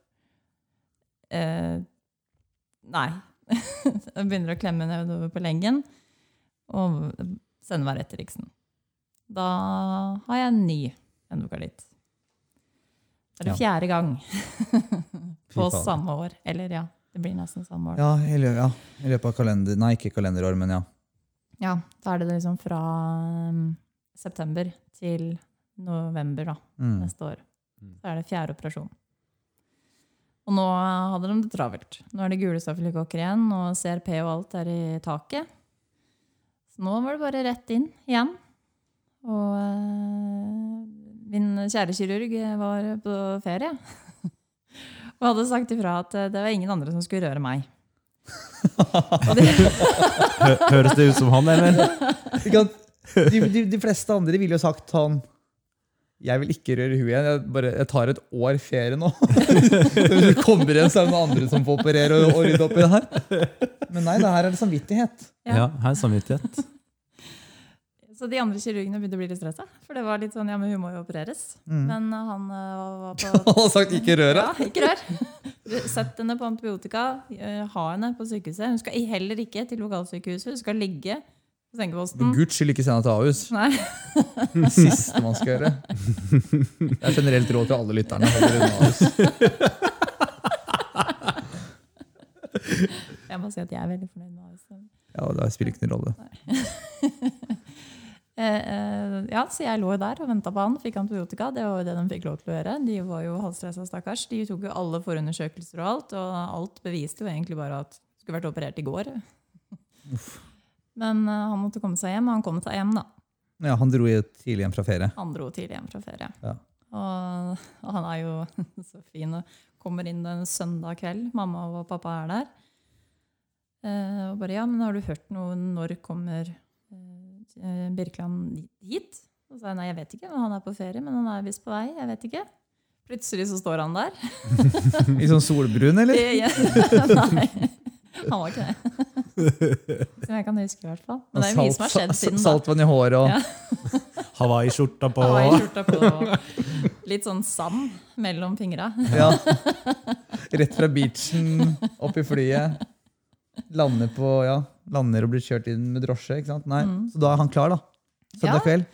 [SPEAKER 3] Eh, nei. jeg begynner å klemme nedover på lengen og sender meg rett til Riksen. Da har jeg en ny endokaritt. Det er det fjerde gang på samme år. Eller ja, det blir nesten samme år.
[SPEAKER 4] Ja, i lø- ja, i løpet av kalender... Nei, ikke kalenderår, men ja.
[SPEAKER 3] Ja, da er det liksom fra um, september til november da,
[SPEAKER 4] Mm.
[SPEAKER 3] neste år.
[SPEAKER 2] Mm.
[SPEAKER 3] Så er det fjerde operasjon. Og nå hadde de det travelt. Nå er det gule stafylokokker igjen, og CRP og alt er i taket. Så nå var det bare rett inn igjen. Og eh, min kjære kirurg var på ferie. Og hadde sagt ifra at eh, det var ingen andre som skulle røre meg.
[SPEAKER 2] Høres det ut som han, eller?
[SPEAKER 1] De, de, de fleste andre ville jo sagt sånn Jeg vil ikke røre huet igjen. Jeg, bare, jeg tar et år ferie nå. Hvis det kommer igjen, så er det noen andre som får operere og, og rydde opp i det her. Men nei, det her er det samvittighet.
[SPEAKER 3] Ja.
[SPEAKER 2] Ja, her er samvittighet.
[SPEAKER 3] Så de andre kirurgene begynte å bli litt stressa. For det var litt sånn, ja, men hun må jo opereres.
[SPEAKER 4] Mm.
[SPEAKER 3] Men uh, han uh, var på
[SPEAKER 1] Han har sagt 'ikke rør'.
[SPEAKER 3] Ja, ikke rør. Sett henne på antibiotika. uh, Ha henne på sykehuset. Hun skal heller ikke til lokalsykehuset. Hun skal ligge på sengeposten.
[SPEAKER 1] guds skyld ikke send henne til Ahus.
[SPEAKER 3] Nei.
[SPEAKER 1] Siste man skal gjøre. Det er generelt råd til alle lytterne. Hold unna Ahus.
[SPEAKER 3] Jeg må si at jeg er veldig fornøyd med Ahus.
[SPEAKER 1] Ja, det spiller ikke noen rolle.
[SPEAKER 3] Eh, eh, ja, så jeg lå der og venta på han. Fikk antibiotika. Det var jo det de fikk lov til å gjøre. De var jo halvstressa, stakkars. De tok jo alle forundersøkelser og alt. Og alt beviste jo egentlig bare at han skulle vært operert i går. Men eh, han måtte komme seg hjem, og han kom seg hjem, da.
[SPEAKER 4] Ja, Han dro tidlig hjem fra ferie.
[SPEAKER 3] Han dro tidlig hjem fra ferie.
[SPEAKER 4] Ja.
[SPEAKER 3] Og, og han er jo så fin og kommer inn en søndag kveld. Mamma og pappa er der. Eh, og bare ja, men har du hørt noe? Når kommer eh, Birkeland hit? Og så sa jeg nei, jeg vet ikke, men han er på ferie. Men han er visst på vei. Jeg vet ikke. Plutselig så står han der.
[SPEAKER 1] I sånn solbrun, eller?
[SPEAKER 3] nei, han var ikke det. Som jeg kan huske, i hvert fall. Men det er mye som har skjedd siden da.
[SPEAKER 1] Saltvann i håret og
[SPEAKER 3] Ja.
[SPEAKER 2] Hawaii-skjorta på.
[SPEAKER 3] Hawaii-skjorta på. Litt sånn sand mellom fingra.
[SPEAKER 1] ja. Rett fra beachen, opp i flyet. lande på, ja, lander og blir kjørt inn med drosje. ikke sant? Nei, Så da er han klar, da. Søndag
[SPEAKER 3] Ja.
[SPEAKER 1] kveld.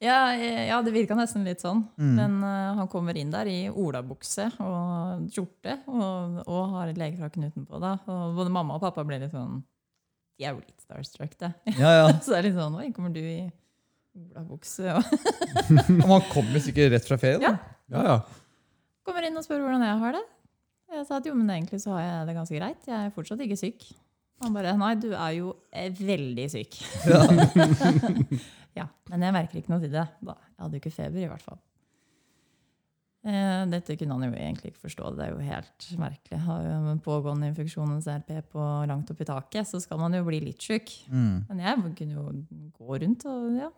[SPEAKER 3] Ja, ja, det virka nesten litt sånn.
[SPEAKER 1] Mm.
[SPEAKER 3] Men uh, han kommer inn der i olabukse og skjorte og, og har legefrakken utenpå. da. Og både mamma og pappa ble litt sånn De er jo litt starstruck, det.
[SPEAKER 1] Ja, ja.
[SPEAKER 3] Så det er litt sånn Oi, kommer du i olabukse? Og
[SPEAKER 1] han man kommer sikkert rett fra ferie. da.
[SPEAKER 3] Ja.
[SPEAKER 2] Ja, ja.
[SPEAKER 3] kommer inn og spør hvordan jeg har det. Jeg sa at jo, men egentlig så har jeg det ganske greit. Jeg er fortsatt ikke syk. Han bare Nei, du er jo eh, veldig syk. Ja. Men jeg merker ikke noe til det. Da. Jeg hadde jo ikke feber, i hvert fall. Eh, Dette kunne han jo egentlig ikke forstå. Det er jo helt merkelig. Har jo en pågående infeksjon en CRP, på langt opp i taket, så skal man jo bli litt sjuk.
[SPEAKER 1] Mm.
[SPEAKER 3] Men jeg kunne jo gå rundt og ja.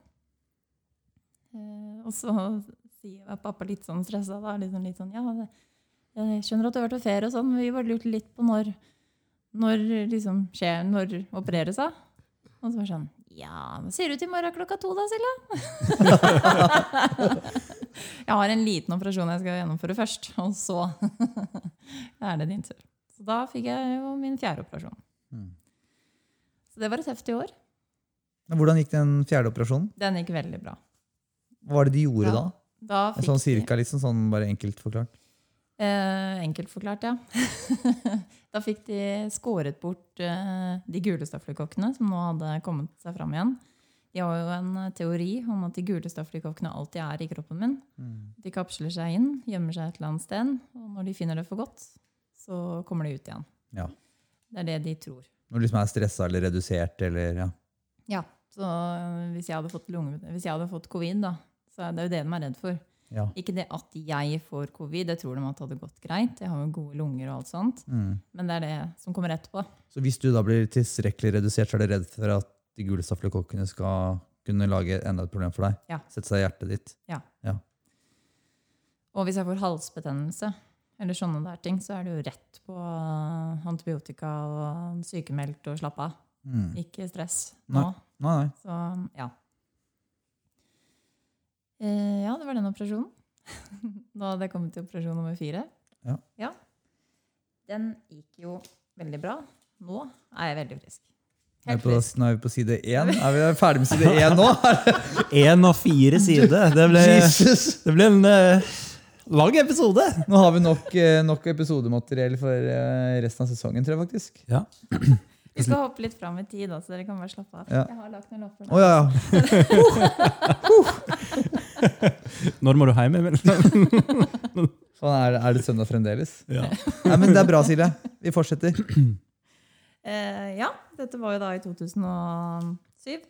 [SPEAKER 3] Eh, Og så sier pappa litt sånn stressa da. Liksom litt sånn, ja, det, jeg skjønner at du har vært på ferie og sånn, men vi bare lurte litt på når, når liksom skjer, når opereres da? Og så var det sånn, ja, hva sier du til i morgen klokka to da, Silje? jeg har en liten operasjon jeg skal gjennomføre først, og så er det din tur. Så da fikk jeg jo min fjerde operasjon.
[SPEAKER 1] Mm.
[SPEAKER 3] Så det var et heftig år.
[SPEAKER 1] Hvordan gikk den fjerde operasjonen?
[SPEAKER 3] Den gikk veldig bra.
[SPEAKER 1] Hva var det de gjorde da?
[SPEAKER 3] Da fikk
[SPEAKER 1] sånn cirka, liksom, sånn bare enkelt forklart.
[SPEAKER 3] Eh, enkelt forklart, ja. da fikk de skåret bort eh, de gule stafylokokkene som nå hadde kommet seg fram igjen. De har jo en eh, teori om at de gule stafylokokkene alltid er i kroppen min. De kapsler seg inn, gjemmer seg et eller annet sted, og når de finner det for godt, så kommer de ut igjen.
[SPEAKER 1] Ja.
[SPEAKER 3] Det er det de tror.
[SPEAKER 1] Når du liksom er stressa eller redusert eller ja.
[SPEAKER 3] Ja, så hvis jeg hadde fått, lunge, hvis jeg hadde fått covid, da, så er det jo det de er redd for.
[SPEAKER 1] Ja.
[SPEAKER 3] Ikke det at jeg får covid, det tror de at det hadde gått greit. Jeg har jo gode lunger og alt sånt.
[SPEAKER 1] Mm.
[SPEAKER 3] Men det er det som kommer etterpå.
[SPEAKER 1] Så hvis du da blir tilstrekkelig redusert, så er du redd for at de gule stafylokokkene skal kunne lage enda et problem for deg?
[SPEAKER 3] Ja.
[SPEAKER 1] Sette seg i hjertet ditt?
[SPEAKER 3] Og hvis jeg får halsbetennelse eller sånne der ting, så er det jo rett på antibiotika og sykemeldt og slappe av.
[SPEAKER 1] Mm.
[SPEAKER 3] Ikke stress nå.
[SPEAKER 1] Nei, nei.
[SPEAKER 3] Så ja. Eh, ja, det var den operasjonen. Nå hadde jeg kommet til operasjon nummer fire.
[SPEAKER 1] Ja.
[SPEAKER 3] Den gikk jo veldig bra. Nå er jeg veldig frisk.
[SPEAKER 1] Er på, nå er vi på side én. Er vi ferdig med side én nå?
[SPEAKER 2] Én av fire sider. Det ble, det ble en uh, lang episode.
[SPEAKER 1] Nå har vi nok, uh, nok episodemateriell for uh, resten av sesongen, tror jeg faktisk.
[SPEAKER 2] Ja.
[SPEAKER 3] Vi skal hoppe litt fram i tid, da, så dere kan bare slappe av.
[SPEAKER 1] Ja.
[SPEAKER 3] Jeg har lagt noen lapper.
[SPEAKER 1] Ja, ja.
[SPEAKER 2] Når må du hjem? Emil?
[SPEAKER 1] Sånn er, det- er det søndag fremdeles?
[SPEAKER 2] Ja.
[SPEAKER 1] Nei, men Det er bra, Silje. Vi fortsetter.
[SPEAKER 3] Eh, ja, dette var jo da i 2007.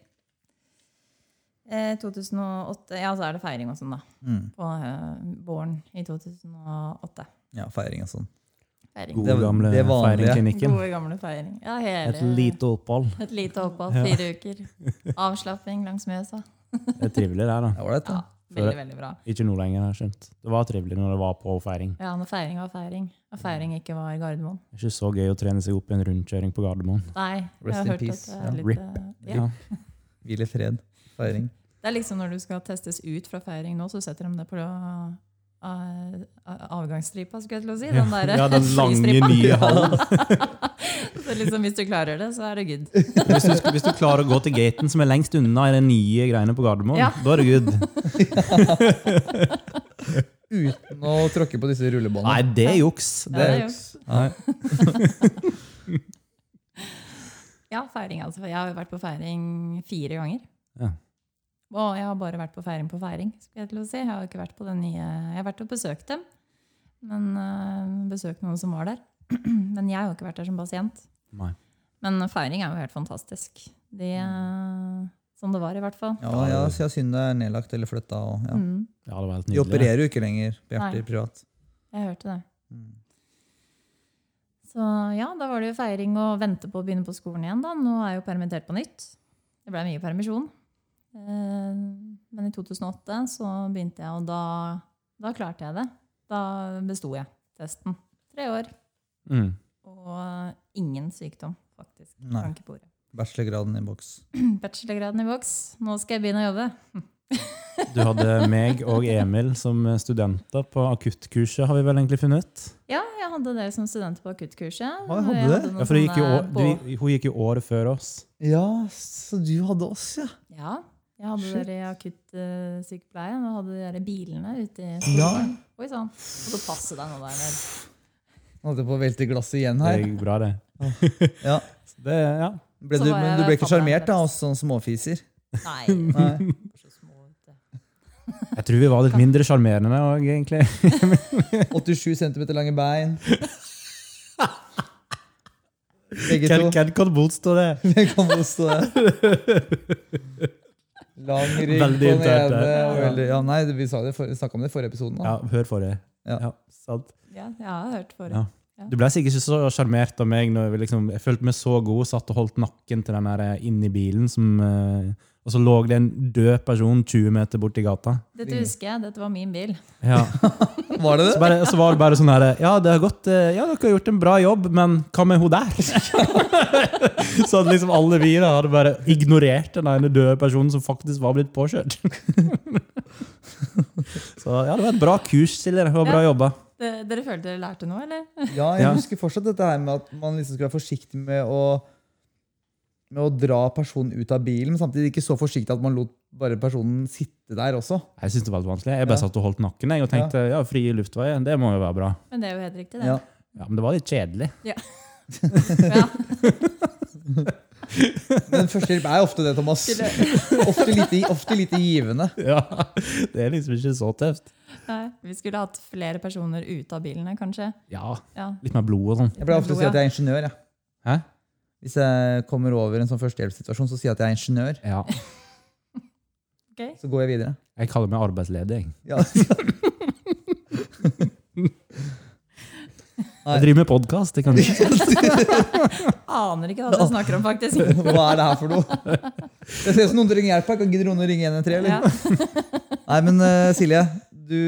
[SPEAKER 3] Eh, 2008 Ja, så er det feiring og sånn, da.
[SPEAKER 1] Mm.
[SPEAKER 3] På eh, våren i 2008.
[SPEAKER 1] Ja, feiring og sånn.
[SPEAKER 3] Feiring.
[SPEAKER 2] Gode,
[SPEAKER 1] Det-
[SPEAKER 2] gamle
[SPEAKER 1] det
[SPEAKER 2] feiringklinikken.
[SPEAKER 3] Gode, gamle feiring. Ja, hele,
[SPEAKER 2] Et lite opphold.
[SPEAKER 3] et lite opphold.
[SPEAKER 2] Ja.
[SPEAKER 3] Fire uker. Avslapping langs Mjøsa.
[SPEAKER 2] Det er trivelig der, da.
[SPEAKER 1] Det var det,
[SPEAKER 3] Ja,
[SPEAKER 1] da.
[SPEAKER 3] Veldig, veldig bra.
[SPEAKER 2] Ikke nå lenger, har jeg skjønt. Det var trivelig når det var på feiring.
[SPEAKER 3] Ja, når feiring var feiring. Og feiring ikke var Gardermoen.
[SPEAKER 2] Det er ikke så gøy å trene seg opp i en rundkjøring på Gardermoen.
[SPEAKER 3] Nei,
[SPEAKER 1] Rest
[SPEAKER 3] jeg har
[SPEAKER 1] in
[SPEAKER 3] hørt
[SPEAKER 1] peace.
[SPEAKER 3] at det
[SPEAKER 1] Ja,
[SPEAKER 3] er litt
[SPEAKER 2] rip.
[SPEAKER 3] eh, ja.
[SPEAKER 2] Ja.
[SPEAKER 1] Hvil i fred. Feiring.
[SPEAKER 3] Det er liksom når du skal testes ut fra feiring nå, så setter de det på avgangsstripa, skulle jeg til å si. Den der
[SPEAKER 2] ja, den lange, nye hallen.
[SPEAKER 3] Så liksom, hvis du klarer det, så er det good.
[SPEAKER 2] Hvis du, hvis du klarer å gå til gaten som er lengst unna i de nye greiene på Gardermoen,
[SPEAKER 3] Ja.
[SPEAKER 2] da er det good.
[SPEAKER 1] Uten å tråkke på disse rullebåndene.
[SPEAKER 2] Nei, det er juks. Det er juks.
[SPEAKER 3] juks.
[SPEAKER 2] Nei.
[SPEAKER 3] Ja, feiring altså. Jeg har jo vært på feiring fire ganger.
[SPEAKER 2] Ja.
[SPEAKER 3] Og jeg har bare vært på feiring på feiring. skulle Jeg til å si. Jeg har ikke vært på den nye Jeg har vært og besøkt dem. Men uh, besøkt noen som var der. Men jeg har jo ikke vært der som pasient.
[SPEAKER 2] Nei.
[SPEAKER 3] Men feiring er jo helt fantastisk. De, uh, som det var, i hvert fall.
[SPEAKER 1] Ja, ja, så jeg synd det er nedlagt eller flytta. Og, ja.
[SPEAKER 3] Mm,
[SPEAKER 2] Ja, det var helt
[SPEAKER 1] De
[SPEAKER 2] nydelig.
[SPEAKER 1] opererer jo ikke lenger på hjerter
[SPEAKER 3] Nei.
[SPEAKER 1] privat.
[SPEAKER 3] jeg hørte det.
[SPEAKER 1] Mm.
[SPEAKER 3] Så ja, da var det jo feiring og vente på å begynne på skolen igjen. da. Nå er jeg jo permittert på nytt. Det ble mye permisjon. Eh, Men i 2008 så begynte jeg, og da, da klarte jeg det. Da besto jeg testen. Tre år.
[SPEAKER 2] Mm.
[SPEAKER 3] Og ingen sykdom, faktisk.
[SPEAKER 1] Nei. Bachelorgraden i boks.
[SPEAKER 3] Bachelorgraden i boks. Nå skal jeg begynne å jobbe.
[SPEAKER 2] Du hadde meg og Emil som studenter på akuttkurset, har vi vel egentlig funnet ut?
[SPEAKER 3] Ja, jeg hadde dere som studenter på akuttkurset.
[SPEAKER 1] Hva jeg hadde
[SPEAKER 3] Jeg
[SPEAKER 1] det?
[SPEAKER 3] Hadde
[SPEAKER 2] Ja, for gikk jo, år- du, hun gikk jo året før oss.
[SPEAKER 1] Ja, så du hadde oss, ja.
[SPEAKER 3] Ja, jeg hadde
[SPEAKER 1] Shit.
[SPEAKER 3] dere i akuttsykepleien og hadde dere bilene ute i
[SPEAKER 1] Ja.
[SPEAKER 3] skolen. Oi sann. Og så passe deg nå der.
[SPEAKER 1] Nå holdt på å velte glasset igjen
[SPEAKER 2] Det
[SPEAKER 1] her.
[SPEAKER 2] gikk bra, det.
[SPEAKER 1] Ja.
[SPEAKER 2] Det ja.
[SPEAKER 1] Ble du, men du ble ikke sjarmert av oss sånn småfiser?
[SPEAKER 3] Nei,
[SPEAKER 1] Nei.
[SPEAKER 3] du.
[SPEAKER 2] Jeg tror vi var litt mindre sjarmerende òg, egentlig.
[SPEAKER 1] 87 cm lange bein. Begge
[SPEAKER 2] Hvem
[SPEAKER 1] to.
[SPEAKER 2] hvem kan motstå det?
[SPEAKER 1] Hvem kan motstå det? der. Lang rygg på den ene. Og veldig, ja, nei, vi snakka om det i forrige episode.
[SPEAKER 2] Ja, hør forrige.
[SPEAKER 1] Ja.
[SPEAKER 2] Ja, sant.
[SPEAKER 3] Ja, jeg har hørt forrige.
[SPEAKER 2] Ja.
[SPEAKER 3] Ja.
[SPEAKER 2] Du ble sikkert ikke så sjarmert av meg når vi liksom, jeg følte meg så god, satt og holdt nakken til den der eh, inni bilen, som, eh, og så lå det en død person 20 meter borti gata.
[SPEAKER 3] Dette husker jeg, dette var min bil.
[SPEAKER 2] Ja.
[SPEAKER 1] Var det
[SPEAKER 2] Så,
[SPEAKER 1] det?
[SPEAKER 2] bare, så var det bare sånn her Ja, det har gått, eh, ja, dere har gjort en bra jobb, men hva med hun der? så hadde liksom alle vi da hadde bare ignorert den ene døde personen som faktisk var blitt påkjørt. så ja, det var et bra kurs, Silje. Det var bra jobba.
[SPEAKER 3] Det, dere følte dere lærte noe, eller?
[SPEAKER 1] Ja, jeg husker fortsatt dette her med at man liksom skulle være forsiktig med å, med å dra personen ut av bilen, men samtidig ikke så forsiktig at man lot bare personen sitte der også.
[SPEAKER 2] Jeg synes det var litt vanskelig. Jeg bare
[SPEAKER 1] Ja.
[SPEAKER 2] satt og holdt nakken jeg, og tenkte ja, fri luftvei, det må jo være bra.
[SPEAKER 3] Men det er jo helt riktig, det.
[SPEAKER 1] Ja.
[SPEAKER 2] Ja, Men det var litt kjedelig.
[SPEAKER 3] Ja.
[SPEAKER 1] Men førstehjelp er ofte det, Thomas. Ofte lite, ofte lite givende.
[SPEAKER 2] Ja, Det er liksom ikke så tøft.
[SPEAKER 3] Nei, vi skulle hatt flere personer ute av bilene, kanskje.
[SPEAKER 2] Ja,
[SPEAKER 3] Ja.
[SPEAKER 2] Litt mer blod og sånn.
[SPEAKER 1] Jeg pleier ofte å si at jeg er ingeniør. Ja.
[SPEAKER 2] Hæ?
[SPEAKER 1] Hvis jeg kommer over en sånn førstehjelpssituasjon, så sier jeg at jeg er ingeniør.
[SPEAKER 2] Ja.
[SPEAKER 3] Okay.
[SPEAKER 1] Så går jeg videre.
[SPEAKER 2] Jeg kaller meg arbeidsledig.
[SPEAKER 1] Ja. Nei.
[SPEAKER 2] Jeg driver med podkast. Du.
[SPEAKER 3] Aner ikke hva dere snakker om, faktisk.
[SPEAKER 1] Hva er det her for noe? Det ser ut som noen trenger hjelp her. Kan gidder noen å ringe 113? Eller?
[SPEAKER 3] Ja.
[SPEAKER 1] Nei, men uh, Silje, du,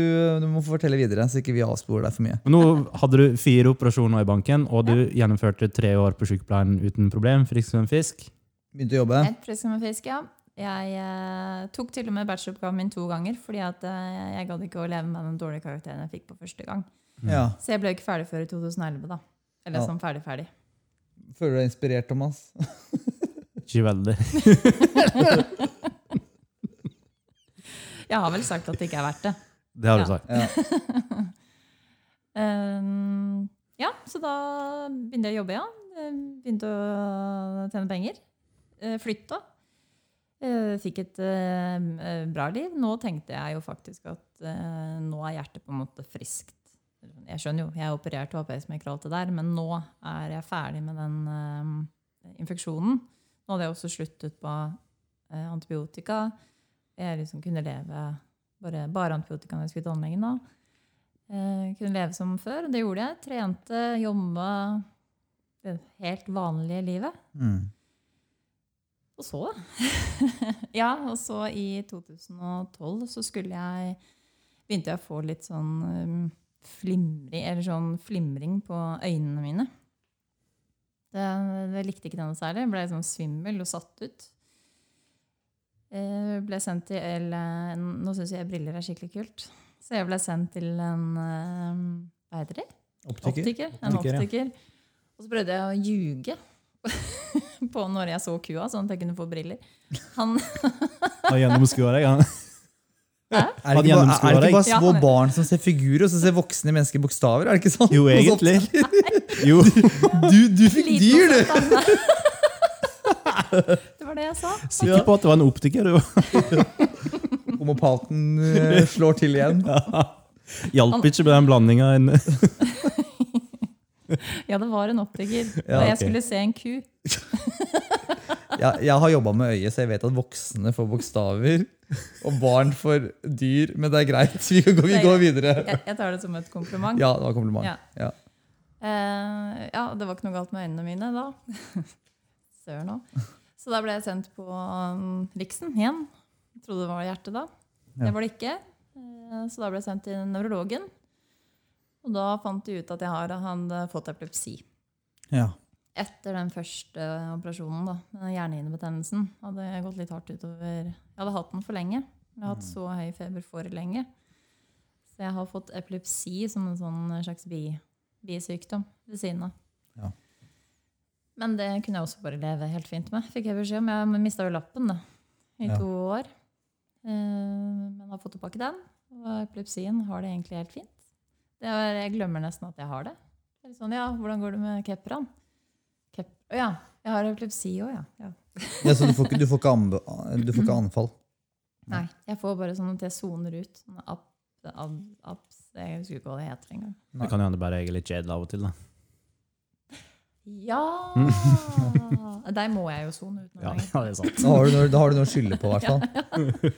[SPEAKER 1] du må fortelle videre, så ikke vi avsporer deg for mye.
[SPEAKER 2] Men nå hadde du fire operasjoner i banken, og du gjennomførte tre år på sykepleien uten problem. Frisk som en fisk.
[SPEAKER 1] Begynte å jobbe.
[SPEAKER 3] Helt frisk som en fisk, ja. Jeg eh, tok til og med bacheloroppgaven min to ganger, fordi at eh, jeg gadd ikke å leve med den dårlige karakteren jeg fikk på første gang.
[SPEAKER 1] Ja.
[SPEAKER 3] Så jeg ble ikke ferdig før i 2011, da. Eller
[SPEAKER 1] Ja.
[SPEAKER 3] sånn ferdig-ferdig.
[SPEAKER 1] Føler du deg inspirert, Thomas?
[SPEAKER 2] Ikke veldig.
[SPEAKER 3] Jeg har vel sagt at det ikke er verdt det.
[SPEAKER 2] Det har du sagt.
[SPEAKER 1] Ja.
[SPEAKER 3] Um, ja, så da begynte jeg å jobbe, ja. Eh, Begynte å tjene penger. Eh, Flytta. Eh, Fikk et eh, bra liv. Nå tenkte jeg jo faktisk at nå er hjertet på en måte friskt. Jeg skjønner jo, jeg har operert og har pacemaker og alt det der, men nå er jeg ferdig med den infeksjonen. Nå hadde jeg også sluttet på antibiotika. Jeg liksom kunne leve bare, bare antibiotika når jeg skulle til tannlegen. da. Eh, kunne leve som før. Det gjorde jeg. Trente, jobba. Det helt vanlige livet.
[SPEAKER 1] Mm.
[SPEAKER 3] Og så Ja, og så i 2012 så skulle jeg Begynte jeg å få litt sånn um, flimring, eller sånn flimring på øynene mine. Det, det likte ikke denne særlig. Jeg ble sånn svimmel og satt ut. Eh, ble sendt til eller, Nå syns jeg briller er skikkelig kult. Så jeg ble sendt til en eh, Hva heter det?
[SPEAKER 1] Optiker.
[SPEAKER 3] Optiker. En
[SPEAKER 2] Optiker, ja.
[SPEAKER 3] Og så prøvde jeg å ljuge på når jeg så kua, sånn at jeg kunne få briller. Han,
[SPEAKER 2] Har gjennomskua deg. han?
[SPEAKER 1] Er det, ikke bare, er det ikke bare små
[SPEAKER 3] Ja.
[SPEAKER 1] barn som ser figurer, og så ser voksne mennesker bokstaver? Er det ikke sånn?
[SPEAKER 2] Jo, egentlig. Jo.
[SPEAKER 1] Du, du fikk dyr, du!
[SPEAKER 3] Det var det jeg sa.
[SPEAKER 2] Sikker på at det var en optiker. Du.
[SPEAKER 1] Homopaten eh, slår til igjen.
[SPEAKER 2] Hjalp ikke med den blandinga.
[SPEAKER 3] Ja, det var en optiker.
[SPEAKER 1] Ja,
[SPEAKER 3] og jeg skulle se en ku.
[SPEAKER 1] Jeg, jeg har jobba med øyet, så jeg vet at voksne får bokstaver. Og barn får dyr. Men det er greit. Vi går, vi går videre.
[SPEAKER 3] Jeg, jeg tar det som et kompliment.
[SPEAKER 1] Ja, det var kompliment.
[SPEAKER 3] Ja.
[SPEAKER 1] Ja.
[SPEAKER 3] Uh, ja, det var ikke noe galt med øynene mine da. Søren òg. Så da ble jeg sendt på um, Riksen igjen. Jeg trodde det var hjertet da.
[SPEAKER 4] Ja.
[SPEAKER 3] Det var det ikke. Eh, så da ble jeg sendt til nevrologen. Og da fant de ut at jeg har, hadde fått epilepsi.
[SPEAKER 4] Ja.
[SPEAKER 3] Etter den første operasjonen, da, hjernehinnebetennelsen, hadde jeg gått litt hardt utover Jeg hadde hatt den for lenge. Jeg har hatt så høy feber for lenge. Så jeg har fått epilepsi som en sånn slags bi, bisykdom ved siden av.
[SPEAKER 4] Ja.
[SPEAKER 3] Men det kunne jeg også bare leve helt fint med. Fikk jeg beskjed om. Jeg mista jo lappen da, i
[SPEAKER 4] Ja.
[SPEAKER 3] to år. Eh, men har fått tilbake den. Og epilepsien har det egentlig helt fint. Det er, jeg glemmer nesten at jeg har det. det er sånn, ja, hvordan går det med kepperen? Kep ja, jeg har epilepsi òg, ja. ja.
[SPEAKER 4] ja. Så du får ikke, du får ikke, anbe, du får ikke anfall?
[SPEAKER 3] Nei, jeg får bare sånn at jeg soner ut. Sånne app, ab, apps, jeg husker ikke hva det heter engang.
[SPEAKER 2] Det kan jo hende bare jeg er litt jaded av og til. da.
[SPEAKER 3] Ja! Der må jeg jo sone ut noen
[SPEAKER 2] Ja,
[SPEAKER 3] ganger.
[SPEAKER 2] ja, det er sant.
[SPEAKER 4] Da har du noe, da har du noe å skylde på, i hvert fall.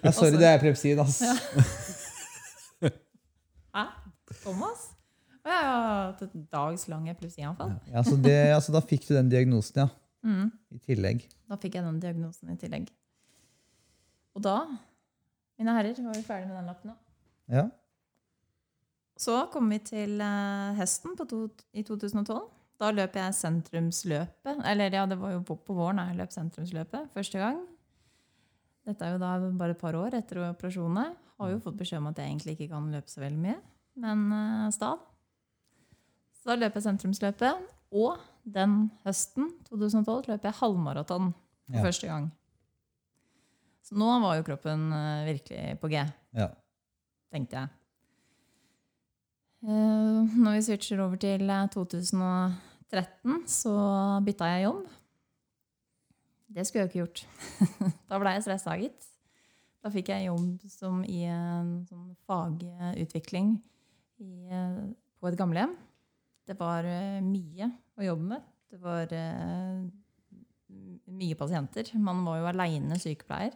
[SPEAKER 4] Ja, sorry, det er epilepsien, ass.
[SPEAKER 3] Hæ? Thomas? Å, Jeg har hatt et dags lang epilepsianfall.
[SPEAKER 4] Ja, så, det, altså, da fikk du den diagnosen, ja.
[SPEAKER 3] Mm.
[SPEAKER 4] I tillegg.
[SPEAKER 3] Da fikk jeg den diagnosen i tillegg. Og da, mine herrer, var vi ferdig med den lappen da.
[SPEAKER 4] Ja.
[SPEAKER 3] Så kom vi til eh, hesten på to, i 2012. Da løp jeg sentrumsløpet. Eller ja, det var jo på, på våren jeg løp sentrumsløpet første gang. Dette er jo da bare et par år etter operasjonene. Har jo fått beskjed om at jeg egentlig ikke kan løpe så veldig mye, men uh, stav. Så da løp jeg sentrumsløpet. Og den høsten, 2012, løp jeg halvmaraton for
[SPEAKER 4] Ja.
[SPEAKER 3] første gang. Så nå var jo kroppen uh, virkelig på G
[SPEAKER 4] ja.
[SPEAKER 3] tenkte jeg. Eh, når vi switcher over til eh, 2013, så bytta jeg jobb. Det skulle jeg ikke gjort. da ble jeg stressa, gitt. Da fikk jeg jobb som i en sånn fagutvikling i, eh, på et gamlehjem. Det var eh, mye å jobbe med. Det var eh, mye pasienter. Man var jo aleine sykepleier.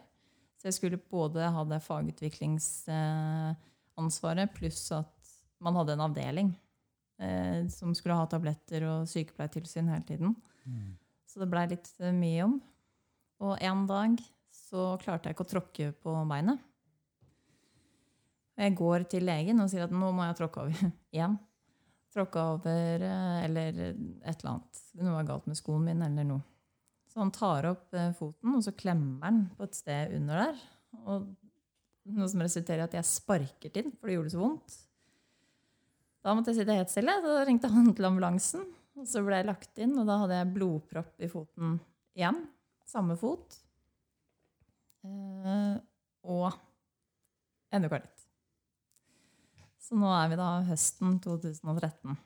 [SPEAKER 3] Så jeg skulle både ha det fagutviklingsansvaret pluss at man hadde en avdeling eh, som skulle ha tabletter og sykepleiertilsyn hele tiden. Så det blei litt eh, mye om. Og en dag så klarte jeg ikke å tråkke på beinet. Jeg går til legen og sier at nå må jeg tråkke over igjen. Tråkke over eh, eller et eller annet. Noe var galt med skoen min eller noe. Så han tar opp eh, foten, og så klemmer han på et sted under der. Og noe som resulterer i at jeg sparker til, for det gjorde så vondt. Da måtte jeg sitte helt stille. Da ringte han til ambulansen. Og så ble jeg lagt inn, og da hadde jeg blodpropp i foten igjen. Samme fot. Eh, og endokardit. Så nå er vi da høsten 2013.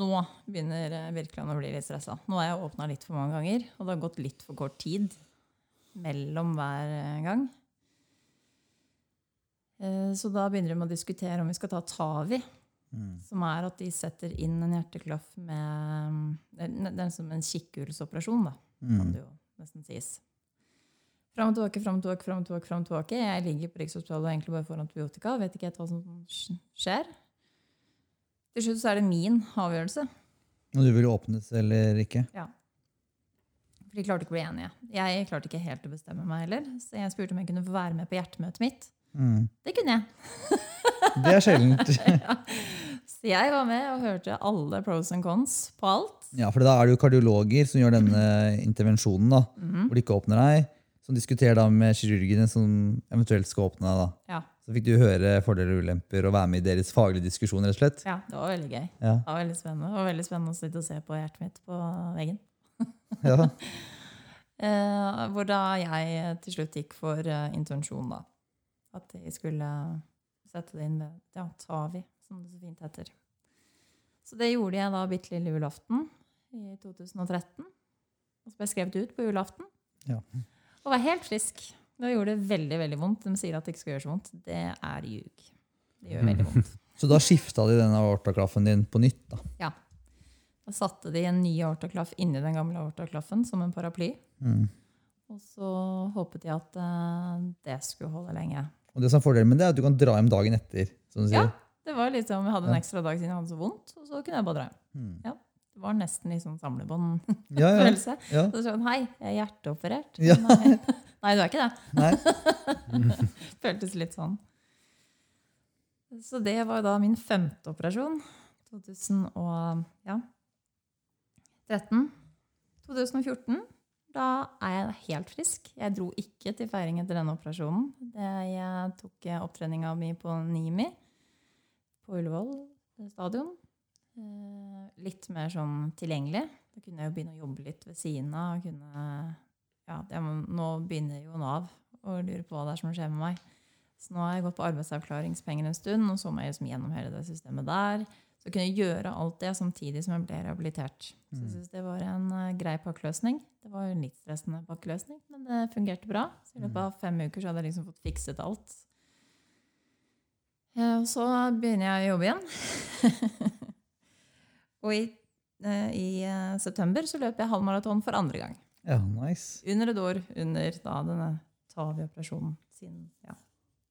[SPEAKER 3] Nå begynner virkelig Birkeland å bli litt stressa. Nå har jeg åpna litt for mange ganger, og det har gått litt for kort tid mellom hver eh, gang. Eh, Så da begynner de å diskutere om vi skal ta Tavi, som er at de setter inn en hjerteklaff med Det er som en kikkhullsoperasjon, da, kan det jo nesten sies. Fram og tilbake, fram og tilbake, fram og tilbake. frem og tilbake. Jeg ligger på Rikshospitalet og egentlig bare får antibiotika. Vet ikke helt hva som skjer. Til slutt så er det min avgjørelse.
[SPEAKER 4] Og du vil åpnes eller ikke?
[SPEAKER 3] For de klarte ikke å bli enige. Jeg klarte ikke helt å bestemme meg heller. Så jeg spurte om jeg kunne få være med på hjertemøtet mitt.
[SPEAKER 4] Mm.
[SPEAKER 3] Det kunne jeg.
[SPEAKER 4] Det er sjeldent.
[SPEAKER 3] Så jeg var med og hørte alle pros and cons på alt.
[SPEAKER 4] Ja, for da er det jo kardiologer som gjør denne intervensjonen, da,
[SPEAKER 3] Mhm.
[SPEAKER 4] hvor de ikke åpner deg. Som diskuterer da med kirurgene som eventuelt skal åpne deg. da.
[SPEAKER 3] Ja,
[SPEAKER 4] Så fikk du høre fordeler og ulemper og være med i deres faglige diskusjon. rett og slett.
[SPEAKER 3] ja det var veldig gøy.
[SPEAKER 4] Ja.
[SPEAKER 3] Det var veldig spennende. Det var veldig spennende å sitte og se på hjertet mitt på veggen.
[SPEAKER 4] Ja.
[SPEAKER 3] Eh, hvor da jeg til slutt gikk for eh, intensjon, da. At de skulle sette det inn ved ja, Tavi, som det så fint heter. Så det gjorde jeg da bitte lille julaften i 2013. Og så ble jeg skrevet ut på julaften.
[SPEAKER 4] Ja.
[SPEAKER 3] Og var helt frisk. Det gjorde det veldig veldig vondt. De sier at det ikke skal gjøre så vondt. Det er ljug. Det gjør veldig vondt.
[SPEAKER 4] Så da skifta de den aortaklaffen din på nytt. da.
[SPEAKER 3] Ja. Da satte de en ny aortaklaff inni den gamle aortaklaffen som en paraply.
[SPEAKER 4] Mm.
[SPEAKER 3] Og så håpet de at eh, det skulle holde lenge.
[SPEAKER 4] Og det som er fordelen med det, er at du kan dra hjem dagen etter. som du
[SPEAKER 3] Ja, det var liksom, Jeg hadde en ekstra dag siden jeg hadde så vondt, og så kunne jeg bare dra hjem.
[SPEAKER 1] Mm.
[SPEAKER 3] Det var nesten litt sånn samlebåndfølelse.
[SPEAKER 1] Ja, ja. ja.
[SPEAKER 3] Så sånn, Hei, jeg er hjerteoperert.
[SPEAKER 1] Ja.
[SPEAKER 3] Nei. Nei, du er ikke det. Føltes litt sånn. Så det var da min femte operasjon. 2013. 2014. Da er jeg helt frisk. Jeg dro ikke til feiring etter denne operasjonen. Jeg tok eh, opptreninga mi på Nimi på Ullevål stadion. Eh, Litt mer sånn tilgjengelig. Da kunne jeg jo begynne å jobbe litt ved siden av. Kunne, ja, det, nå begynner jo Nav å lure på hva det er som skjer med meg. Så nå har jeg gått på arbeidsavklaringspenger en stund, og så må jeg liksom gjennom hele det systemet der. Så kunne jeg gjøre alt det samtidig som jeg ble rehabilitert. Så jeg synes det var en eh, grei pakkeløsning. Det var en litt stressende pakkeløsning, men det fungerte bra. Så i løpet av fem uker så hadde jeg liksom fått fikset alt. Og så begynner jeg å jobbe igjen. og i, eh, i eh, september så løper jeg halvmaraton for andre gang.
[SPEAKER 1] ja, nice.
[SPEAKER 3] Under et år under da denne TAVI-operasjonen sin. Ja.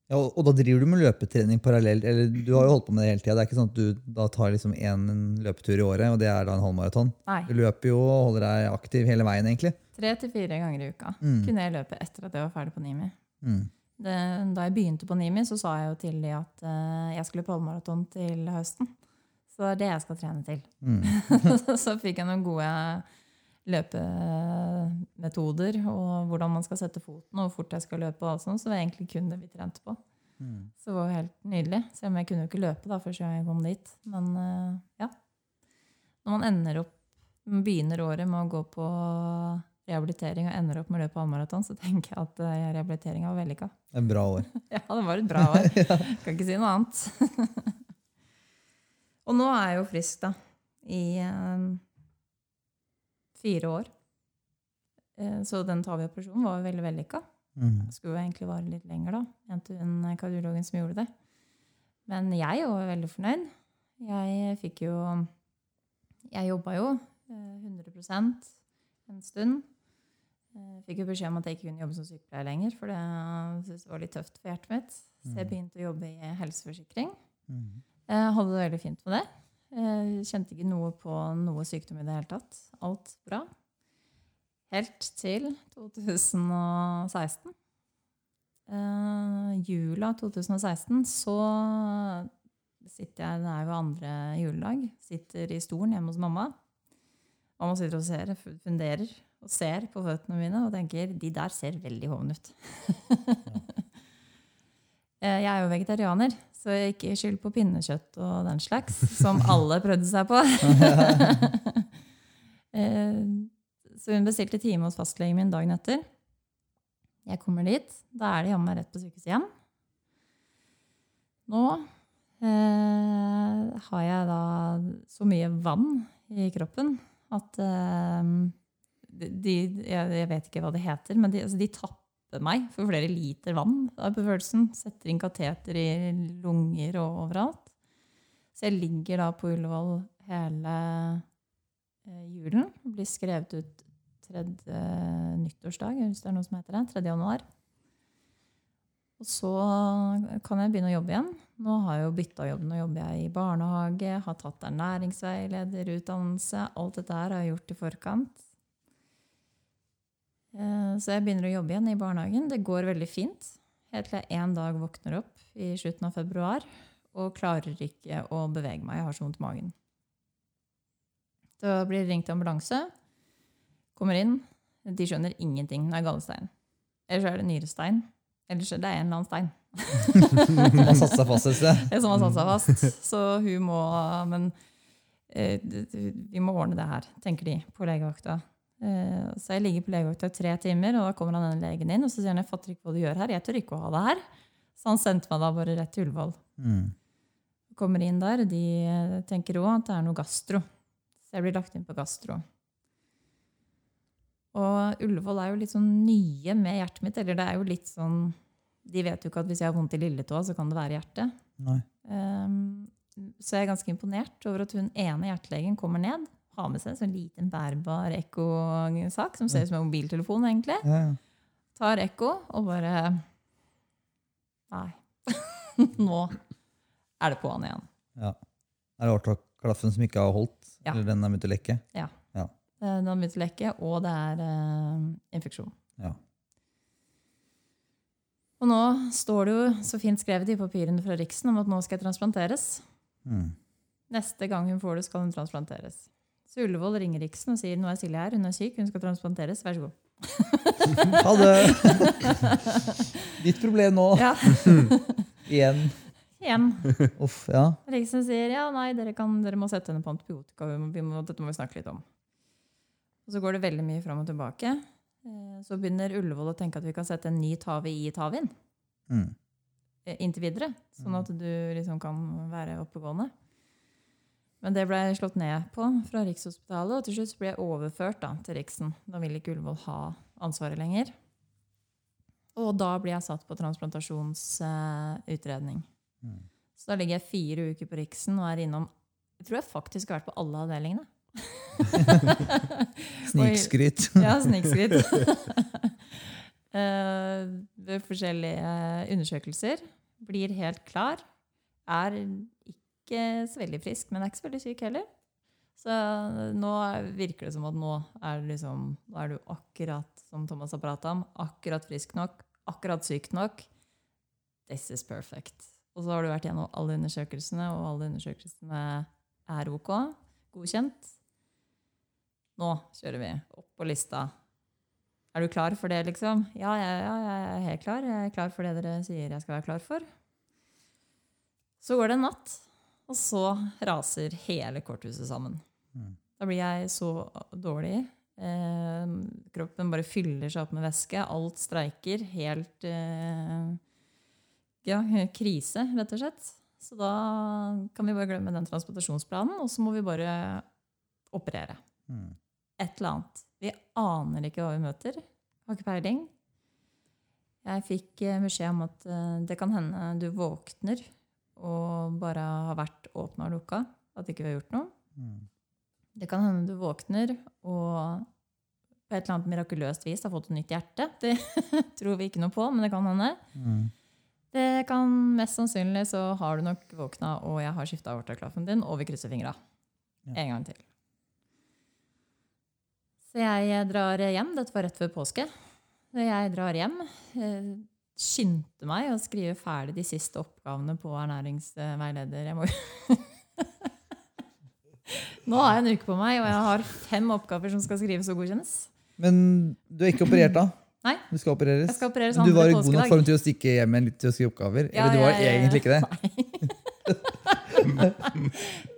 [SPEAKER 1] Ja, og, og da driver du med løpetrening parallelt? Eller du har jo holdt på med det hele tida. Det er ikke sånn at du da tar liksom én løpetur i året, og det er da en halvmaraton?
[SPEAKER 3] Nei.
[SPEAKER 1] Du løper jo og holder deg aktiv hele veien, egentlig.
[SPEAKER 3] Tre til fire ganger i uka
[SPEAKER 1] Mm.
[SPEAKER 3] kunne jeg løpe etter at jeg var ferdig på Nimi.
[SPEAKER 1] Mm.
[SPEAKER 3] Det, da jeg begynte på Nimi, så sa jeg jo til de at uh, jeg skulle på halvmaraton til høsten. Så det er det jeg skal trene til.
[SPEAKER 1] Mm.
[SPEAKER 3] så fikk jeg noen gode løpemetoder og hvordan man skal sette foten og hvor fort jeg skal løpe. og alt sånt, Så det var egentlig kun det vi trente på.
[SPEAKER 1] Mm.
[SPEAKER 3] Så det var jo helt nydelig. Selv om jeg kunne jo ikke løpe da først jeg kom dit. Men eh, ja. Når man ender opp, man begynner året med å gå på rehabilitering og ender opp med å løpe halvmaraton, så tenker jeg at uh, rehabiliteringa var vellykka.
[SPEAKER 1] En bra år.
[SPEAKER 3] Ja, det var et bra år. Kan ikke si noe annet. og nå er jeg jo frisk, da. I eh, fire år. Eh, så den TAVI-operasjonen var veldig vellykka.
[SPEAKER 1] Mm.
[SPEAKER 3] Det skulle jo egentlig vare litt lenger, da. Mente hun kardiologen som gjorde det. Men jeg var veldig fornøyd. Jeg fikk jo Jeg jobba jo eh, 100 en stund. Jeg Fikk jo beskjed om at jeg ikke kunne jobbe som sykepleier lenger, for det syntes jeg var litt tøft for hjertet mitt. Så jeg begynte å jobbe i helseforsikring.
[SPEAKER 1] Mm.
[SPEAKER 3] Jeg hadde det veldig fint med det. Jeg kjente ikke noe på noe sykdom i det hele tatt. Alt bra. Helt til 2016. Eh, jula 2016 så sitter jeg, det er jo andre juledag, sitter i stolen hjemme hos mamma. Mamma sitter og ser, funderer og ser på føttene mine og tenker de der ser veldig hovne ut. Eh, Jeg er jo vegetarianer, så ikke skyld på pinnekjøtt og den slags, som alle prøvde seg på. Eh, Så hun bestilte time hos fastlegen min dagen etter. Jeg kommer dit. Da er de jammen meg rett på sykehuset igjen. Nå eh, har jeg da så mye vann i kroppen at eh, de, jeg, jeg vet ikke hva det heter, men de, altså de tapper meg for flere liter vann av befølelsen. Setter inn kateter i lunger og overalt. Så jeg ligger da på Ullevål hele eh, julen. Blir skrevet ut tredje nyttårsdag, hvis det er noe som heter det. 3. januar. Og så kan jeg begynne å jobbe igjen. Nå har jeg jo bytta jobb. Nå jobber jeg i barnehage, har tatt ernæringsveilederutdannelse. Alt dette her har jeg gjort i forkant. Eh, Så jeg begynner å jobbe igjen i barnehagen. Det går veldig fint. Helt til jeg en dag våkner opp i slutten av februar og klarer ikke å bevege meg. Jeg har så vondt i magen. Da blir det ringt ambulanse. Kommer inn. De skjønner ingenting. Det er gallestein. Eller så er det nyrestein. Eller så er det en eller annen stein.
[SPEAKER 1] Som har satt seg fast et sted.
[SPEAKER 3] Som har satt seg fast. Så hun må Men eh, vi må ordne det her, tenker de på legevakta. Eh, Så jeg ligger på legevakta i tre timer, og da kommer han denne legen inn og så sier han, jeg fatter ikke hva du gjør her. Jeg tør ikke å ha det her. Så han sendte meg da bare rett til Ullevål.
[SPEAKER 1] Mm.
[SPEAKER 3] Kommer inn der, de eh, tenker òg at det er noe gastro. Så jeg blir lagt inn på gastro. Og Ullevål er jo litt sånn nye med hjertet mitt. Eller det er jo litt sånn De vet jo ikke at hvis jeg har vondt i lilletåa, så kan det være hjertet. Um, så jeg er ganske imponert over at hun ene hjertelegen kommer ned, har med seg en sånn liten bærbar ekkosak, som ser ut som en mobiltelefon, egentlig.
[SPEAKER 1] Ja, ja.
[SPEAKER 3] Tar ekko og bare Nei. Nå er det på'n igjen.
[SPEAKER 4] Ja. Er det årtaklaffen som ikke har holdt?
[SPEAKER 3] Ja.
[SPEAKER 4] Eller den er begynt å lekke?
[SPEAKER 3] ja, Den har begynt å lekke, og det er uh, infeksjon.
[SPEAKER 4] Ja.
[SPEAKER 3] Og nå står det jo så fint skrevet i papirene fra Riksen om at nå skal jeg transplanteres.
[SPEAKER 4] Mm.
[SPEAKER 3] Neste gang hun får det, skal hun transplanteres. Så Ullevål ringer Riksen og sier nå er Silje her, hun er syk, hun skal transplanteres. Vær så god.
[SPEAKER 4] Ha det! Ditt problem nå.
[SPEAKER 3] Ja,
[SPEAKER 4] Igjen.
[SPEAKER 3] igjen.
[SPEAKER 4] Uff, ja.
[SPEAKER 3] Riksen sier ja, nei, dere, kan, dere må sette henne på antibiotika. Vi må, vi må, dette må vi snakke litt om. Og så går det veldig mye fram og tilbake. Eh, Så begynner Ullevål å tenke at vi kan sette en ny Tavi i Tavin
[SPEAKER 4] Mm.
[SPEAKER 3] eh, inntil videre. Sånn at du liksom kan være oppegående. Men det ble slått ned på fra Rikshospitalet, og til slutt ble jeg overført da, til Riksen. Da ville ikke Ullevål ha ansvaret lenger. Og da blir jeg satt på transplantasjonsutredning.
[SPEAKER 4] Mm.
[SPEAKER 3] Så da ligger jeg fire uker på Riksen og er innom Jeg tror jeg faktisk har vært på alle avdelingene.
[SPEAKER 4] Snikskryt.
[SPEAKER 3] Ja, snikskritt. Eh, ved forskjellige undersøkelser. Blir helt klar. Er ikke så veldig frisk, men jeg er ikke så veldig syk heller. Så nå virker det som at nå er, liksom, du akkurat som Thomas har prata om, akkurat frisk nok, akkurat syk nok. This is perfect. Og så har du vært gjennom alle undersøkelsene, og alle undersøkelsene er ok. Godkjent. Nå kjører vi opp på lista. Er du klar for det, liksom? Ja, ja, ja, jeg er helt klar. Jeg er klar for det dere sier jeg skal være klar for. Så går det en natt, og så raser hele korthuset sammen.
[SPEAKER 4] Mm.
[SPEAKER 3] Da blir jeg så dårlig. Eh, kroppen bare fyller seg opp med væske. Alt streiker. Helt eh, ja, krise, rett og slett. Så da kan vi bare glemme den transportasjonsplanen, og så må vi bare operere
[SPEAKER 4] Mm.
[SPEAKER 3] et eller annet. Vi aner ikke hva vi møter. Har ikke peiling. Jeg fikk eh, beskjed om at eh, det kan hende du våkner og bare har vært åpna og lukka. At ikke vi har gjort noe.
[SPEAKER 4] Mm.
[SPEAKER 3] Det kan hende du våkner og på et eller annet mirakuløst vis har fått et nytt hjerte. Det tror vi ikke noe på, men det kan hende.
[SPEAKER 4] Mm.
[SPEAKER 3] Det kan Mest sannsynlig så har du nok våkna, og jeg har skifta aortaklaffen din, og vi krysser fingra.
[SPEAKER 4] Ja.
[SPEAKER 3] En gang til. Så jeg drar hjem. Dette var rett før påske. Jeg drar hjem. Skyndte meg å skrive ferdig de siste oppgavene på ernæringsveileder. Jeg må Nå har jeg en uke på meg, og jeg har fem oppgaver som skal skrives og godkjennes.
[SPEAKER 4] Men du er ikke operert, da?
[SPEAKER 3] Nei.
[SPEAKER 4] Du skal opereres?
[SPEAKER 3] Jeg skal opereres
[SPEAKER 4] du var i god nok form til å stikke hjem igjen litt til å skrive oppgaver?
[SPEAKER 3] Ja,
[SPEAKER 4] Eller du var
[SPEAKER 3] jeg-
[SPEAKER 4] egentlig ikke det?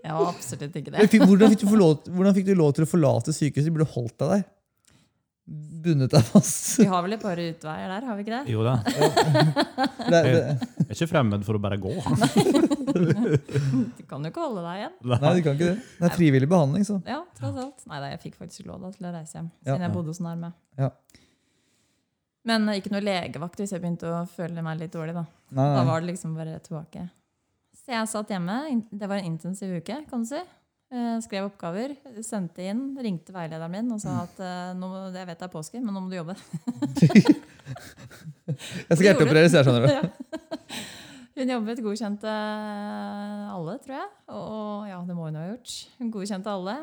[SPEAKER 3] Jeg var absolutt ikke det.
[SPEAKER 4] Hvordan fikk, du lov, hvordan fikk du lov til å forlate sykehuset? Du burde holdt deg der. Bundet deg fast.
[SPEAKER 3] Vi har vel et par utveier der, har vi ikke det?
[SPEAKER 2] Jo da.
[SPEAKER 4] Det, det,
[SPEAKER 2] Jeg er ikke fremmed for å bare gå.
[SPEAKER 3] Du kan jo ikke holde deg igjen.
[SPEAKER 4] nei, du kan ikke det. Det er frivillig behandling, så.
[SPEAKER 3] Ja, tross alt. Nei, da, jeg fikk faktisk lov da, til å reise hjem,
[SPEAKER 4] Ja.
[SPEAKER 3] siden jeg bodde så nærme.
[SPEAKER 4] Ja.
[SPEAKER 3] Men eh, ikke noe legevakt hvis jeg begynte å føle meg litt dårlig. Da
[SPEAKER 4] Nei,
[SPEAKER 3] Da var det liksom bare tilbake. Så jeg satt hjemme. Det var en intensiv uke, kan du si. Eh, Skrev oppgaver, sendte inn, ringte veilederen min og sa at eh, nå, jeg vet det er påske, men nå må du jobbe.
[SPEAKER 4] Jeg skal hjerteopereres, jeg skjønner du.
[SPEAKER 3] Hun jobbet, godkjente alle, tror jeg. Og ja, det må hun ha gjort. Hun godkjente alle.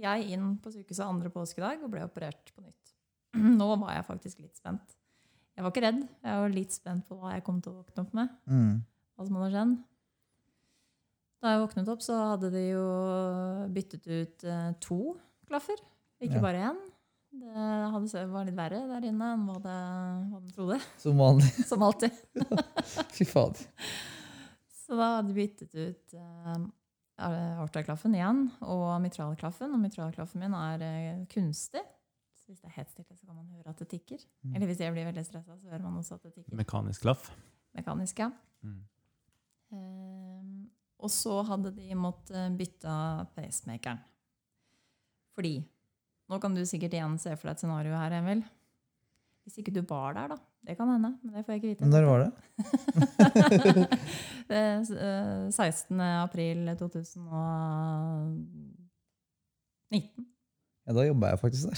[SPEAKER 3] Jeg inn på sykehuset andre påskedag og ble operert på nytt. Nå var jeg faktisk litt spent. Jeg var ikke redd. Jeg var litt spent på hva jeg kom til å våkne opp med.
[SPEAKER 4] Mm.
[SPEAKER 3] Hva som hadde skjedd. Da jeg våknet opp, så hadde de jo byttet ut eh, to klaffer, ikke
[SPEAKER 4] Ja.
[SPEAKER 3] bare én. Det hadde, var litt verre der inne enn hva, det, hva de trodde.
[SPEAKER 4] Som vanlig.
[SPEAKER 3] Som alltid.
[SPEAKER 4] Fy fader.
[SPEAKER 3] Så da hadde de byttet ut eh, aortaklaffen igjen og mitralklaffen. Og mitralklaffen min er eh, kunstig. Så hvis det er helt stille, så kan man høre at det tikker.
[SPEAKER 4] Mm.
[SPEAKER 3] Eller hvis jeg blir veldig stressa, så hører man også at det tikker.
[SPEAKER 2] Mekanisk klaff.
[SPEAKER 3] Mekanisk, ja.
[SPEAKER 2] Mm.
[SPEAKER 3] Eh, og så hadde de måttet bytte pacemakeren. Fordi Nå kan du sikkert igjen se for deg et scenario her, Emil. Hvis ikke du var der, da. Det kan hende, men det får jeg ikke vite.
[SPEAKER 4] Når var det?
[SPEAKER 3] Det er, eh, 16. april 2019.
[SPEAKER 4] Ja, da jobba jeg faktisk der.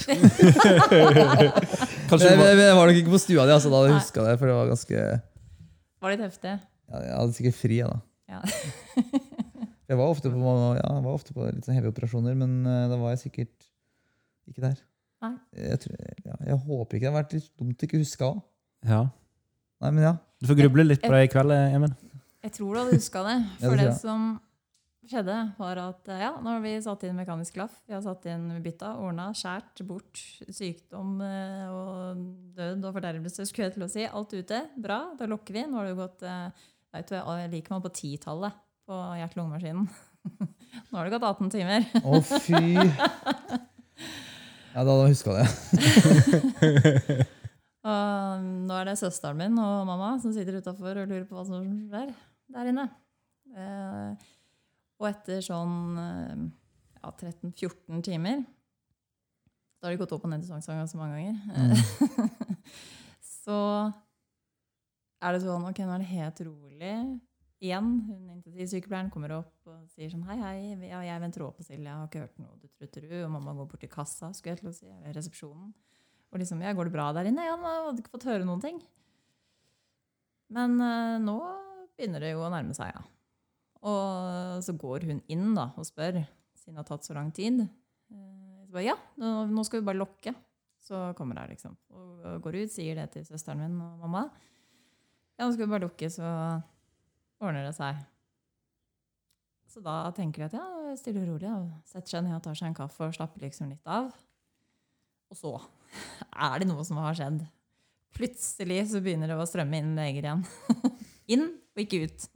[SPEAKER 2] Kanskje
[SPEAKER 4] Jeg,
[SPEAKER 2] du var,
[SPEAKER 4] jeg, jeg var nok ikke på stua di, altså, da hadde jeg huska det. For det var ganske
[SPEAKER 3] Var litt heftig.
[SPEAKER 4] ja, Jeg hadde sikkert fri, jeg, da.
[SPEAKER 3] Ja.
[SPEAKER 1] Jeg var ofte på, ja, jeg var ofte på litt sånn heavy operasjoner, men eh, da var jeg sikkert ikke der.
[SPEAKER 3] Nei.
[SPEAKER 1] Jeg, tror, ja, jeg håper ikke det har vært litt dumt å ikke huske òg.
[SPEAKER 2] Ja.
[SPEAKER 1] Nei, men ja.
[SPEAKER 2] Du får gruble litt på det i kveld, Emil.
[SPEAKER 3] Jeg tror du hadde huska det. For
[SPEAKER 1] det
[SPEAKER 3] det, som skjedde, var at eh, ja, nå har vi satt inn mekanisk klaff. Vi har satt inn bytta, ordna, skjært bort sykdom eh, og død og fordervelse, skulle jeg til å si. Alt ute. Bra, da lukker vi. Nå har det jo gått eh, vet du, jeg liker meg på titallet på hjerte-lungemaskinen. Nå har det gått 18 timer.
[SPEAKER 1] Å, fy! Ja, da hadde jeg huska det.
[SPEAKER 3] Og nå er det søsteren min og mamma som sitter utafor og lurer på hva som skjer der inne. Eh, og etter sånn eh, ja, 13-14 timer Da har de gått opp og ned i tvangsfang så mange ganger. Mm. så er det sånn Ok, nå er det helt rolig. Igjen, hun intensivsykepleieren kommer opp og sier sånn Hei, hei, ja, jeg venter òg på Silje, jeg har ikke hørt noe. Du trutter du, og mamma går bort til kassa, skulle jeg til å si, eller resepsjonen. Og liksom, ja, går det bra der inne? Ja, nå hadde ikke fått høre noen ting. Men eh, nå begynner det jo å nærme seg, ja. Og så går hun inn da og spør, siden det har tatt så lang tid. Eh, Så bare, ja, nå skal vi bare lokke. Så kommer hun liksom. Og går ut, sier det til søsteren min og mamma. Ja, nå skal vi bare lukke, så ordner det seg. Så da tenker de at ja, stille og rolig, Ja. setter seg ned og tar seg en kaffe og slapper liksom litt av. Og så er det noe som har skjedd. Plutselig så begynner det å strømme inn leger igjen. inn og ikke ut.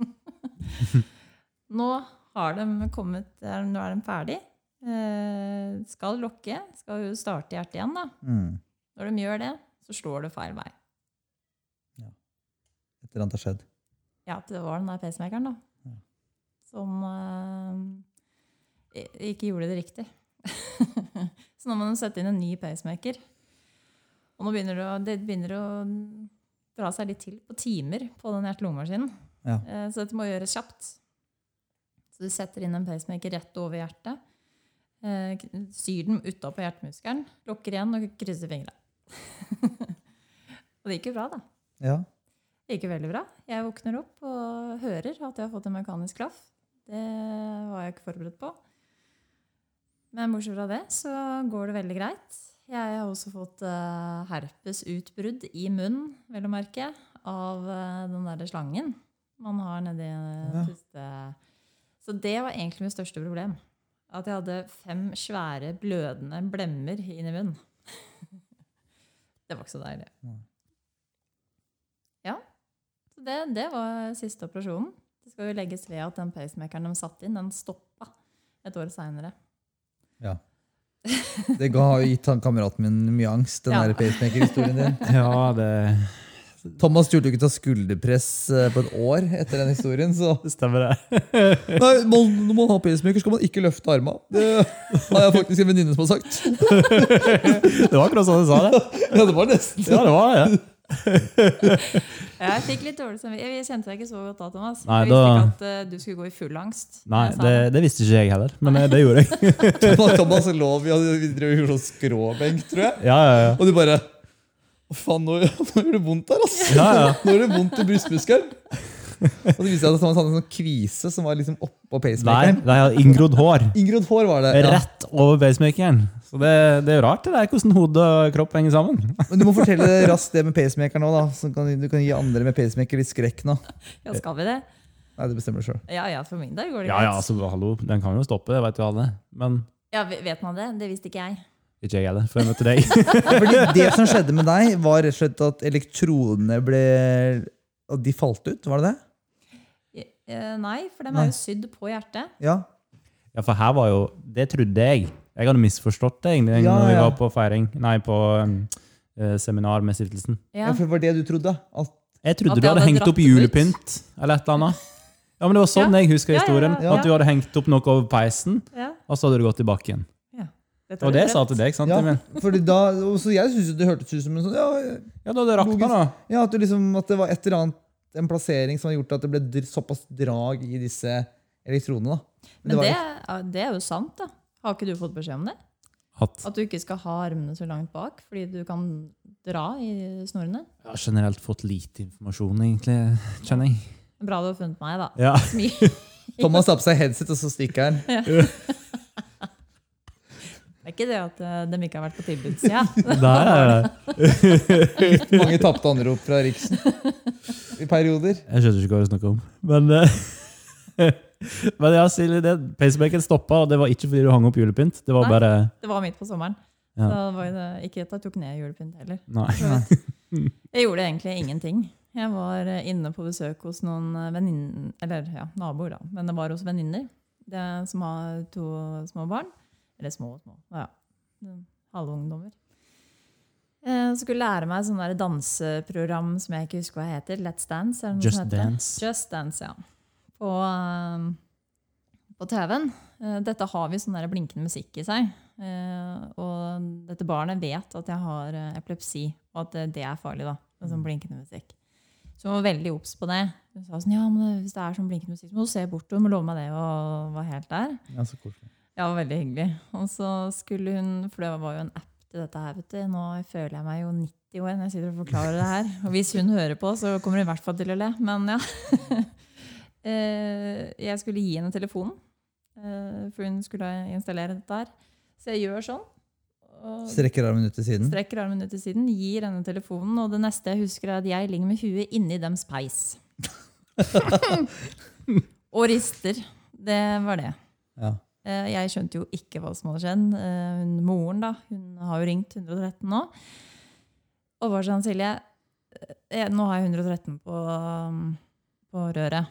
[SPEAKER 3] nå har de kommet, er- nå er de ferdig. Eh, skal lokke, skal jo starte hjertet igjen da.
[SPEAKER 1] Mm.
[SPEAKER 3] Når de gjør det, så slår det feil vei.
[SPEAKER 1] Et eller annet har skjedd.
[SPEAKER 3] Ja, det var den der pacemakeren, da.
[SPEAKER 1] Ja.
[SPEAKER 3] Som eh, ikke gjorde det riktig. så nå må du sette inn en ny pacemaker. Og nå begynner det, å, det begynner å dra seg litt til på timer på den hjerte-lungemaskinen.
[SPEAKER 1] Ja.
[SPEAKER 3] Eh, så dette må gjøres kjapt. Så du setter inn en pacemaker rett over hjertet. eh, Syr den utapå hjertemuskelen, lukker igjen og krysser fingrene. og det gikk jo bra, da.
[SPEAKER 1] Ja.
[SPEAKER 3] Det gikk jo veldig bra. Jeg våkner opp og hører at jeg har fått en mekanisk klaff. Det var jeg ikke forberedt på. Men bortsett fra det så går det veldig greit. Jeg har også fått uh, herpesutbrudd i munnen, vel å merke, av eh, den derre slangen man har nedi uh,
[SPEAKER 1] Ja.
[SPEAKER 3] puste... Så det var egentlig mitt største problem. At jeg hadde fem svære, blødende blemmer inni munnen. det var ikke så deilig. Ja. Så det, det var siste operasjonen. Det skal jo legges ved at den pacemakeren de satte inn, den stoppa et år seinere.
[SPEAKER 1] ja. Det ga, har gitt han kameraten min mye angst, den
[SPEAKER 3] Ja.
[SPEAKER 1] pacemaker-historien din.
[SPEAKER 2] Ja, det,
[SPEAKER 1] Thomas turte jo ikke ta skulderpress eh, på et år etter den historien. så...
[SPEAKER 2] det stemmer, det.
[SPEAKER 1] Nei, man, Når man har pacemaker, skal man ikke løfte armene. Det har jeg faktisk en venninne som har sagt.
[SPEAKER 2] Det var akkurat sånn du sa det.
[SPEAKER 1] Ja, det var nesten
[SPEAKER 2] Ja, det var det.
[SPEAKER 3] Jeg fikk litt dårlig samvittighet. Jeg kjente deg ikke så godt da, Thomas.
[SPEAKER 2] Nei,
[SPEAKER 3] jeg visste
[SPEAKER 2] da-
[SPEAKER 3] ikke at uh, du skulle gå i full angst.
[SPEAKER 2] Nei, det, det visste ikke jeg heller, men eh, det gjorde jeg.
[SPEAKER 1] Thomas, Thomas lå vi drev og gjorde sånn skråbenk, tror jeg.
[SPEAKER 2] Ja, ja, ja.
[SPEAKER 1] Og du bare Å, faen, nå, nå gjør det vondt her, altså!
[SPEAKER 2] Ja, ja.
[SPEAKER 1] Nå gjør det vondt i brystmuskelen. Og så viste jeg seg at Thomas hadde en sånn kvise som var liksom oppå pacemakeren.
[SPEAKER 2] Nei, har inngrodd hår.
[SPEAKER 1] Inngrodd hår var det. Ja.
[SPEAKER 2] Rett over pacemakeren. Så det, det er rart det der, hvordan hode og kropp henger sammen.
[SPEAKER 1] Men du må fortelle raskt det med pacemaker nå, da. Så kan, du kan gi andre med pacemaker litt skrekk nå.
[SPEAKER 3] Ja, skal vi det?
[SPEAKER 1] Nei, det bestemmer du sjøl.
[SPEAKER 3] Ja, ja, for min del går det
[SPEAKER 2] Ja,
[SPEAKER 3] greit.
[SPEAKER 2] ja, altså, hallo, den kan jo stoppe, det vet jo alle. Men
[SPEAKER 3] Ja, Vet man det? Det visste ikke jeg.
[SPEAKER 2] ikke jeg heller, før jeg møtte deg.
[SPEAKER 1] Fordi det som skjedde med deg, var rett og slett at elektronene ble At de falt ut, var det det?
[SPEAKER 3] Eh, Nei, for de
[SPEAKER 1] Nei.
[SPEAKER 3] er jo sydd på hjertet.
[SPEAKER 1] Ja.
[SPEAKER 2] Ja, for her var jo Det trodde jeg. Jeg hadde misforstått det egentlig
[SPEAKER 1] Ja,
[SPEAKER 2] når vi
[SPEAKER 1] ja.
[SPEAKER 2] var på feiring. Nei, på um, eh, seminar med stiftelsen.
[SPEAKER 1] ja,
[SPEAKER 3] Ja.
[SPEAKER 1] for det var det du trodde? At,
[SPEAKER 2] Jeg trodde
[SPEAKER 3] At
[SPEAKER 2] du hadde
[SPEAKER 3] hadde
[SPEAKER 2] hengt opp julepynt eller et eller annet. Ja, men Det var sånn
[SPEAKER 3] Ja.
[SPEAKER 2] jeg husker
[SPEAKER 3] Ja, ja,
[SPEAKER 2] historien.
[SPEAKER 3] ja.
[SPEAKER 2] At du hadde hengt opp noe over peisen,
[SPEAKER 3] Ja.
[SPEAKER 2] og så hadde du gått i bakken. Og det sa til deg, sant?
[SPEAKER 1] ja, fordi da, så jeg syns det hørtes ut som en sånn ja,
[SPEAKER 2] Ja, da det rakna, da.
[SPEAKER 1] ja, at, du liksom, at det var et eller annet en plassering som har gjort at det ble såpass drag i disse elektronene. da.
[SPEAKER 3] Men
[SPEAKER 1] Men
[SPEAKER 3] det, ja, det er jo sant, da. Har ikke du fått beskjed om det?
[SPEAKER 2] At
[SPEAKER 3] At du ikke skal ha armene så langt bak fordi du kan dra i snorene?
[SPEAKER 2] jeg har generelt fått lite informasjon, egentlig, kjenner jeg.
[SPEAKER 3] Bra du har funnet meg, da.
[SPEAKER 2] Ja.
[SPEAKER 1] Thomas har på seg headset, og så stikker han.
[SPEAKER 3] Det er ikke det at eh, de ikke har vært på tilbudssida.
[SPEAKER 2] Litt
[SPEAKER 1] Mange tapte anrop fra Riksen i perioder.
[SPEAKER 2] jeg skjønner ikke hva du snakker om. Men, eh, men ja, Silje, det, pacemakeren stoppa, og det var ikke fordi du hang opp julepynt. Det var
[SPEAKER 3] Nei.
[SPEAKER 2] bare
[SPEAKER 3] Det var midt på sommeren.
[SPEAKER 2] Ja.
[SPEAKER 3] Så det var det, ikke at jeg tok ned julepynt heller.
[SPEAKER 2] Nei.
[SPEAKER 3] Jeg gjorde egentlig ingenting. Jeg var eh, inne på besøk hos noen eh, venninner, eller ja, naboer, da. Men det var hos venninner som har to små barn. Eller små og små. Ja. Halvungdommer. Jeg skulle lære meg sånn danseprogram som jeg ikke husker hva heter. Let's Dance?
[SPEAKER 2] Just
[SPEAKER 3] heter?
[SPEAKER 2] Dance.
[SPEAKER 3] Just Dance, ja. På, eh, på TV-en. Eh, dette har vi sånn blinkende musikk i seg. Eh, og dette barnet vet at jeg har epilepsi, og at det, er farlig. da, sånn blinkende musikk. Så hun var veldig obs på det. Hun sa sånn, ja, men hvis det er sånn blinkende musikk, så må du se bort, Hun må love meg det, og var helt der.
[SPEAKER 1] Ja, så koselig.
[SPEAKER 3] Ja, veldig hyggelig. Og så skulle hun, for det var jo en app til dette her, vet du. Nå føler jeg meg jo 90 år når jeg sitter og forklarer det her. Og hvis hun hører på, så kommer hun i hvert fall til å le. Men ja. Eh, jeg skulle gi henne telefonen, eh, for hun skulle installere dette her. Så jeg gjør sånn.
[SPEAKER 1] Strekker armen ut til siden.
[SPEAKER 3] strekker armen ut til siden, gir henne telefonen, og det neste jeg husker, er at jeg ligger med huet inni dems peis. og rister. Det var det.
[SPEAKER 1] Ja.
[SPEAKER 3] Eh, Jeg skjønte jo ikke hva som hadde skjedd. Hun- Moren da, hun har jo ringt 113 nå. Og var sånn, Silje, nå har jeg 113 på, på røret.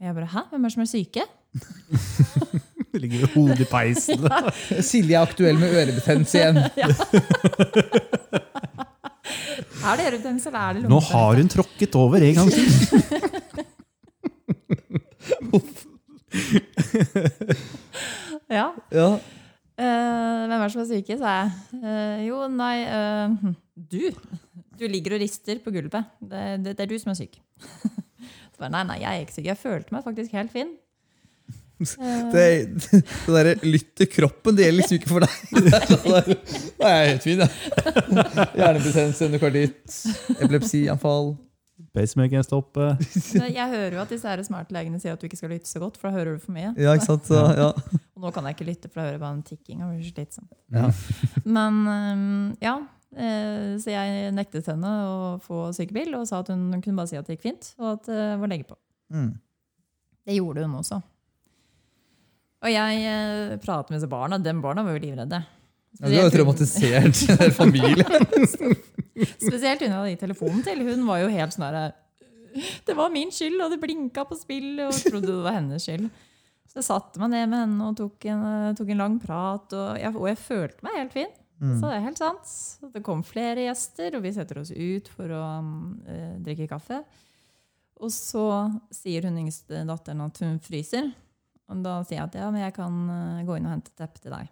[SPEAKER 3] Og jeg bare, hæ? Hvem er det som er syke?
[SPEAKER 2] Det ligger jo hodet i peisen.
[SPEAKER 1] Silje er aktuell med ørebetennelse igjen.
[SPEAKER 3] Er det ørebetennelse, eller er det
[SPEAKER 2] Nå har hun tråkket over en gang til.
[SPEAKER 3] Ja.
[SPEAKER 1] Ja.
[SPEAKER 3] Eh, hvem er det som er syke, sa jeg. Eh, jo, nei eh, Du. Du ligger og rister på gulvet. Det, det, det er du som er syk. Bare, nei, nei, jeg er ikke syk. Jeg følte meg faktisk helt fin.
[SPEAKER 1] Det, det derre lytt til kroppen, det gjelder liksom ikke for deg. Det er sånn der, Nei, jeg er helt fin, jeg. Hjernebetennelse, endokarditt, epilepsianfall.
[SPEAKER 2] Pacemakeren stopper.
[SPEAKER 3] jeg hører jo at disse her smartlegene sier at du ikke skal lytte så godt, for da hører du for mye.
[SPEAKER 1] Ja, ikke sant? Så, ja.
[SPEAKER 3] Og nå kan jeg ikke lytte, for da hører jeg bare en tikking. og blir så slitsom.
[SPEAKER 1] Ja.
[SPEAKER 3] Men øhm, ja, så jeg nektet henne å få sykebil og sa at hun kunne bare si at det gikk fint, og at det var lege på.
[SPEAKER 1] Mm.
[SPEAKER 3] Det gjorde hun også. Og jeg eh, pratet med disse barna. De barna var jo livredde.
[SPEAKER 1] Ja, du har jo traumatisert en hel familie.
[SPEAKER 3] Spesielt hun jeg hadde gitt telefonen til. Hun var jo helt sånn herre Det var min skyld, og det blinka på spillet, og trodde det var hennes skyld. Så jeg satte meg ned med henne og tok en, eh, tok en lang prat, og jeg, og jeg følte meg helt fin. Så det er helt sant. Det kom flere gjester, og vi setter oss ut for å eh, drikke kaffe. Og så sier hun yngste datteren at hun fryser. Og da sier jeg at ja, men jeg kan eh, gå inn og hente teppe til deg.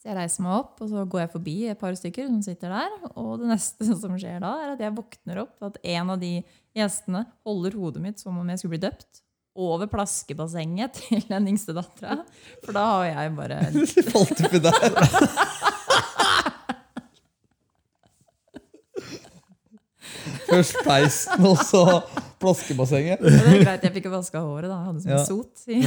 [SPEAKER 3] Så jeg reiser meg opp, og så går jeg forbi et par stykker som sitter der. Og det neste som skjer da, er at jeg våkner opp at en av de gjestene holder hodet mitt som om jeg skulle bli døpt. Over plaskebassenget til den yngste dattera. For da har jeg bare
[SPEAKER 1] Falt oppi der. Først peisen, og så plaskebassenget.
[SPEAKER 3] Ja, det er greit, jeg fikk vaska håret, da. Jeg hadde sånn
[SPEAKER 1] Ja.
[SPEAKER 3] sot. i-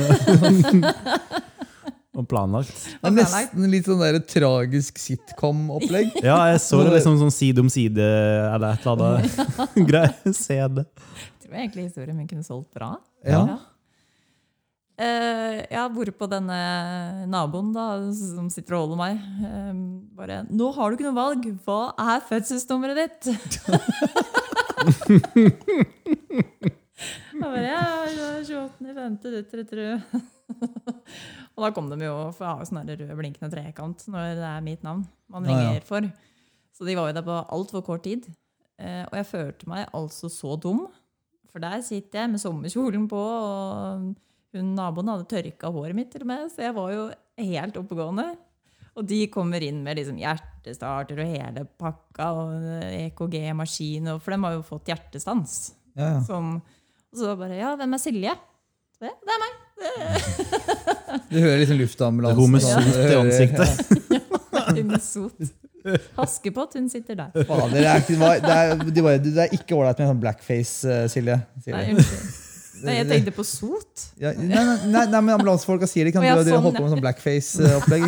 [SPEAKER 2] Og planlagt.
[SPEAKER 1] Det er nesten litt sånn der tragisk sitcom-opplegg.
[SPEAKER 2] Ja, jeg så det liksom sånn side om side eller et eller annet greier. Se det.
[SPEAKER 3] Jeg tror egentlig historien min kunne solgt bra.
[SPEAKER 1] Ja.
[SPEAKER 3] Eh, ja, hvorpå denne naboen da, som sitter og holder meg, eh, bare 'Nå har du ikke noe valg. Hva er fødselsnummeret ditt?' Jeg bare, ja, det er 28.5. Dutterud. og da kom de jo, for jeg har jo sånn rød blinkende trekant når det er mitt navn man
[SPEAKER 1] Ja, ja.
[SPEAKER 3] ringer for. Så de var jo der på altfor kort tid. Eh, og jeg følte meg altså så dum. For der sitter jeg med sommerkjolen på, og hun naboen hadde tørka håret mitt til og med, så jeg var jo helt oppegående. Og de kommer inn med liksom hjertestarter og hele pakka, og EKG-maskin, for de har jo fått hjertestans.
[SPEAKER 1] Ja, ja.
[SPEAKER 3] Som, og så bare Ja, hvem er Silje? Så jeg, det er meg.
[SPEAKER 1] Du hører liksom luftambulansen.
[SPEAKER 2] Hun med sot i ansiktet.
[SPEAKER 3] ja, sot. Haskepott, hun sitter der.
[SPEAKER 1] Fader, det er, ikke, det er, det er, det er ikke ålreit med sånn blackface, Silje. Silje.
[SPEAKER 3] Nei, unnskyld. Nei, jeg tenkte på sot.
[SPEAKER 1] Ja, nei, nei, nei, nei, men ambulansefolka sier det. Kan
[SPEAKER 3] Å, ja,
[SPEAKER 1] du dere
[SPEAKER 3] sånn,
[SPEAKER 1] holde på med sånn blackface-opplegg?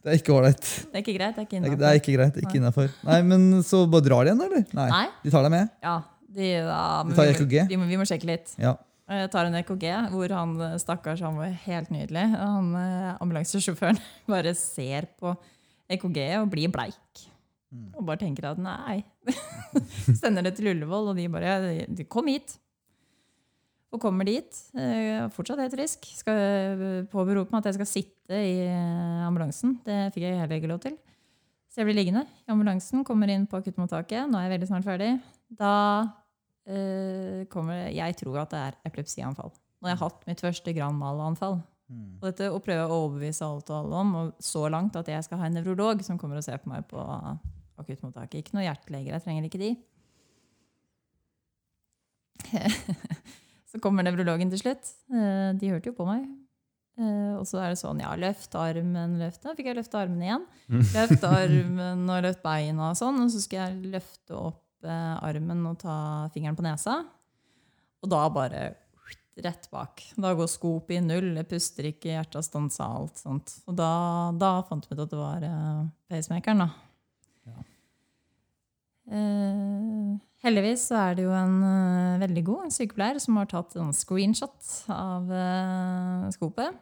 [SPEAKER 1] Det er ikke ålreit.
[SPEAKER 3] Det er ikke greit. Det er ikke
[SPEAKER 1] Det er ikke-
[SPEAKER 3] innafor.
[SPEAKER 1] det er ikke greit. Ikke innafor. Nei, men så bare drar de igjen, eller? Nei. De tar deg med?
[SPEAKER 3] Ja, de, da,
[SPEAKER 1] de tar
[SPEAKER 3] vi-
[SPEAKER 1] EKG?
[SPEAKER 3] Vi, må, vi må sjekke litt.
[SPEAKER 1] Ja.
[SPEAKER 3] Jeg tar en EKG hvor han stakkars han var helt nydelig. Han eh, ambulansesjåføren bare ser på EKG-et og blir bleik.
[SPEAKER 1] Mm.
[SPEAKER 3] Og bare tenker at nei. Sender det til Ullevål, og de bare de, Kom hit. Og kommer dit. eh, Fortsatt helt frisk. Skal eh, påberope meg at jeg skal sitte i eh, ambulansen. Det fikk jeg heller ikke lov til. Så jeg blir liggende i ambulansen, kommer inn på akuttmottaket. Nå er jeg veldig snart ferdig. Da eh, kommer Jeg tror at det er epilepsianfall. Nå har jeg hatt mitt første Grand Mal-anfall. Og dette å prøve å overbevise alt og alle om, og så langt at jeg skal ha en nevrolog som kommer og ser på meg på akuttmottaket. Ikke noe hjerteleger, jeg trenger ikke de. så kommer nevrologen til slutt. Eh, De hørte jo på meg. Eh, Og så er det sånn, ja, løft armen, løft. Da fikk jeg løfte armen igjen. Løft armen og løft beina og sånn. Og så skal jeg løfte opp eh, armen og ta fingeren på nesa. Og da bare rett bak. Da går skopet i null, jeg puster ikke, hjertet stansa, alt sånt. Og da, da fant vi ut at det var pacemakeren, da. Eh, heldigvis så er det jo en uh, veldig god en sykepleier som har tatt en screenshot av uh, skopet.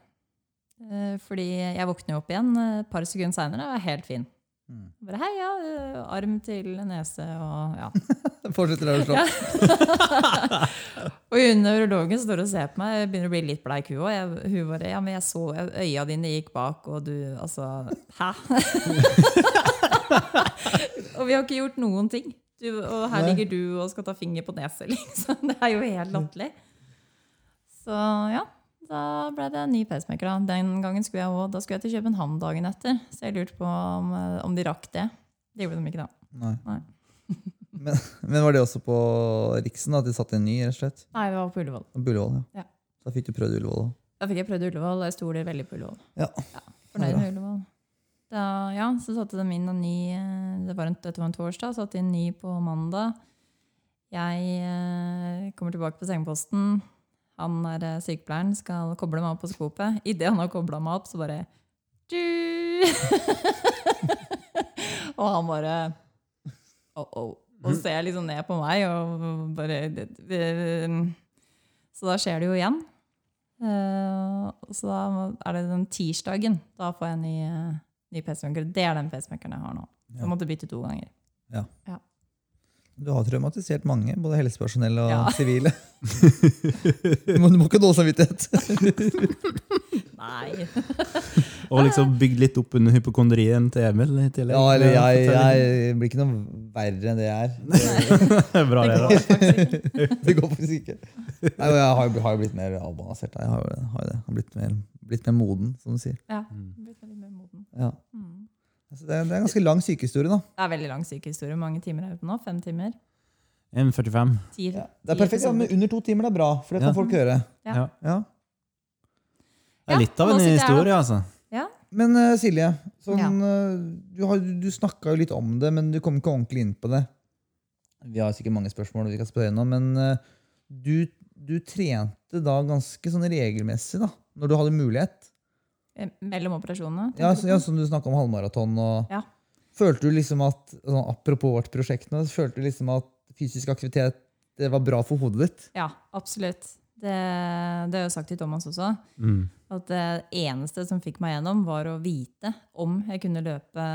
[SPEAKER 3] Uh, fordi jeg våkner jo opp igjen et par sekunder seinere og er helt fin.
[SPEAKER 1] Mm.
[SPEAKER 3] Bare hei, ja, arm til nese og ja.
[SPEAKER 1] Fortsetter der du slapp.
[SPEAKER 3] Og hun nevrologen står og ser på meg, jeg begynner å bli litt bleik hun òg. Hun bare Ja, men jeg så øya dine gikk bak, og du Altså Hæ? og vi har ikke gjort noen ting. Du, og her
[SPEAKER 1] Nei.
[SPEAKER 3] ligger du og skal ta finger på neset, liksom. Det er jo helt latterlig. Så ja, da ble det en ny pacemaker. Da. Den gangen skulle jeg, også, da skulle jeg til København dagen etter, så jeg lurte på om, om de rakk det. Det gjorde de ikke, da.
[SPEAKER 1] Nei.
[SPEAKER 3] Nei.
[SPEAKER 1] Men, men var det også på Riksen at de satte en ny, rett og slett?
[SPEAKER 3] Nei, det var på Ullevål.
[SPEAKER 1] På Ullevål, ja.
[SPEAKER 3] Ja.
[SPEAKER 1] Da fikk du prøvd Ullevål.
[SPEAKER 3] Da fikk jeg prøvd Ullevål, og jeg stoler veldig på Ullevål.
[SPEAKER 1] Ja.
[SPEAKER 3] Fornøyd med Ullevål. Da, ja, så satte de inn en ny eh, det var en, Dette var en torsdag, satte inn ny på mandag. Jeg eh, kommer tilbake på sengeposten. Han er eh, sykepleieren, skal koble meg opp på skopet. Idet han har kobla meg opp, så bare! Og han bare oh, oh. Og ser liksom ned på meg og bare Så da skjer det jo igjen. Så da er det den tirsdagen. Da får jeg en ny, ny pacemaker. Det er den pacemakeren jeg har nå.
[SPEAKER 1] Ja.
[SPEAKER 3] Jeg måtte bytte to ganger.
[SPEAKER 1] Du har traumatisert mange, både helsepersonell og
[SPEAKER 3] Ja.
[SPEAKER 1] sivile. Men du må ikke ha dårlig samvittighet.
[SPEAKER 3] Nei.
[SPEAKER 2] Og liksom bygd litt opp under hypokondrien til Emil i tillegg.
[SPEAKER 1] Ja, eller jeg, jeg blir ikke noe verre enn det jeg er.
[SPEAKER 2] Det, Bra,
[SPEAKER 3] Det
[SPEAKER 2] det, da.
[SPEAKER 1] Det går faktisk ikke. Nei, jeg har jo, har jo blitt mer avbalansert. Jeg har jo. Har det. Har blitt, mer, blitt mer moden, som du sier.
[SPEAKER 3] Ja,
[SPEAKER 2] Mm.
[SPEAKER 3] blitt veldig mer moden.
[SPEAKER 1] Ja.
[SPEAKER 3] Mm.
[SPEAKER 1] Altså, det, er, det er en ganske lang sykehistorie. da.
[SPEAKER 3] Det er veldig lang sykehistorie. Hvor mange timer er vi på nå? Fem timer?
[SPEAKER 2] 1,45.
[SPEAKER 1] Ja. Det er perfekt, ja, men Under to timer det er bra, for det kan
[SPEAKER 2] Ja.
[SPEAKER 1] folk høre.
[SPEAKER 3] Ja.
[SPEAKER 2] Ja. Det er litt av en
[SPEAKER 3] jeg
[SPEAKER 2] historie, altså.
[SPEAKER 1] Men uh, Silje, sånn,
[SPEAKER 3] Ja.
[SPEAKER 1] eh, du, har- du snakka jo litt om det, men du kom ikke ordentlig inn på det. Vi har sikkert mange spørsmål vi kan spørre gjennom, men uh, du, du trente da ganske sånn regelmessig da, når du hadde mulighet.
[SPEAKER 3] Mellom operasjonene?
[SPEAKER 1] Ja, så, ja Som du snakka om halvmaraton. Og,
[SPEAKER 3] Ja.
[SPEAKER 1] Følte du liksom at sånn, Apropos vårt prosjekt nå, følte du liksom at fysisk aktivitet det var bra for hodet ditt?
[SPEAKER 3] ja absolutt. Det, det har jeg jo sagt til Thomas også.
[SPEAKER 2] Mm.
[SPEAKER 3] At det eneste som fikk meg gjennom, var å vite om jeg kunne løpe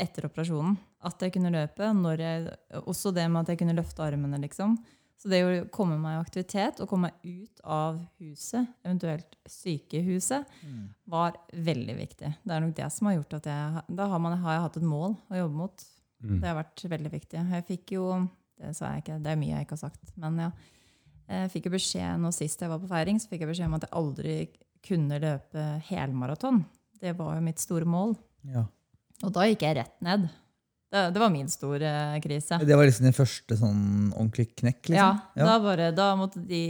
[SPEAKER 3] etter operasjonen. At jeg kunne løpe. Når jeg, også det med at jeg kunne løfte armene, liksom. Så det å komme meg i aktivitet og komme meg ut av huset, eventuelt sykehuset, var veldig viktig. Det er nok det som har gjort at jeg Da har, man, har jeg hatt et mål å jobbe mot.
[SPEAKER 2] Mm.
[SPEAKER 3] Det har vært veldig viktig. Jeg fikk jo Det sa jeg ikke, det er mye jeg ikke har sagt. Men ja. Jeg fikk jo beskjed nå sist jeg var på feiring, så fikk jeg beskjed om at jeg aldri kunne løpe helmaraton. Det var jo mitt store mål.
[SPEAKER 1] Ja.
[SPEAKER 3] Og da gikk jeg rett ned. Det, det var min store krise.
[SPEAKER 1] Det var liksom din første sånn ordentlig knekk?
[SPEAKER 3] Ja,
[SPEAKER 1] liksom?
[SPEAKER 3] Da, bare, da måtte de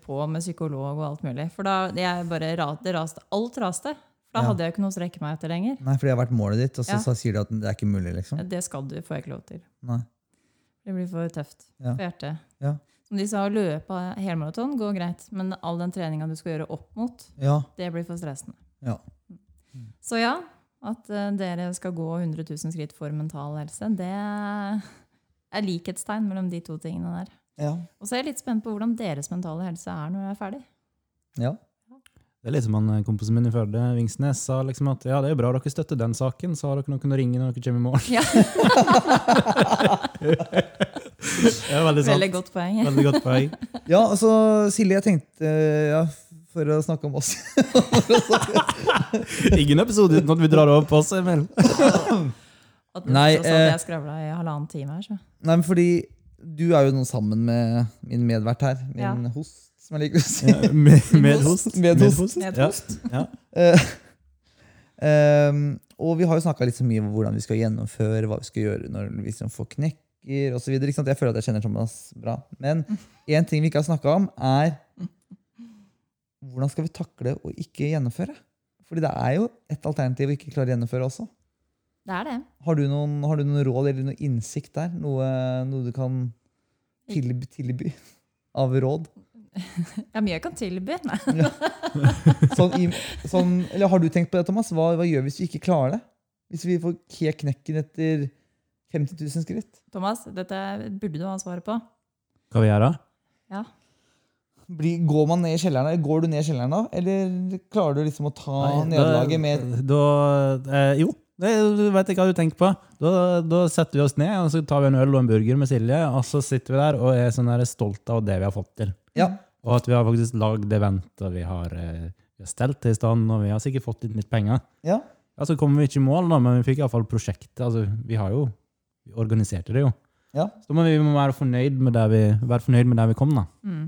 [SPEAKER 3] på med psykolog og alt mulig. For da jeg bare, det raste, alt raste. For da
[SPEAKER 1] Ja.
[SPEAKER 3] hadde jeg ikke noe å strekke meg etter lenger.
[SPEAKER 1] Nei, for det har vært målet ditt, og så,
[SPEAKER 3] Ja.
[SPEAKER 1] så sier de at det er ikke mulig, liksom?
[SPEAKER 3] Det skal du, får jeg ikke lov til.
[SPEAKER 1] Nei.
[SPEAKER 3] Det blir for tøft
[SPEAKER 1] Ja.
[SPEAKER 3] for hjertet.
[SPEAKER 1] Ja.
[SPEAKER 3] Som de sa, å løpe helmaraton går greit, men all den treninga du skal gjøre opp mot,
[SPEAKER 1] Ja.
[SPEAKER 3] det blir for stressende.
[SPEAKER 1] Ja.
[SPEAKER 3] Så ja, at eh, dere skal gå 100 000 skritt for mental helse, det er likhetstegn mellom de to tingene der.
[SPEAKER 1] Ja.
[SPEAKER 3] Og så er jeg litt spent på hvordan deres mentale helse er når dere er ferdig.
[SPEAKER 1] ja.
[SPEAKER 2] Det er litt som han eh, kompisen min i Førde, Vingsnes, sa liksom at ja, det er bra dere støtter den saken, så har dere noen å ringe når dere kommer i morgen.
[SPEAKER 3] Ja,
[SPEAKER 2] Det er veldig sant.
[SPEAKER 3] Veldig godt poeng.
[SPEAKER 2] Veldig godt poeng.
[SPEAKER 1] Ja, altså, Silje, jeg tenkte ja, For å snakke om oss
[SPEAKER 2] Ingen episode uten at vi drar over på oss, Emil.
[SPEAKER 1] Nei,
[SPEAKER 3] Nei,
[SPEAKER 1] eh,
[SPEAKER 3] jeg skravla i halvannen time her, så.
[SPEAKER 1] Nei, men fordi du er jo nå sammen med min medvert her. Min
[SPEAKER 3] Ja.
[SPEAKER 1] host, som jeg liker å si.
[SPEAKER 2] Ja, med, med host.
[SPEAKER 1] Medhost.
[SPEAKER 3] Med et
[SPEAKER 2] Ja.
[SPEAKER 3] host.
[SPEAKER 2] Ja.
[SPEAKER 1] Eh, ehm, og vi har jo snakka litt så mye om hvordan vi skal gjennomføre, hva vi skal gjøre når vi liksom får knekker osv. Jeg føler at jeg kjenner Thomas bra. Men én ting vi ikke har snakka om, er hvordan skal vi takle å ikke gjennomføre? Fordi det er jo et alternativ å ikke klare å gjennomføre også.
[SPEAKER 3] Det er det.
[SPEAKER 1] Har du noen, har du noen råd eller noen innsikt der? Noe, noe du kan tilby, tilby av råd?
[SPEAKER 3] Ja, mye jeg kan tilby. Nei.
[SPEAKER 1] Sånn, i, sånn, eller har du tenkt på det, Thomas? Hva, hva gjør vi hvis vi ikke klarer det? Hvis vi får helt knekken etter 50 000 skritt?
[SPEAKER 3] Thomas, dette burde du ha svaret på.
[SPEAKER 2] Hva vi gjør da?
[SPEAKER 3] Ja.
[SPEAKER 1] Blir, går man ned i kjelleren, eller går du ned i kjelleren da? Eller klarer du liksom å ta nederlaget med
[SPEAKER 2] da, eh, Jo, det vet ikke hva du tenker på. Da, da setter vi oss ned og så tar vi en øl og en burger med Silje, og så sitter vi der og er sånn stolte av det vi har fått til.
[SPEAKER 1] Ja.
[SPEAKER 2] Og at vi har faktisk lagd event, og vi har, eh, vi har stelt til i stand, og vi har sikkert fått litt, litt penger.
[SPEAKER 1] ja.
[SPEAKER 2] Ja, Så kommer vi ikke i mål, da, men vi fikk iallfall prosjektet. Altså, vi har jo vi organiserte det jo.
[SPEAKER 1] Ja.
[SPEAKER 2] Så må vi må være fornøyd med der vi, være fornøyd med der vi kom, da.
[SPEAKER 3] Mm.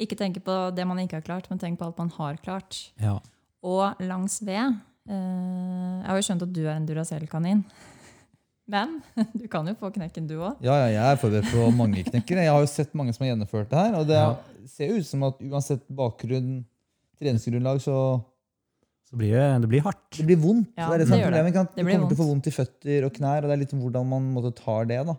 [SPEAKER 3] Ikke tenke på det man ikke har klart, men tenk på alt man har klart.
[SPEAKER 2] Ja.
[SPEAKER 3] Og langs ved eh, Jeg har jo skjønt at du er en Duracell-kanin. Men du kan jo få knekken, du òg.
[SPEAKER 1] Ja, ja, jeg er forberedt på mange knekker. Jeg har jo sett mange som har gjennomført det her. Og det
[SPEAKER 2] Ja.
[SPEAKER 1] ser jo ut som at uansett bakgrunn, treningsgrunnlag, så
[SPEAKER 2] Så blir det, det blir hardt.
[SPEAKER 1] det blir vondt.
[SPEAKER 3] Ja,
[SPEAKER 1] det er det
[SPEAKER 3] det gjør det.
[SPEAKER 1] problemet. sant? Du kommer til å få
[SPEAKER 3] vondt.
[SPEAKER 1] i føtter og knær, og det er litt om hvordan man måtte tar det. da.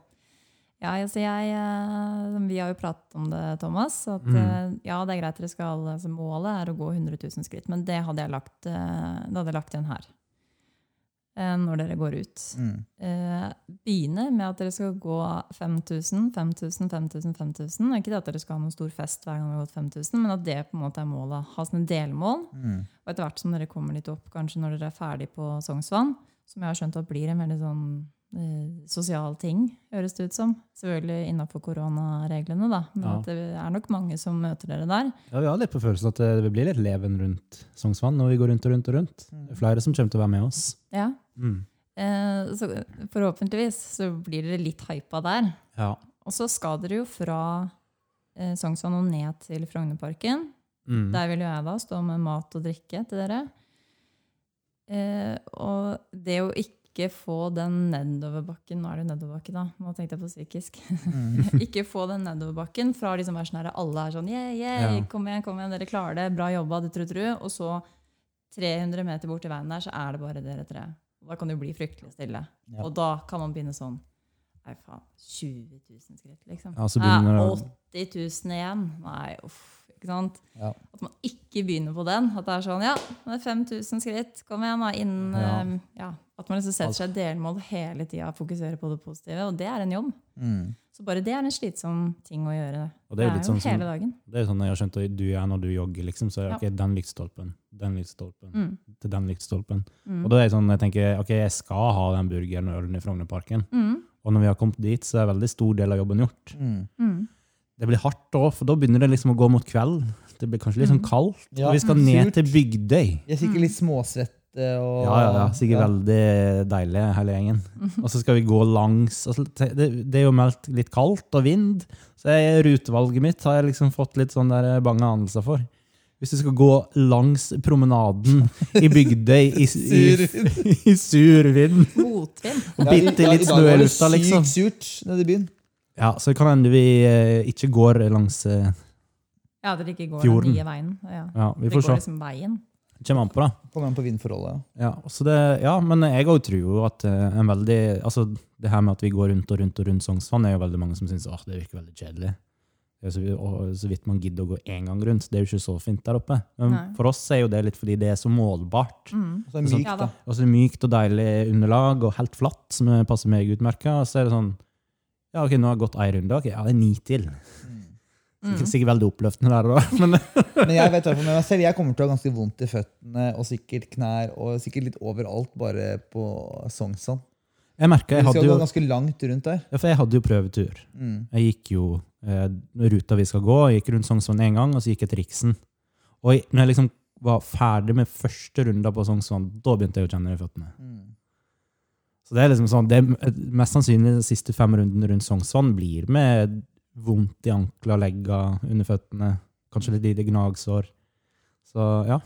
[SPEAKER 3] Ja, altså jeg, eh, vi har jo pratet om det, Thomas. At
[SPEAKER 2] Mm.
[SPEAKER 3] eh, ja, det er greit dere skal altså Målet er å gå 100 000 skritt, men det hadde jeg lagt, eh, det hadde jeg lagt igjen her. Eh, Når dere går ut.
[SPEAKER 1] Mm.
[SPEAKER 3] Eh, begynne med at dere skal gå 5000, 5000, 5000, 5000. Ikke at dere skal ha noen stor fest hver gang dere har gått 5000, men at det på en måte er målet. Ha sånne delmål.
[SPEAKER 1] Mm.
[SPEAKER 3] Og etter hvert som dere kommer litt opp, kanskje når dere er ferdig på Sognsvann, som jeg har skjønt at blir en veldig sånn sosial ting, høres det ut som. Selvfølgelig innafor koronareglene, da. Men
[SPEAKER 2] Ja.
[SPEAKER 3] at det er nok mange som møter dere der.
[SPEAKER 2] Ja, Vi har litt på følelsen at det blir litt leven rundt Sognsvann når vi går rundt og rundt og rundt. Det er flere som kommer til å være med oss.
[SPEAKER 3] Ja.
[SPEAKER 2] Mm.
[SPEAKER 3] Eh, så forhåpentligvis så blir dere litt hypa der.
[SPEAKER 2] Ja.
[SPEAKER 3] Og så skal dere jo fra eh, Sognsvann og ned til Frognerparken.
[SPEAKER 2] Mm.
[SPEAKER 3] Der vil jo jeg da stå med mat og drikke til dere. Eh, og det å ikke få den nedoverbakken Nå er det jo nedoverbakke, da. Nå tenkte jeg på psykisk.
[SPEAKER 1] Mm.
[SPEAKER 3] ikke få den nedoverbakken fra liksom være sånn her, alle er sånn yeah, yeah,
[SPEAKER 2] Ja.
[SPEAKER 3] kom igjen, kom igjen, dere klarer det, bra jobba, det tru, tru. Og så 300 meter bort til veien der, så er det bare dere tre. Og da kan det jo bli fryktelig stille.
[SPEAKER 1] Ja.
[SPEAKER 3] Og da kan man begynne sånn Nei, faen. 20 000 skritt, liksom.
[SPEAKER 2] Ja, så begynner
[SPEAKER 3] Nei,
[SPEAKER 2] det
[SPEAKER 3] 80 000 igjen. Nei, uff. Ikke sant?
[SPEAKER 1] Ja.
[SPEAKER 3] At man ikke begynner på den. At det er sånn, ja, det er 5000 skritt, kom igjen da, innen
[SPEAKER 2] Ja.
[SPEAKER 3] Um, ja. At man liksom setter seg delmål hele tida, fokuserer på det positive. Og det er en jobb.
[SPEAKER 1] Mm.
[SPEAKER 3] Så bare det er en slitsom ting å gjøre.
[SPEAKER 2] Og det er jo sånn
[SPEAKER 3] hele dagen.
[SPEAKER 2] Det er sånn jeg har skjønt at du gjør når du jogger, liksom. Så er det
[SPEAKER 3] Ja.
[SPEAKER 2] ok, den lyktstolpen, den lyktstolpen,
[SPEAKER 3] Mm.
[SPEAKER 2] til den lyktstolpen.
[SPEAKER 3] Mm.
[SPEAKER 2] Og da er det sånn, jeg tenker, ok, jeg skal ha den burgeren og ølen i Frognerparken.
[SPEAKER 3] Mm.
[SPEAKER 2] Og når vi har kommet dit, så er en veldig stor del av jobben gjort.
[SPEAKER 1] Mm.
[SPEAKER 2] Det blir hardt da, for da begynner det liksom å gå mot kveld. Det blir kanskje litt sånn
[SPEAKER 3] Mm.
[SPEAKER 2] kaldt,
[SPEAKER 1] Ja.
[SPEAKER 2] og vi skal ned
[SPEAKER 1] Surt.
[SPEAKER 2] til Bygdøy.
[SPEAKER 1] Jeg er sikkert litt småsvette og
[SPEAKER 2] Ja, ja, ja, sikkert
[SPEAKER 1] ja.
[SPEAKER 2] veldig deilig, hele gjengen. Og så skal vi gå langs. Altså, det, det er jo meldt litt kaldt og vind, så jeg, rutevalget mitt har jeg liksom fått litt sånn der bange anelser for. Hvis du skal gå langs promenaden i Bygdøy i, i, i sur vind
[SPEAKER 3] Motvind.
[SPEAKER 2] og bitte litt
[SPEAKER 1] i
[SPEAKER 2] snø i
[SPEAKER 1] det
[SPEAKER 2] lufta, liksom.
[SPEAKER 1] Sykt surt nede i byen.
[SPEAKER 2] Ja, så det kan hende vi eh, ikke går langs eh,
[SPEAKER 3] Ja, dere ikke går
[SPEAKER 2] Fjorden.
[SPEAKER 3] den nye veien. Ja.
[SPEAKER 2] Ja, vi
[SPEAKER 3] Dere
[SPEAKER 2] får
[SPEAKER 3] går
[SPEAKER 2] se.
[SPEAKER 3] liksom veien.
[SPEAKER 2] Kommer an på, da.
[SPEAKER 1] Kommer an på vindforholdet. ja.
[SPEAKER 2] Ja, så det, ja, men jeg òg tror jo at eh, en veldig Altså, det her med at vi går rundt og rundt og rundt Sognsvann, er jo veldig mange som syns at det virker veldig kjedelig. det er så, vi- og så vidt man gidder å gå én gang rundt. Det er jo ikke så fint der oppe. Men
[SPEAKER 3] Nei.
[SPEAKER 2] for oss er jo det litt fordi det er så målbart.
[SPEAKER 3] Mm.
[SPEAKER 1] Så er det mykt,
[SPEAKER 3] Ja da.
[SPEAKER 1] da.
[SPEAKER 2] Og så er det mykt og deilig underlag og helt flatt, som passer meg utmerka. Og så er det sånn Ja, ok, nå har jeg gått ei runde. Ok, ja, det er ni til.
[SPEAKER 3] Mm.
[SPEAKER 2] Sikkert, veldig oppløftende der, da. Men
[SPEAKER 1] Men jeg vet med meg selv, jeg kommer til å ha ganske vondt i føttene og sikkert knær og sikkert litt overalt bare på Sognsvann.
[SPEAKER 2] jeg merket, jeg hadde jo
[SPEAKER 1] ganske langt rundt der.
[SPEAKER 2] Ja, for jeg hadde jo prøvetur.
[SPEAKER 1] Mm.
[SPEAKER 2] Jeg gikk jo eh, ruta vi skal gå, jeg gikk rundt Sognsvann én gang, og så gikk jeg til Riksen. Og når jeg liksom var ferdig med første runda på Sognsvann, da begynte jeg å kjenne det i føttene.
[SPEAKER 1] Mm.
[SPEAKER 2] Så det er liksom sånn, det er mest sannsynlig de siste fem rundene rundt Sognsvann blir med vondt i ankler, legger, under føttene, kanskje litt lite gnagsår. Så ja.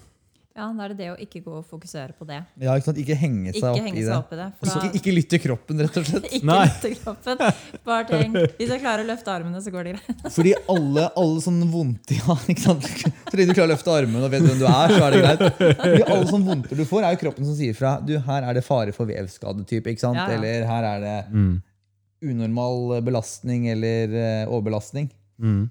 [SPEAKER 3] Ja, da er det det å ikke gå og fokusere på det.
[SPEAKER 1] Ja, ikke sant? Ikke henge seg
[SPEAKER 3] Ikke
[SPEAKER 1] opp
[SPEAKER 3] henge
[SPEAKER 1] i
[SPEAKER 3] seg opp i det. For
[SPEAKER 1] Ikke,
[SPEAKER 3] da,
[SPEAKER 1] ikke lytte kroppen, rett og slett.
[SPEAKER 3] ikke
[SPEAKER 2] Nei.
[SPEAKER 3] lytte kroppen. Bare tenk, hvis jeg klarer å løfte armene, så går det greit.
[SPEAKER 1] Fordi alle, alle sånne vondter ja, ikke sant? Så lenge du klarer å løfte armene og vet hvem du er, så er det greit. Fordi alle sånne vondter du får, er jo kroppen som sier fra du, her er det fare for vevskade, type, ikke sant?
[SPEAKER 3] Ja, ja.
[SPEAKER 1] Eller her er det
[SPEAKER 2] Mm.
[SPEAKER 1] unormal belastning eller eh, overbelastning.
[SPEAKER 2] Mm.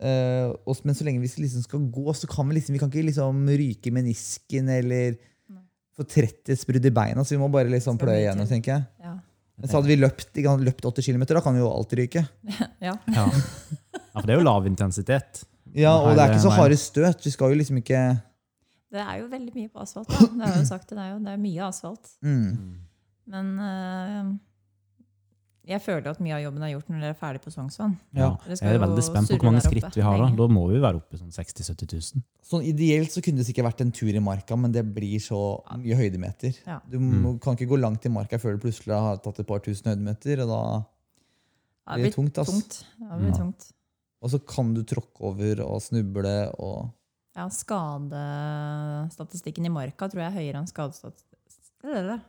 [SPEAKER 1] Eh, og, men så lenge vi liksom skal gå, så kan vi liksom vi kan ikke liksom ryke menisken eller få tretthetsbrudd i beina. Så vi må bare liksom pløye
[SPEAKER 3] gjennom,
[SPEAKER 1] tenker jeg.
[SPEAKER 3] Ja.
[SPEAKER 1] Men så hadde vi løpt, løpt 80 km, da kan vi jo alt ryke.
[SPEAKER 3] ja.
[SPEAKER 2] Ja. ja, for det er jo lav intensitet.
[SPEAKER 1] Ja, Og det er ikke så harde støt. Vi skal jo liksom ikke
[SPEAKER 3] Det er jo veldig mye på asfalt. Da. Det har jeg jo sagt er jo det er mye asfalt.
[SPEAKER 1] mm.
[SPEAKER 3] Men øh, jeg føler at mye av jobben er gjort når dere er ferdig på Sognsvann.
[SPEAKER 2] Ja. Jeg er veldig spent på hvor mange
[SPEAKER 3] oppe
[SPEAKER 2] skritt vi har da. Da må vi være oppe i sånn 60 000-70 000.
[SPEAKER 1] Sånn Ideelt så kunne det sikkert vært en tur i marka, men det blir så mye høydemeter.
[SPEAKER 3] Ja.
[SPEAKER 1] Du må, kan ikke gå langt i marka før du plutselig har tatt et par tusen høydemeter. Og, da,
[SPEAKER 3] blir
[SPEAKER 1] det tungt, ass.
[SPEAKER 3] tungt. Det blir
[SPEAKER 2] Ja.
[SPEAKER 3] tungt.
[SPEAKER 1] og så kan du tråkke over og snuble. Og,
[SPEAKER 3] Ja, skadestatistikken i marka tror jeg er høyere enn skadestat-
[SPEAKER 2] Skade.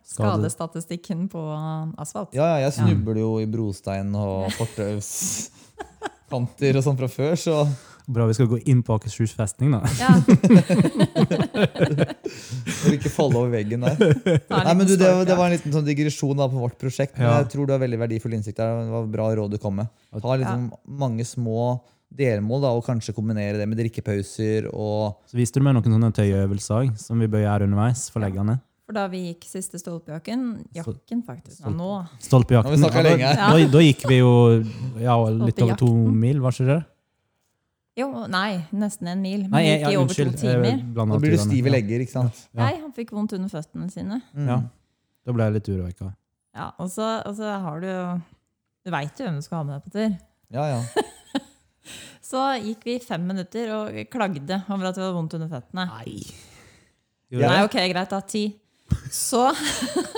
[SPEAKER 3] Skadestatistikken på asfalt.
[SPEAKER 1] ja, ja, jeg snubler jo i brostein og fortauskanter og sånn fra før, så
[SPEAKER 2] Bra vi skal gå inn på Akershus festning, da.
[SPEAKER 3] Ja,
[SPEAKER 1] For vil ikke falle over veggen der. Nei, men du, det,
[SPEAKER 3] stolpe.
[SPEAKER 1] det var en liten sånn digresjon da på vårt prosjekt. Men
[SPEAKER 2] Ja.
[SPEAKER 1] jeg tror du har veldig verdifull innsikt der. Det var bra råd du kom med. Ha liksom mange små delmål da, og kanskje kombinere det med drikkepauser. og
[SPEAKER 2] Så viste du meg noen sånne tøyøvelser som vi bør gjøre underveis for leggene.
[SPEAKER 3] For da vi gikk siste stolpejakken Jakken, faktisk. Ja, nå.
[SPEAKER 2] Stolpejakken.
[SPEAKER 1] Ja,
[SPEAKER 2] da, da, da gikk vi jo ja, litt over to mil, var ikke det?
[SPEAKER 3] Jo, nei, nesten en mil. Men
[SPEAKER 2] Nei, jeg, ja, unnskyld.
[SPEAKER 3] timer.
[SPEAKER 1] Da blir du
[SPEAKER 2] turene.
[SPEAKER 1] stiv i legger, ikke sant?
[SPEAKER 2] Ja.
[SPEAKER 3] Nei, han fikk vondt under føttene sine.
[SPEAKER 1] Mm.
[SPEAKER 2] Ja. Da ble jeg litt uroveika.
[SPEAKER 3] Ja, og så, og så har du jo Du veit jo hvem du skal ha med deg på tur.
[SPEAKER 1] Ja, ja.
[SPEAKER 3] Så gikk vi fem minutter og klagde over at vi hadde vondt under føttene.
[SPEAKER 2] Nei.
[SPEAKER 1] Jo,
[SPEAKER 3] Nei, ok, greit, da. Ti. Så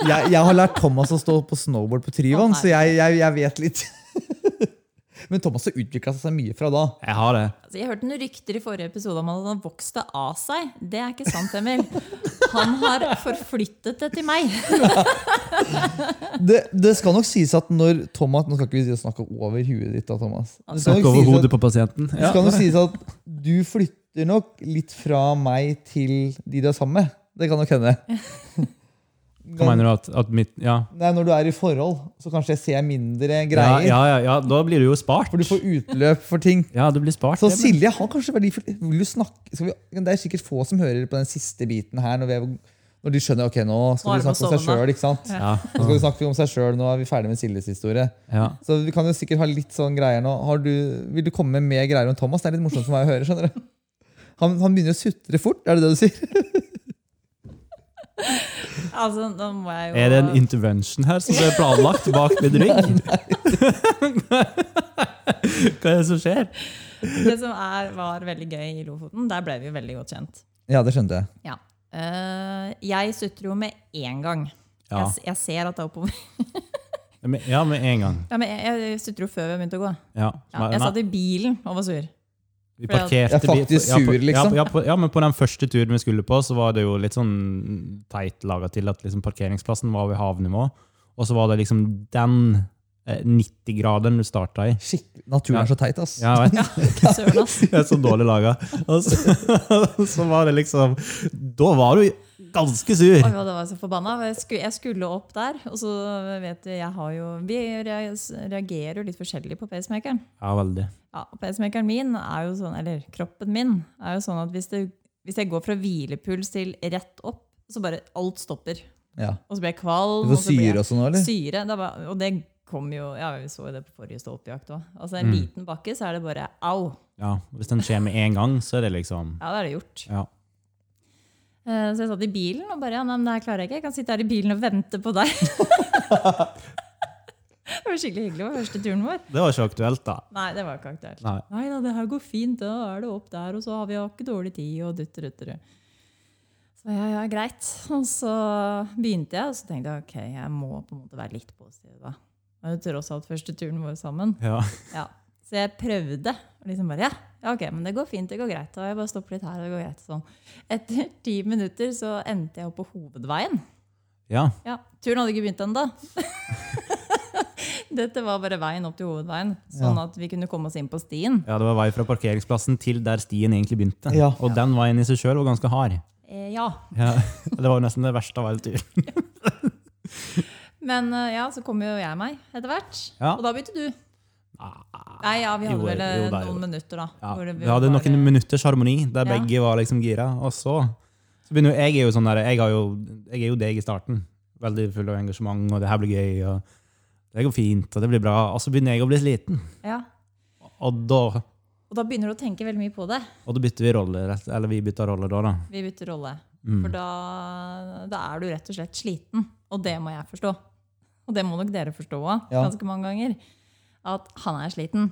[SPEAKER 1] Jeg, jeg har lært Thomas å stå på snowboard på Tryvann, så jeg, jeg, jeg vet litt. Men Thomas har utvikla seg mye fra da.
[SPEAKER 2] Jeg har det.
[SPEAKER 3] altså, Jeg hørte noen rykter i forrige episode om at han vokste av seg. Det er ikke sant, Emil. Han har forflyttet det til meg.
[SPEAKER 1] Det, det skal nok sies at når Thomas Nå skal ikke vi snakke over huet ditt, da, Thomas. Det skal,
[SPEAKER 2] Snakk over hodet
[SPEAKER 1] at,
[SPEAKER 2] på pasienten.
[SPEAKER 1] det skal nok sies at du flytter nok litt fra meg til de du er sammen med. Det kan nok hende.
[SPEAKER 2] Hva mener du at, at mitt Ja.
[SPEAKER 1] Nei, Når du er i forhold, så kanskje jeg ser mindre greier.
[SPEAKER 2] ja, ja, ja, da blir du jo spart.
[SPEAKER 1] For du får utløp for ting.
[SPEAKER 2] Ja, du blir spart.
[SPEAKER 1] Så Silje har kanskje verdifull Vil du snakke vi, Det er sikkert få som hører på den siste biten her, når, vi er, når de skjønner ok, nå skal vi snakke om seg sjøl. ikke sant?
[SPEAKER 2] Ja,
[SPEAKER 1] Nå skal vi snakke om seg selv, nå er vi ferdig med Siljes historie.
[SPEAKER 2] ja.
[SPEAKER 1] Så vi kan jo sikkert ha litt sånn greier nå. Har du, vil du komme med mer greier om Thomas? Det er litt morsomt for meg å høre. skjønner du? Han, han begynner å sutre fort, er det det du sier?
[SPEAKER 3] Altså, nå må jeg jo
[SPEAKER 2] Er det en intervention her som er planlagt bak min rygg? Hva er det som skjer?
[SPEAKER 3] Det som er, var veldig gøy i Lofoten, der ble vi jo veldig godt kjent.
[SPEAKER 1] Ja, det skjønte jeg.
[SPEAKER 3] Ja. Uh, jeg sutrer jo med én gang.
[SPEAKER 2] Ja,
[SPEAKER 3] Jeg, jeg ser at det er oppover.
[SPEAKER 2] ja med en gang.
[SPEAKER 3] Ja, men jeg, jeg sutrer jo før vi begynte å gå.
[SPEAKER 2] Ja,
[SPEAKER 3] Ja, jeg satt i bilen og var sur.
[SPEAKER 2] Vi parkerte
[SPEAKER 1] er faktisk
[SPEAKER 2] ja, på-
[SPEAKER 1] sur, liksom.
[SPEAKER 2] Ja, på- ja, på, ja, men på den første turen vi skulle på, så var det jo litt sånn teit laga til at liksom parkeringsplassen var ved havnivå. Og så var det liksom den eh, 90-graderen du starta i.
[SPEAKER 1] Skikkelig, Naturen
[SPEAKER 2] Ja.
[SPEAKER 1] er så teit, ass.
[SPEAKER 2] Ja, jeg vet.
[SPEAKER 3] Søren, ass.
[SPEAKER 2] Jeg er så dårlig laga. Og så, så var det liksom Da var du ganske sur.
[SPEAKER 3] Oi, det var så forbanna. Jeg skulle opp der, og så vet du, jeg har jo Vi reagerer jo litt forskjellig på pacemakeren.
[SPEAKER 2] Ja, veldig.
[SPEAKER 3] Ja, Pacemakeren min er jo sånn, eller kroppen min er jo sånn at hvis, det, hvis jeg går fra hvilepuls til rett opp, så bare alt stopper.
[SPEAKER 1] Ja.
[SPEAKER 3] Og så blir jeg kvalm.
[SPEAKER 1] Du får syre og sånn, eller?
[SPEAKER 3] Syre. Det bare, og det kom jo Ja, vi så jo det på forrige stolpejakt òg. Altså, en
[SPEAKER 2] Mm.
[SPEAKER 3] liten bakke, så er det bare au.
[SPEAKER 2] Ja, Hvis den skjer med en gang, så er det liksom
[SPEAKER 3] Ja, da er det gjort.
[SPEAKER 2] Ja.
[SPEAKER 3] Eh, Så jeg satt i bilen og bare ja, nei, men det her klarer jeg ikke. Jeg kan sitte her i bilen og vente på deg. det var skikkelig hyggelig. Det var første turen vår.
[SPEAKER 2] Det var ikke aktuelt, da.
[SPEAKER 3] Nei, det var ikke aktuelt.
[SPEAKER 2] Nei.
[SPEAKER 3] Nei da, det her går fint. Da er det opp der, og så har vi ikke dårlig tid. og dutter, dutter. Så ja, ja, greit. Og så begynte jeg, og så tenkte jeg ok, jeg må på en måte være litt positiv. da. Det jo tross alt første turen vår sammen.
[SPEAKER 2] Ja.
[SPEAKER 3] Ja. Så jeg prøvde. Og liksom bare, ja, ja, ok, men det går fint, det går greit. Og jeg bare stopper litt her, og det går greit. Sånn. Etter ti minutter så endte jeg opp på hovedveien.
[SPEAKER 2] ja.
[SPEAKER 3] Ja, Turen hadde ikke begynt ennå. Dette var bare veien opp til hovedveien, sånn
[SPEAKER 1] Ja.
[SPEAKER 3] at vi kunne komme oss inn på stien.
[SPEAKER 2] Ja, det var vei fra parkeringsplassen til der stien egentlig begynte.
[SPEAKER 1] Ja.
[SPEAKER 2] Og den veien i seg sjøl var ganske hard.
[SPEAKER 3] Eh, ja.
[SPEAKER 2] Ja. Det var jo nesten det verste av hele turen.
[SPEAKER 3] Men eh, ja, så kom jo jeg meg etter hvert.
[SPEAKER 2] Ja.
[SPEAKER 3] Og da begynte du. Nei, ja, vi hadde
[SPEAKER 2] Jo,
[SPEAKER 3] vel eh,
[SPEAKER 2] jo, da, jo.
[SPEAKER 3] noen minutter, da.
[SPEAKER 2] Ja.
[SPEAKER 3] hvor det
[SPEAKER 2] Vi hadde
[SPEAKER 3] bare-
[SPEAKER 2] noen minutters harmoni der
[SPEAKER 3] Ja.
[SPEAKER 2] begge var liksom gira. Og så, så begynner jo Jeg er jo sånn der, jeg, har jo, jeg er jo deg i starten. Veldig full av engasjement, og det her blir gøy. og Det går fint, og det blir bra. Og så begynner jeg å bli sliten.
[SPEAKER 3] Ja.
[SPEAKER 2] Og da,
[SPEAKER 3] Og da begynner du å tenke veldig mye på det.
[SPEAKER 2] og da bytter vi rolle. Eller vi bytter rolle da, da.
[SPEAKER 3] Vi bytter rolle.
[SPEAKER 2] Mm.
[SPEAKER 3] For da, da er du rett og slett sliten. Og det må jeg forstå. Og det må nok dere forstå òg,
[SPEAKER 1] Ja.
[SPEAKER 3] ganske mange ganger. At han er sliten.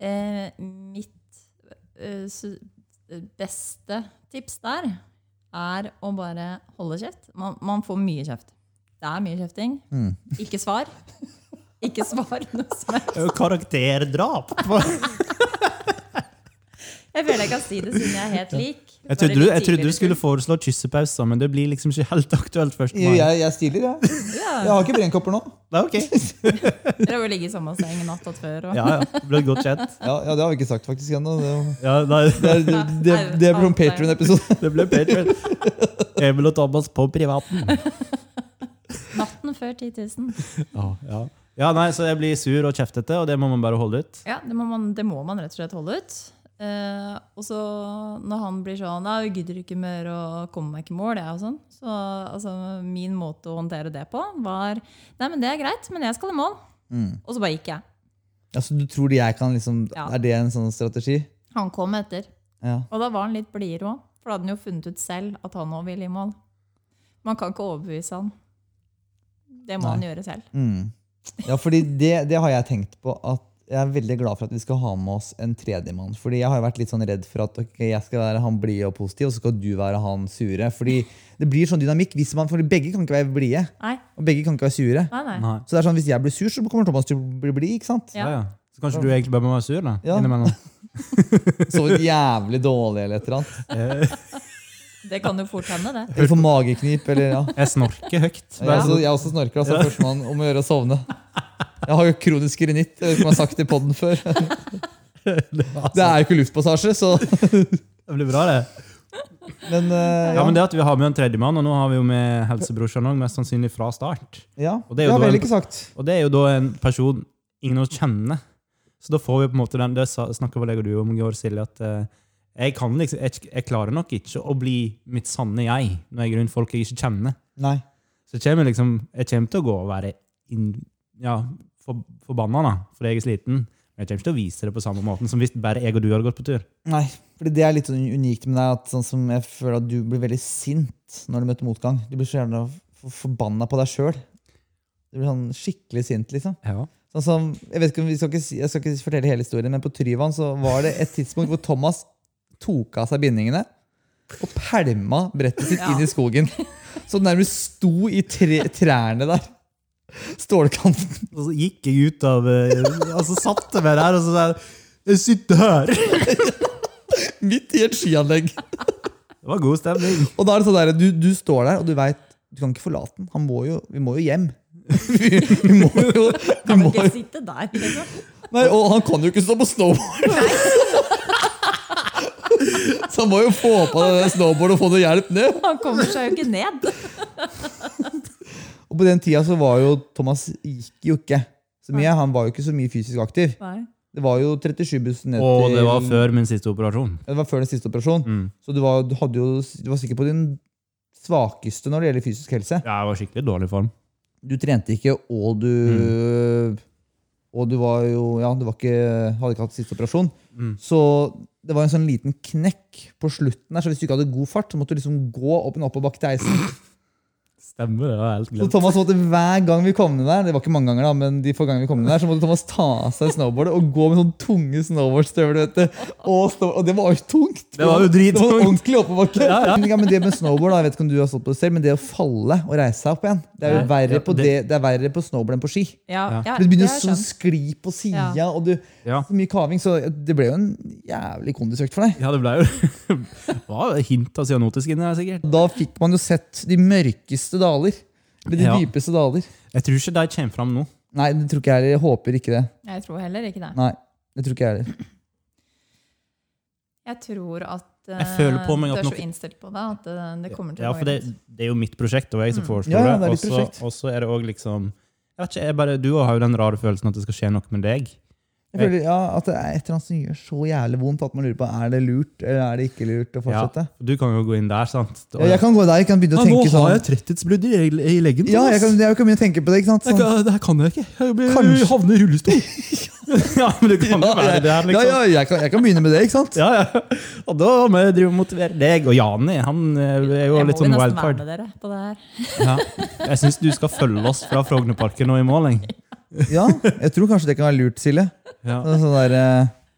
[SPEAKER 3] Eh, mitt eh, beste tips der er å bare holde kjeft. Man, man får mye kjeft. Det er mye kjefting.
[SPEAKER 1] Mm.
[SPEAKER 3] Ikke svar. Ikke svar noe som helst.
[SPEAKER 2] Det er jo karakterdrap!
[SPEAKER 3] Jeg føler jeg kan si det siden jeg er helt lik.
[SPEAKER 2] Jeg trodde, du, jeg trodde du skulle foreslå kyssepauser, men det blir liksom ikke helt aktuelt først.
[SPEAKER 1] Jeg, jeg, jeg stiller, jeg. Jeg har ikke brennkopper nå.
[SPEAKER 2] Det er ok.
[SPEAKER 3] Dere har jo ligget i samme seng natt til før. Og.
[SPEAKER 2] Ja, ja. Det ble godt kjent.
[SPEAKER 1] Ja, ja, Det har vi ikke sagt faktisk ennå. Det,
[SPEAKER 2] Ja, nei,
[SPEAKER 1] det, det, det, det ble en Patrion-episode.
[SPEAKER 2] det ble Patreon. Emil og Thomas på privaten.
[SPEAKER 3] Natten før 10 000.
[SPEAKER 2] Ja, ja. ja, nei, så jeg blir sur og kjeftete, og det må man bare holde ut.
[SPEAKER 3] Ja, det må, man, det må man rett og slett holde ut. Eh, og så når han blir sånn jeg gidder ikke mer og kommer meg ikke i mål, jeg, og sånn. Så altså, min måte å håndtere det på var Nei, men det er greit, men jeg skal i mål.
[SPEAKER 1] Mm.
[SPEAKER 3] Og så bare gikk jeg.
[SPEAKER 1] Ja, så du tror jeg kan liksom
[SPEAKER 3] Ja.
[SPEAKER 1] Er det en sånn strategi?
[SPEAKER 3] Han kom etter.
[SPEAKER 1] Ja.
[SPEAKER 3] Og da var han litt blidere òg. For da hadde han jo funnet ut selv at han òg ville i mål. Man kan ikke overbevise han. Det må
[SPEAKER 1] Nei.
[SPEAKER 3] han gjøre selv.
[SPEAKER 1] Mm. Ja, fordi det, det har jeg tenkt på at jeg er veldig glad for at vi skal ha med oss en tredjemann. Fordi jeg har jo vært litt sånn redd for at okay, jeg skal være han blide og positiv, og så skal du være han sure. Fordi det blir sånn dynamikk. Hvis man, for begge kan ikke være blide, og begge kan ikke være sure.
[SPEAKER 3] nei, nei.
[SPEAKER 2] Nei.
[SPEAKER 1] Så det er sånn, hvis jeg blir sur, så kommer Thomas til å bli blid. ikke sant?
[SPEAKER 2] Ja.
[SPEAKER 3] Ja.
[SPEAKER 2] Ja, Så kanskje du egentlig bare må være sur, da?
[SPEAKER 1] Ja.
[SPEAKER 2] Innimellom.
[SPEAKER 1] Sovet jævlig dårlig eller et eller annet.
[SPEAKER 3] Det kan jo fort hende, det.
[SPEAKER 1] Eller får mageknip. eller ja.
[SPEAKER 2] Jeg snorker høyt.
[SPEAKER 1] Jeg, også, jeg også snorker. altså Førstemann om å gjøre å sovne. Jeg har jo kronisk renitt. Jeg vet ikke om jeg har sagt det i poden før. Det er jo ikke luftpassasje, så
[SPEAKER 2] Det blir bra, det.
[SPEAKER 1] Men uh,
[SPEAKER 2] Ja, men det at vi har med en tredjemann, og nå har vi jo med helsebrorsan òg, mest sannsynlig fra start.
[SPEAKER 1] ja.
[SPEAKER 2] Og det er jo
[SPEAKER 1] det har ikke sagt.
[SPEAKER 2] Og det er jo da en person ingen av oss kjenner. Så da får vi på en måte den Det snakka vel jeg og du om Georg Silje, at eh, jeg, kan liksom, jeg, jeg klarer nok ikke å bli mitt sanne jeg når jeg er rundt folk jeg ikke kjenner.
[SPEAKER 1] Nei.
[SPEAKER 2] Så jeg kommer, liksom, jeg kommer til å gå og være inn, ja, for, forbanna da, fordi jeg er sliten. Men jeg kommer ikke til å vise det på samme måten som hvis bare jeg og du hadde gått på tur.
[SPEAKER 1] Nei, fordi det er litt sånn unikt med deg. at sånn som Jeg føler at du blir veldig sint når du møter motgang. Du blir så gjerne for- forbanna på deg sjøl. Du blir sånn skikkelig sint, liksom.
[SPEAKER 2] Ja.
[SPEAKER 1] Sånn som, jeg, vet ikke jeg skal ikke, jeg skal ikke fortelle hele historien, men på Tryvann så var det et tidspunkt hvor Thomas tok av seg bindingene og pælma brettet sitt
[SPEAKER 3] Ja.
[SPEAKER 1] inn i skogen. Så den nærmest sto i tre, trærne der. Stålkanten.
[SPEAKER 2] Og så gikk jeg ut av og Altså satte meg der og så sa jeg, Jeg sitter her!
[SPEAKER 1] Midt i et skianlegg.
[SPEAKER 2] Det var god stemning.
[SPEAKER 1] Og da er det sånn der, du, du står der, og du veit du kan ikke forlate den. Han må jo, vi må jo hjem. vi, vi må jo, vi
[SPEAKER 3] Kan
[SPEAKER 1] må,
[SPEAKER 3] ikke sitte der. Liksom.
[SPEAKER 1] nei, og han kan jo ikke stå på snowboard! Så han må jo få på det snowboardet og få noe hjelp ned.
[SPEAKER 3] Han kommer seg jo ikke ned.
[SPEAKER 1] Og på den tida så var jo Thomas gikk jo ikke så mye. Han var jo ikke så mye fysisk aktiv.
[SPEAKER 3] Nei.
[SPEAKER 1] Det var jo 37-bussen ned til Og
[SPEAKER 2] det var før min siste operasjon.
[SPEAKER 1] Det var før den siste operasjonen.
[SPEAKER 2] Mm.
[SPEAKER 1] Så du var, du, hadde jo, du var sikkert på din svakeste når det gjelder fysisk helse.
[SPEAKER 2] Ja, jeg var skikkelig dårlig form.
[SPEAKER 1] Du trente ikke, og du
[SPEAKER 2] Mm.
[SPEAKER 1] Og du var jo Ja, du var ikke, hadde ikke hatt siste operasjon.
[SPEAKER 2] Mm.
[SPEAKER 1] Så det var en sånn liten knekk på slutten. der, så Hvis du ikke hadde god fart, så måtte du liksom gå opp en oppoverbakke til heisen.
[SPEAKER 2] Stemmer, det var helt
[SPEAKER 1] Så. Thomas måtte hver gang vi kom ned der, det var ikke mange ganger da, men de få gangene vi kom ned der, så måtte Thomas ta av seg snowboardet og gå med sånne tunge snowboardstøvler. vet du. Og, stå, og det var jo tungt!
[SPEAKER 2] Det var jo
[SPEAKER 1] Det var
[SPEAKER 2] drittungt.
[SPEAKER 1] ordentlig oppoverbakke.
[SPEAKER 2] Ja, ja.
[SPEAKER 1] Men det med snowboard, da, jeg vet ikke om du har stått på det selv, men det å falle og reise seg opp igjen, det er jo verre, på,
[SPEAKER 2] det-
[SPEAKER 1] det, er verre på snowboard enn på ski.
[SPEAKER 3] Ja,
[SPEAKER 2] Ja.
[SPEAKER 1] Du det begynner å sånn skli på sida, og du, så mye kaving, så det ble jo en jævlig kondisøkt for deg.
[SPEAKER 2] ja, det ble jo Det var hint av cyanotisk inni der, sikkert.
[SPEAKER 1] Da fikk man jo sett de mørkeste daler. Eller de
[SPEAKER 2] Ja.
[SPEAKER 1] dypeste daler.
[SPEAKER 2] Jeg tror ikke de kommer fram nå.
[SPEAKER 1] Nei, det tror ikke jeg heller. Jeg håper ikke det.
[SPEAKER 3] Jeg tror heller ikke det.
[SPEAKER 1] Nei, det tror ikke jeg heller.
[SPEAKER 3] Jeg tror at eh,
[SPEAKER 2] Jeg føler på meg
[SPEAKER 3] du
[SPEAKER 2] at
[SPEAKER 3] er så innstilt på det at det, det kommer til
[SPEAKER 2] Ja,
[SPEAKER 3] å
[SPEAKER 2] for
[SPEAKER 3] gå
[SPEAKER 2] det,
[SPEAKER 3] greit.
[SPEAKER 2] det er jo mitt prosjekt, og jeg som
[SPEAKER 3] Mm.
[SPEAKER 2] foreslår
[SPEAKER 1] Ja, ja,
[SPEAKER 2] det.
[SPEAKER 1] er ditt prosjekt.
[SPEAKER 2] Og så er det òg liksom jeg vet ikke, jeg bare, Du har jo den rare følelsen at det skal skje noe med deg.
[SPEAKER 1] Jeg føler ja, at det er et eller annet som gjør så jævlig vondt at man lurer på er det lurt eller er det ikke lurt å fortsette.
[SPEAKER 2] Du kan jo gå inn der, sant?
[SPEAKER 1] Ja, jeg kan gå der jeg kan begynne å tenke sånn
[SPEAKER 2] tretthetsbrudd i, i leggen.
[SPEAKER 1] Ja, jeg kan, jeg kan begynne å tenke på det. ikke sant? Sånn,
[SPEAKER 2] det her kan jeg ikke. Jeg blir-
[SPEAKER 1] Kanskje.
[SPEAKER 2] havner i rullestol. ja, men du kan jo
[SPEAKER 1] ja,
[SPEAKER 2] være der, liksom.
[SPEAKER 1] ja, ja, jeg kan, jeg kan begynne med det, ikke sant?
[SPEAKER 2] Ja, ja. Og da må jeg drive og motivere deg. Og Jani han eh, er jo
[SPEAKER 3] Jeg
[SPEAKER 2] litt
[SPEAKER 3] må jo
[SPEAKER 2] sånn
[SPEAKER 3] nesten være med dere på det her.
[SPEAKER 2] Ja. Jeg syns du skal følge oss fra Frognerparken og i mål.
[SPEAKER 1] Ja, jeg tror kanskje det kan være lurt, Silje.
[SPEAKER 2] Ja.
[SPEAKER 1] Sånn der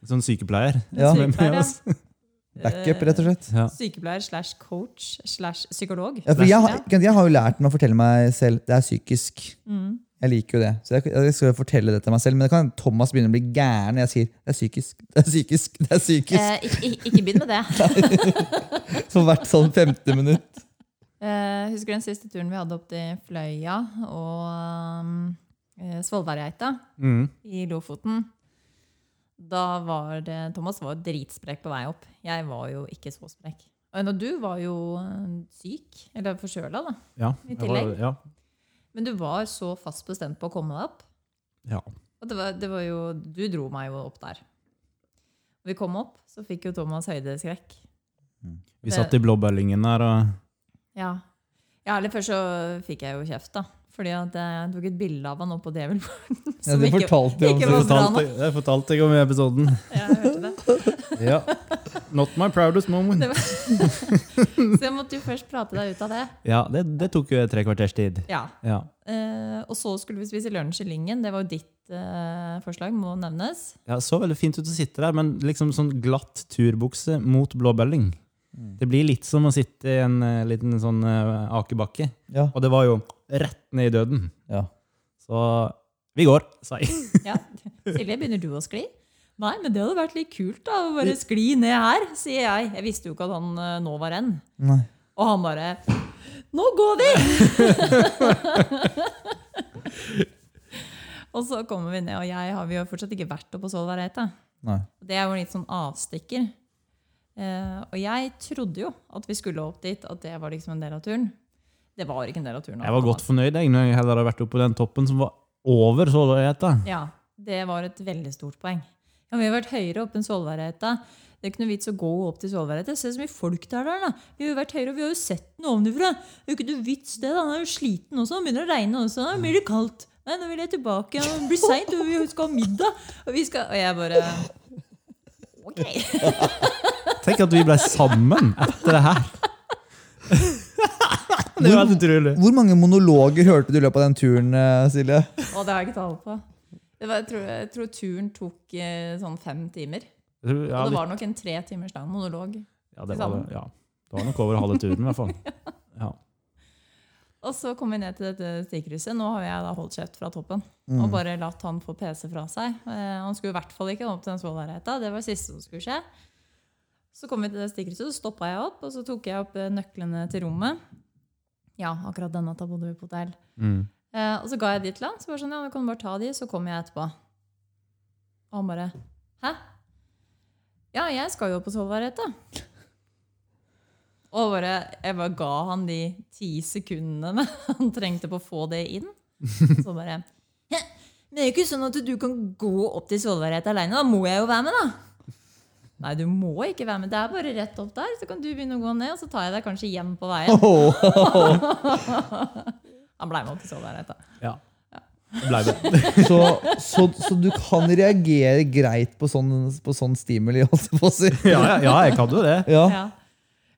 [SPEAKER 2] Sånn sykepleier.
[SPEAKER 1] Ja.
[SPEAKER 2] er
[SPEAKER 3] Sykepleier,
[SPEAKER 2] ja.
[SPEAKER 1] backup, rett og slett.
[SPEAKER 2] Ja.
[SPEAKER 3] Sykepleier slash coach slash psykolog.
[SPEAKER 1] Ja, for jeg, har- jeg har jo lært meg å fortelle meg selv det er psykisk.
[SPEAKER 3] Mm.
[SPEAKER 1] Jeg liker jo det. Så jeg, jeg skal fortelle det til meg selv. Men det kan Thomas begynne å bli gæren når jeg sier det er psykisk. Det er psykisk, det er psykisk.
[SPEAKER 3] Eh, ikke, ikke, begynn med det.
[SPEAKER 1] For hvert sånn femte minutt.
[SPEAKER 3] Eh, husker du den siste turen vi hadde opp til Fløya og um, Svolværgeita
[SPEAKER 2] Mm.
[SPEAKER 3] i Lofoten? Da var det Thomas var dritsprek på vei opp. Jeg var jo ikke så sprek. Og du var jo eh, syk, eller forkjøla, da.
[SPEAKER 2] Ja.
[SPEAKER 3] I
[SPEAKER 2] tillegg. var- Ja.
[SPEAKER 3] Men du var så fast bestemt på å komme deg opp.
[SPEAKER 2] ja.
[SPEAKER 3] Og det var, det var jo, du dro meg jo opp der. Når vi kom opp, så fikk jo Thomas høydeskrekk.
[SPEAKER 2] Vi satt i blåbærlyngen der og
[SPEAKER 3] Ja. ja, eller først så fikk jeg jo kjeft, da. Fordi at jeg tok et bilde av han oppå Devilborn.
[SPEAKER 1] Ja, det fortalte om.
[SPEAKER 2] det jeg om i episoden.
[SPEAKER 3] Ja, jeg hørte det.
[SPEAKER 2] Ja. Not my proudest moment.
[SPEAKER 3] Så jeg måtte jo først prate deg ut av det.
[SPEAKER 2] Ja, det, det tok jo tre kvarters tid.
[SPEAKER 3] Ja.
[SPEAKER 2] Ja.
[SPEAKER 3] Uh, og så skulle vi spise lunsj i Lyngen. Det var jo ditt uh, forslag, må nevnes.
[SPEAKER 2] ja, Så veldig fint ut å sitte der, men liksom sånn glatt turbukse mot blåbølling. Det blir litt som å sitte i en uh, liten sånn akebakke.
[SPEAKER 1] Ja.
[SPEAKER 2] Og det var jo rett ned i døden.
[SPEAKER 1] Ja.
[SPEAKER 2] Så vi går, sa jeg.
[SPEAKER 3] Ja. Silje, begynner du å skli? Nei, men det hadde vært litt kult da, å bare skli ned her, sier jeg. Jeg visste jo ikke at han eh, nå var renn.
[SPEAKER 1] Nei.
[SPEAKER 3] Og han bare Nå går vi! og så kommer vi ned, og jeg har vi jo fortsatt ikke vært oppe på Svolværgeita.
[SPEAKER 1] Nei.
[SPEAKER 3] Det er jo litt sånn avstikker. Uh, og jeg trodde jo at vi skulle opp dit, at det var liksom en del av turen. Det var ikke en del av turen.
[SPEAKER 2] Jeg var godt fornøyd jeg, når jeg heller hadde vært oppe på den toppen som var over Såløyheta.
[SPEAKER 3] Ja, det var et veldig stort poeng. Ja, vi har vært høyere oppe enn Svolværgeita. Det er ikke noe vits å gå opp til Svolværgeita. Se så mye folk det er der, da. Vi har jo vært høyere, og vi har jo sett den ovenfra. Det er jo ikke noe vits det, da. Han er jo sliten også. Han begynner å regne også. Da blir det kaldt. Nei, nå vil jeg tilbake. Ja, Det blir seint, og vi skal ha middag. Og, vi skal... og jeg bare Ok.
[SPEAKER 2] Tenk at vi ble sammen etter det her. det var helt utrolig.
[SPEAKER 1] Hvor mange monologer hørte du i løpet av den turen, eh, Silje?
[SPEAKER 3] Å, det har jeg ikke tall på. Det var, jeg, tror, jeg tror turen tok eh, sånn fem timer.
[SPEAKER 2] Ja,
[SPEAKER 3] Og det var nok en tre timers lang monolog.
[SPEAKER 2] ja, det var, ja. det var nok over halve turen, i hvert fall. Ja.
[SPEAKER 3] Og så kom vi ned til dette stikkrysset. Nå har jeg da holdt kjeft fra toppen.
[SPEAKER 1] Mm.
[SPEAKER 3] Og bare latt han få PC fra seg. Eh, han skulle i hvert fall ikke opp til den Svolværgeita. Det var det siste som skulle skje. Så kom vi til det stikkrysset, så stoppa jeg opp, og så tok jeg opp nøklene til rommet. Ja, akkurat den natta bodde vi på hotell.
[SPEAKER 2] Mm.
[SPEAKER 3] Eh, og så ga jeg de til han. Så var det sånn, ja, du kan bare ta de, så kommer jeg etterpå. Og han bare Hæ? Ja, jeg skal jo på Svolværgeita. Og bare, jeg bare ga han de ti sekundene han trengte på å få det inn. Så bare Men det er jo ikke sånn at du kan gå opp til Svolværeit alene. Da må jeg jo være med, da. Nei, du må ikke være med. Det er bare rett opp der. Så kan du begynne å gå ned, og så tar jeg deg kanskje hjem på veien. Han blei med opp til Svolværeit, da.
[SPEAKER 2] Ja. Blei med.
[SPEAKER 1] Så, så, så du kan reagere greit på sånn, på sånn stimuli, holdt jeg på å si.
[SPEAKER 2] Ja, ja, ja, jeg kan jo det.
[SPEAKER 1] Ja.
[SPEAKER 3] Ja.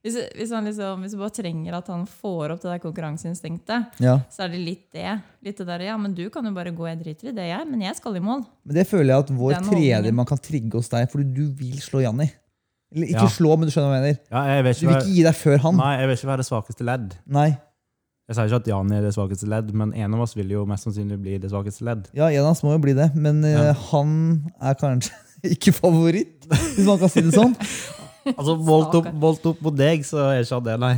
[SPEAKER 3] Hvis, hvis, han liksom, hvis du bare trenger at han får opp det der konkurranseinstinktet,
[SPEAKER 1] ja.
[SPEAKER 3] så er det litt det. Litt det der, ja, men du kan jo bare gå, jeg driter i det, jeg. Men jeg skal i mål.
[SPEAKER 1] Men det føler jeg at vår tredje man kan trigge hos deg, fordi du vil slå Janni. Eller ikke
[SPEAKER 2] Ja.
[SPEAKER 1] slå, men du skjønner hva jeg mener.
[SPEAKER 2] Ja, jeg
[SPEAKER 1] Du vil ikke gi deg før han.
[SPEAKER 2] nei, jeg vil ikke være det svakeste ledd.
[SPEAKER 1] Nei.
[SPEAKER 2] Jeg sier ikke at Jan er det svakeste ledd, men en av oss vil jo mest sannsynlig bli det svakeste ledd.
[SPEAKER 1] Ja, en av oss må jo bli det, men eh,
[SPEAKER 2] Ja.
[SPEAKER 1] han er kanskje ikke favoritt, hvis man kan si det sånn.
[SPEAKER 2] Altså, Voldt opp, voldt opp mot deg, så er ikke han det, nei.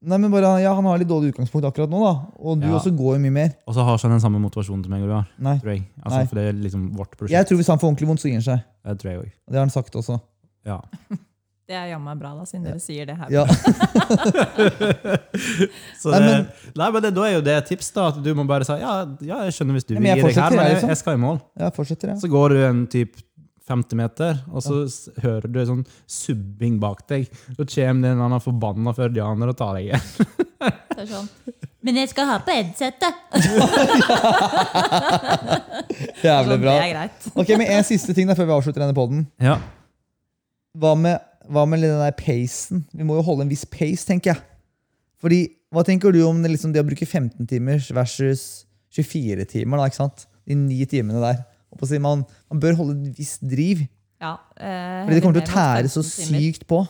[SPEAKER 1] Nei, men bare, ja, Han har litt dårlig utgangspunkt akkurat nå, da. Og du
[SPEAKER 2] Ja.
[SPEAKER 1] også går jo mye mer.
[SPEAKER 2] Og så har ikke han den samme motivasjonen som meg og du har,
[SPEAKER 1] Nei.
[SPEAKER 2] tror jeg. Altså,
[SPEAKER 1] Nei.
[SPEAKER 2] For det er liksom vårt prosjekt.
[SPEAKER 1] Jeg tror hvis han får ordentlig vondt, så gir han seg.
[SPEAKER 2] Det tror jeg òg.
[SPEAKER 1] Det har han sagt også.
[SPEAKER 2] Ja.
[SPEAKER 3] Det er jammen bra, da, siden dere sier det her.
[SPEAKER 1] Ja.
[SPEAKER 2] Så
[SPEAKER 1] Nei,
[SPEAKER 2] det,
[SPEAKER 1] men-
[SPEAKER 2] nei, men det, da er jo det et tips, da. At du må bare si ja, ja jeg skjønner hvis du
[SPEAKER 1] Ja,
[SPEAKER 2] vil
[SPEAKER 1] men jeg
[SPEAKER 2] gi deg her,
[SPEAKER 1] fortsetter,
[SPEAKER 2] men
[SPEAKER 1] jeg,
[SPEAKER 2] jeg,
[SPEAKER 1] liksom.
[SPEAKER 2] jeg skal i mål.
[SPEAKER 1] Jeg fortsetter, ja.
[SPEAKER 2] Så går du en typ 50 meter, og så ja. hører du en sånn subbing bak deg. Så kommer det en annen forbanna førdianer og tar deg igjen.
[SPEAKER 3] Det er sånn. Men jeg skal ha på headsetet!
[SPEAKER 1] Jævlig
[SPEAKER 3] Sånn,
[SPEAKER 1] bra.
[SPEAKER 3] det er greit.
[SPEAKER 1] Ok, men En siste ting da, før vi avslutter denne poden.
[SPEAKER 2] Ja.
[SPEAKER 1] Hva med, hva med den der pacen? Vi må jo holde en viss pace, tenker jeg. Fordi, Hva tenker du om det, liksom, det å bruke 15 timers versus 24 timer? da, ikke sant? De ni timene der. Og på å si, man, man bør holde et visst driv.
[SPEAKER 3] Ja, eh,
[SPEAKER 1] Fordi det kommer til å tære så sykt på.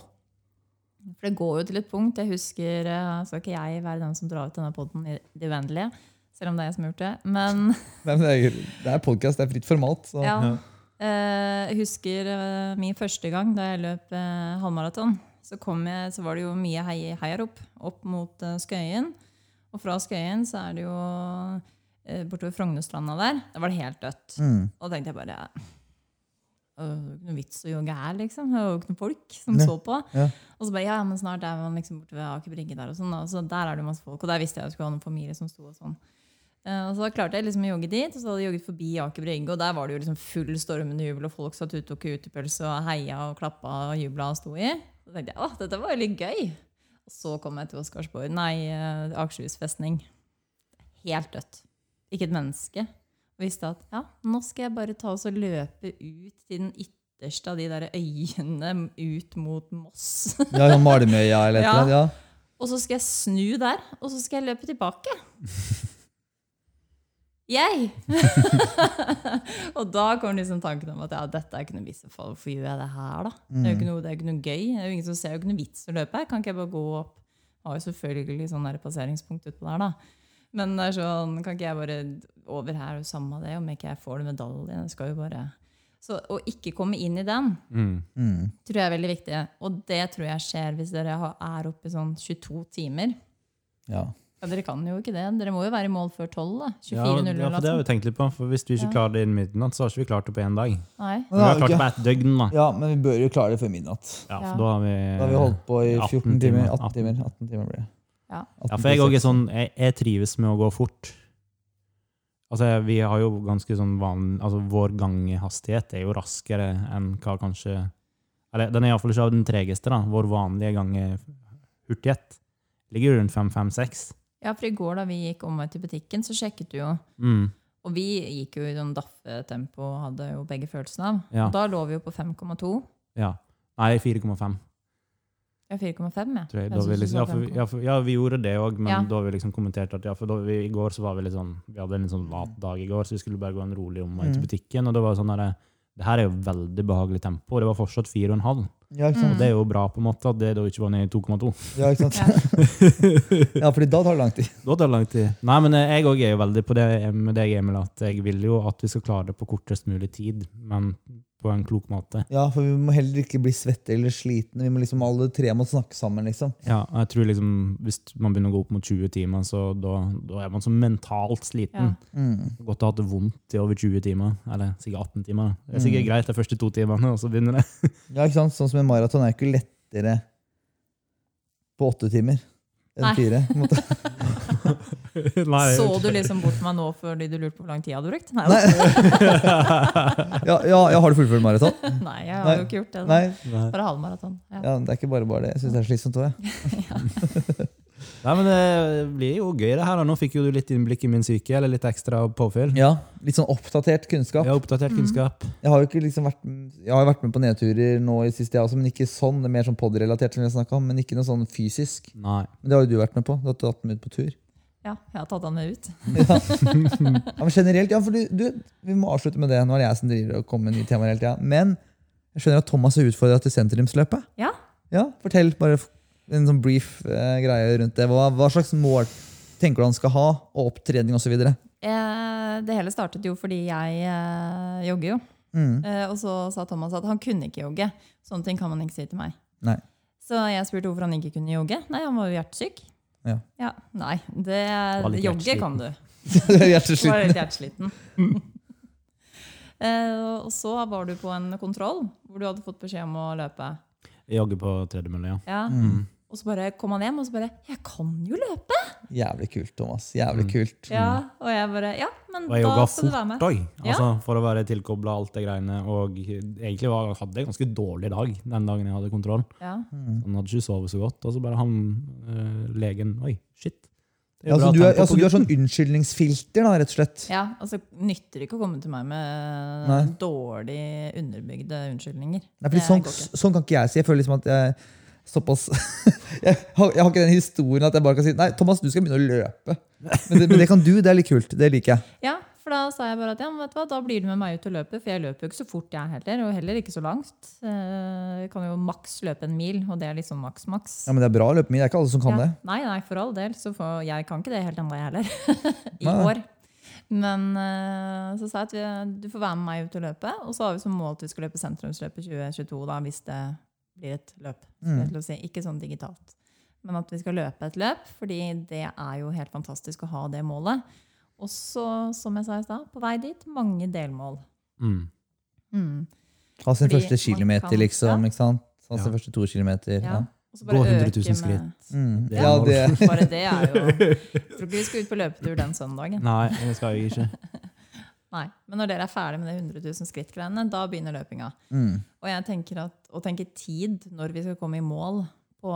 [SPEAKER 3] For det går jo til et punkt. Jeg husker, eh, Skal ikke jeg være den som drar ut denne poden i det uendelige, selv om det er jeg som har gjort det. Men
[SPEAKER 1] Nei, men det er, det er podkast, det er fritt format. Så.
[SPEAKER 3] ja,
[SPEAKER 2] Ja.
[SPEAKER 3] eh, jeg husker eh, min første gang da jeg løp halvmaraton. Så, kom jeg, så var det jo mye hei, heiarop opp mot Skøyen. Og fra Skøyen så er det jo bortover Frognerstranda der. Da var det helt dødt.
[SPEAKER 1] Mm.
[SPEAKER 3] Og da tenkte jeg bare Det ikke noe vits å jogge her, liksom. Det var jo ikke noen folk som
[SPEAKER 1] Ja.
[SPEAKER 3] så på.
[SPEAKER 1] Ja.
[SPEAKER 3] Og så bare, ja, men snart er man liksom borte ved Aker Brygge der, og sånn. Og så der er det masse folk. Og der visste jeg at jeg skulle ha noen familie som sto og sånn. Eh, og så klarte jeg liksom å jogge dit, og så hadde jeg jogget forbi Aker Brygge, og der var det jo liksom full stormende jubel, og folk satt ute og tok utepølse og heia og klappa og jubla og sto i. Så tenkte jeg, å, dette var jo litt gøy. Og så kom jeg til Oscarsborg. Nei, eh, Akershus festning. Helt dødt. Ikke et menneske. Og visste at ja, nå skal jeg bare ta oss og løpe ut til den ytterste av de der øyene ut mot Moss.
[SPEAKER 1] Ja, sånn Malmøya eller et eller annet. Ja.
[SPEAKER 3] Og så skal jeg snu der, og så skal jeg løpe tilbake. Jeg! og da kom liksom tanken om at ja, dette er ikke noe vits. for Hvorfor gjør jeg det her, da? Det er jo ikke noe, det er ikke noe gøy. Det er jo ingen som ser jo ikke noe vits å løpe her. Kan ikke jeg bare gå opp? Har jo selvfølgelig sånn der passeringspunkt utpå der, da. Men det er sånn, kan ikke jeg bare over her og samme det, om ikke jeg får det medaljen? Jeg skal jo bare Så å ikke komme inn i den,
[SPEAKER 2] Mm.
[SPEAKER 1] Mm.
[SPEAKER 3] tror jeg er veldig viktig. Og det tror jeg skjer hvis dere er oppe i sånn 22 timer.
[SPEAKER 1] Ja.
[SPEAKER 3] Ja, Dere kan jo ikke det. Dere må jo være i mål før 12. da.
[SPEAKER 2] Ja,
[SPEAKER 3] 24.00.
[SPEAKER 2] ja, for det har vi tenkt litt på. For Hvis vi ikke
[SPEAKER 3] Ja.
[SPEAKER 2] klarer det innen midnatt, så har ikke vi klart det på én dag.
[SPEAKER 3] Nei.
[SPEAKER 2] Vi har klart det på ett døgn, da.
[SPEAKER 1] ja, men vi bør jo klare det før midnatt.
[SPEAKER 2] Ja,
[SPEAKER 3] Ja.
[SPEAKER 2] for da har vi,
[SPEAKER 1] Da har vi holdt på i 14 timer.
[SPEAKER 2] timer.
[SPEAKER 1] 18 timer, 18 timer blir det.
[SPEAKER 3] Ja.
[SPEAKER 2] Ja, for jeg, er sånn, jeg, jeg trives med å gå fort. Altså, Vi har jo ganske sånn van, altså Vår gangehastighet er jo raskere enn hva kanskje Eller den er iallfall ikke av den tregeste. da. Vår vanlige gangehurtighet ligger jo rundt 5-5-6.
[SPEAKER 3] Ja, for i går da vi gikk omvei til butikken, så sjekket du jo.
[SPEAKER 2] Mm.
[SPEAKER 3] Og vi gikk jo i sånn daffetempo og hadde jo begge følelsene av.
[SPEAKER 2] Ja.
[SPEAKER 3] Og da lå vi jo på 5,2.
[SPEAKER 2] Ja. Nei, 4,5,
[SPEAKER 3] Ja, 4,5, ja.
[SPEAKER 2] jeg.
[SPEAKER 3] Jeg
[SPEAKER 2] Da vi, liksom, ja, for, ja, for, ja, vi gjorde det òg, men
[SPEAKER 3] Ja.
[SPEAKER 2] da vi liksom kommentert at ja, for da vi, i går så var vi litt sånn Vi hadde en litt sånn lat dag i går, så vi skulle bare gå en rolig omvei til
[SPEAKER 1] Mm.
[SPEAKER 2] butikken. Og det var sånn der, det her er jo veldig behagelig tempo. og Det var fortsatt 4,5.
[SPEAKER 1] Ja,
[SPEAKER 3] Mm.
[SPEAKER 2] Og det er jo bra, på en måte, at det da ikke var nede i 2,2.
[SPEAKER 1] Ja, ikke sant?
[SPEAKER 3] Ja.
[SPEAKER 1] ja, fordi da tar det lang tid.
[SPEAKER 2] Da tar det lang tid. Nei, men jeg òg er jo veldig på det med deg, Emil, at jeg vil jo at vi skal klare det på kortest mulig tid, men på en klok måte.
[SPEAKER 1] Ja, for vi må heller ikke bli svette eller slitne. Vi må liksom alle tre må snakke sammen, liksom.
[SPEAKER 2] Ja, jeg tror liksom, Hvis man begynner å gå opp mot 20 timer, så da, da er man så mentalt sliten.
[SPEAKER 3] Ja.
[SPEAKER 1] Mm.
[SPEAKER 2] Godt å ha hatt det vondt i over 20 timer, eller sikkert 18 timer. Det er sikkert greit de første to timene, og så begynner det.
[SPEAKER 1] Ja, ikke sant? Sånn som en maraton er ikke lettere på åtte timer enn
[SPEAKER 3] Nei.
[SPEAKER 1] fire. en måte.
[SPEAKER 2] Nei,
[SPEAKER 3] Så du liksom bort på meg nå fordi du lurte på hvor lang tid jeg hadde brukt? Nei,
[SPEAKER 1] Ja, ja, jeg har du fullført maraton?
[SPEAKER 3] nei jeg har
[SPEAKER 1] Nei.
[SPEAKER 3] jo ikke gjort det.
[SPEAKER 1] Nei.
[SPEAKER 2] Nei.
[SPEAKER 3] Bare halvmaraton. Ja.
[SPEAKER 1] Ja, det er ikke bare bare det. Jeg syns det er slitsomt òg, jeg.
[SPEAKER 2] Nei, men det blir jo gøy, det her. Nå fikk jo du litt innblikk i min syke, eller litt ekstra påfyll.
[SPEAKER 1] Ja, litt sånn oppdatert kunnskap.
[SPEAKER 2] Ja, har oppdatert kunnskap.
[SPEAKER 1] Jeg har jo ikke liksom vært, jeg har vært med på nedturer nå i siste, jeg også, men ikke sånn. Det er mer sånn podrelatert, som vi har om, men ikke noe sånn fysisk.
[SPEAKER 2] Nei.
[SPEAKER 1] Men det har jo du vært med på. Du har tatt med ut på tur.
[SPEAKER 3] ja, jeg har tatt han med ut.
[SPEAKER 1] Ja, men generelt, ja, for du, du, Vi må avslutte med det. Nå er det jeg som driver og kommer med nye temaer hele tida. Men jeg skjønner at Thomas er utfordra til sentrumsløpet.
[SPEAKER 3] Ja.
[SPEAKER 1] Ja, Fortell bare en sånn brief eh, greie rundt det. Hva, hva slags mål tenker du han skal ha, og opptrening osv.?
[SPEAKER 3] Eh, det hele startet jo fordi jeg eh, jogger jo.
[SPEAKER 1] Mm.
[SPEAKER 3] Eh, og så sa Thomas at han kunne ikke jogge. Sånne ting kan man ikke si til meg.
[SPEAKER 1] Nei.
[SPEAKER 3] Så jeg spurte hvorfor han ikke kunne jogge. Nei, han var jo hjertesyk.
[SPEAKER 1] Ja.
[SPEAKER 3] Nei, det,
[SPEAKER 2] det
[SPEAKER 3] jogge kan du.
[SPEAKER 1] Hjertesliten.
[SPEAKER 3] Var litt hjertesliten. eh, og så var du på en kontroll hvor du hadde fått beskjed om å løpe.
[SPEAKER 2] Jeg jogger på tredemølle, ja.
[SPEAKER 3] Ja.
[SPEAKER 2] Mm.
[SPEAKER 3] Og så bare kom han hjem og så bare 'Jeg kan jo løpe!'
[SPEAKER 1] Jævlig kult, Thomas. Jævlig
[SPEAKER 2] Mm.
[SPEAKER 1] kult.
[SPEAKER 3] Ja, Og jeg bare 'Ja, men da
[SPEAKER 2] skal
[SPEAKER 3] skal du være
[SPEAKER 2] fort
[SPEAKER 3] med'. Ja.
[SPEAKER 2] altså, for å være tilkobla alt det greiene. Og egentlig var, hadde jeg en ganske dårlig dag den dagen jeg hadde kontroll.
[SPEAKER 3] Ja.
[SPEAKER 1] Mm.
[SPEAKER 2] Han hadde ikke sovet så godt. Og så bare han øh, legen Oi, shit.
[SPEAKER 1] Ja, altså, du, er, altså, du er sånn unnskyldningsfilter, da, rett og slett.
[SPEAKER 3] ja, altså nytter det ikke å komme til meg med
[SPEAKER 1] Nei.
[SPEAKER 3] dårlig underbygde unnskyldninger.
[SPEAKER 1] Nei, fordi sånn, sånn kan ikke jeg si. Jeg føler liksom at jeg såpass jeg, har, jeg har ikke den historien at jeg bare kan si Nei, Thomas, du skal begynne å løpe. Men det, men det kan du. Det er litt kult. Det liker jeg.
[SPEAKER 3] Ja, for da sa jeg bare at ja, men vet du hva, da blir du med meg ut og løper, for jeg løper jo ikke så fort jeg heller, og heller ikke så langt. Eh, Jeg kan jo maks løpe en mil, og det er liksom maks maks.
[SPEAKER 1] Ja, Men det er bra å løpe mil, Det er ikke alle som kan
[SPEAKER 3] Ja.
[SPEAKER 1] det.
[SPEAKER 3] Nei, nei, for all del. Så for, jeg kan ikke det helt ennå, jeg heller. I
[SPEAKER 1] Nei.
[SPEAKER 3] år. Men eh, så sa jeg at vi, du får være med meg ut og løpe. Og så har vi som mål at vi skal løpe sentrumsløpet 2022, da, hvis det blir et løp.
[SPEAKER 1] Mm.
[SPEAKER 3] si. Ikke sånn digitalt. Men at vi skal løpe et løp, fordi det er jo helt fantastisk å ha det målet. Og så, som jeg sa i stad, på vei dit, mange delmål.
[SPEAKER 2] Mm.
[SPEAKER 3] Mm.
[SPEAKER 1] Ha sin
[SPEAKER 3] Fordi
[SPEAKER 1] første kilometer,
[SPEAKER 3] kan-
[SPEAKER 1] liksom. ikke sant? Ha sin
[SPEAKER 2] Ja.
[SPEAKER 1] første to kilometer.
[SPEAKER 3] Ja.
[SPEAKER 1] Ja.
[SPEAKER 2] Gå 100 000 skritt.
[SPEAKER 1] Mm.
[SPEAKER 2] Det
[SPEAKER 1] ja, det
[SPEAKER 3] Bare det er jo Jeg tror ikke vi skal ut på løpetur den søndagen.
[SPEAKER 2] Nei, det skal jeg ikke.
[SPEAKER 3] Nei, Men når dere er ferdig med det 100 000 skritt-greiene, da begynner løpinga.
[SPEAKER 1] mm.
[SPEAKER 3] Og jeg tenker at å tenke tid når vi skal komme i mål på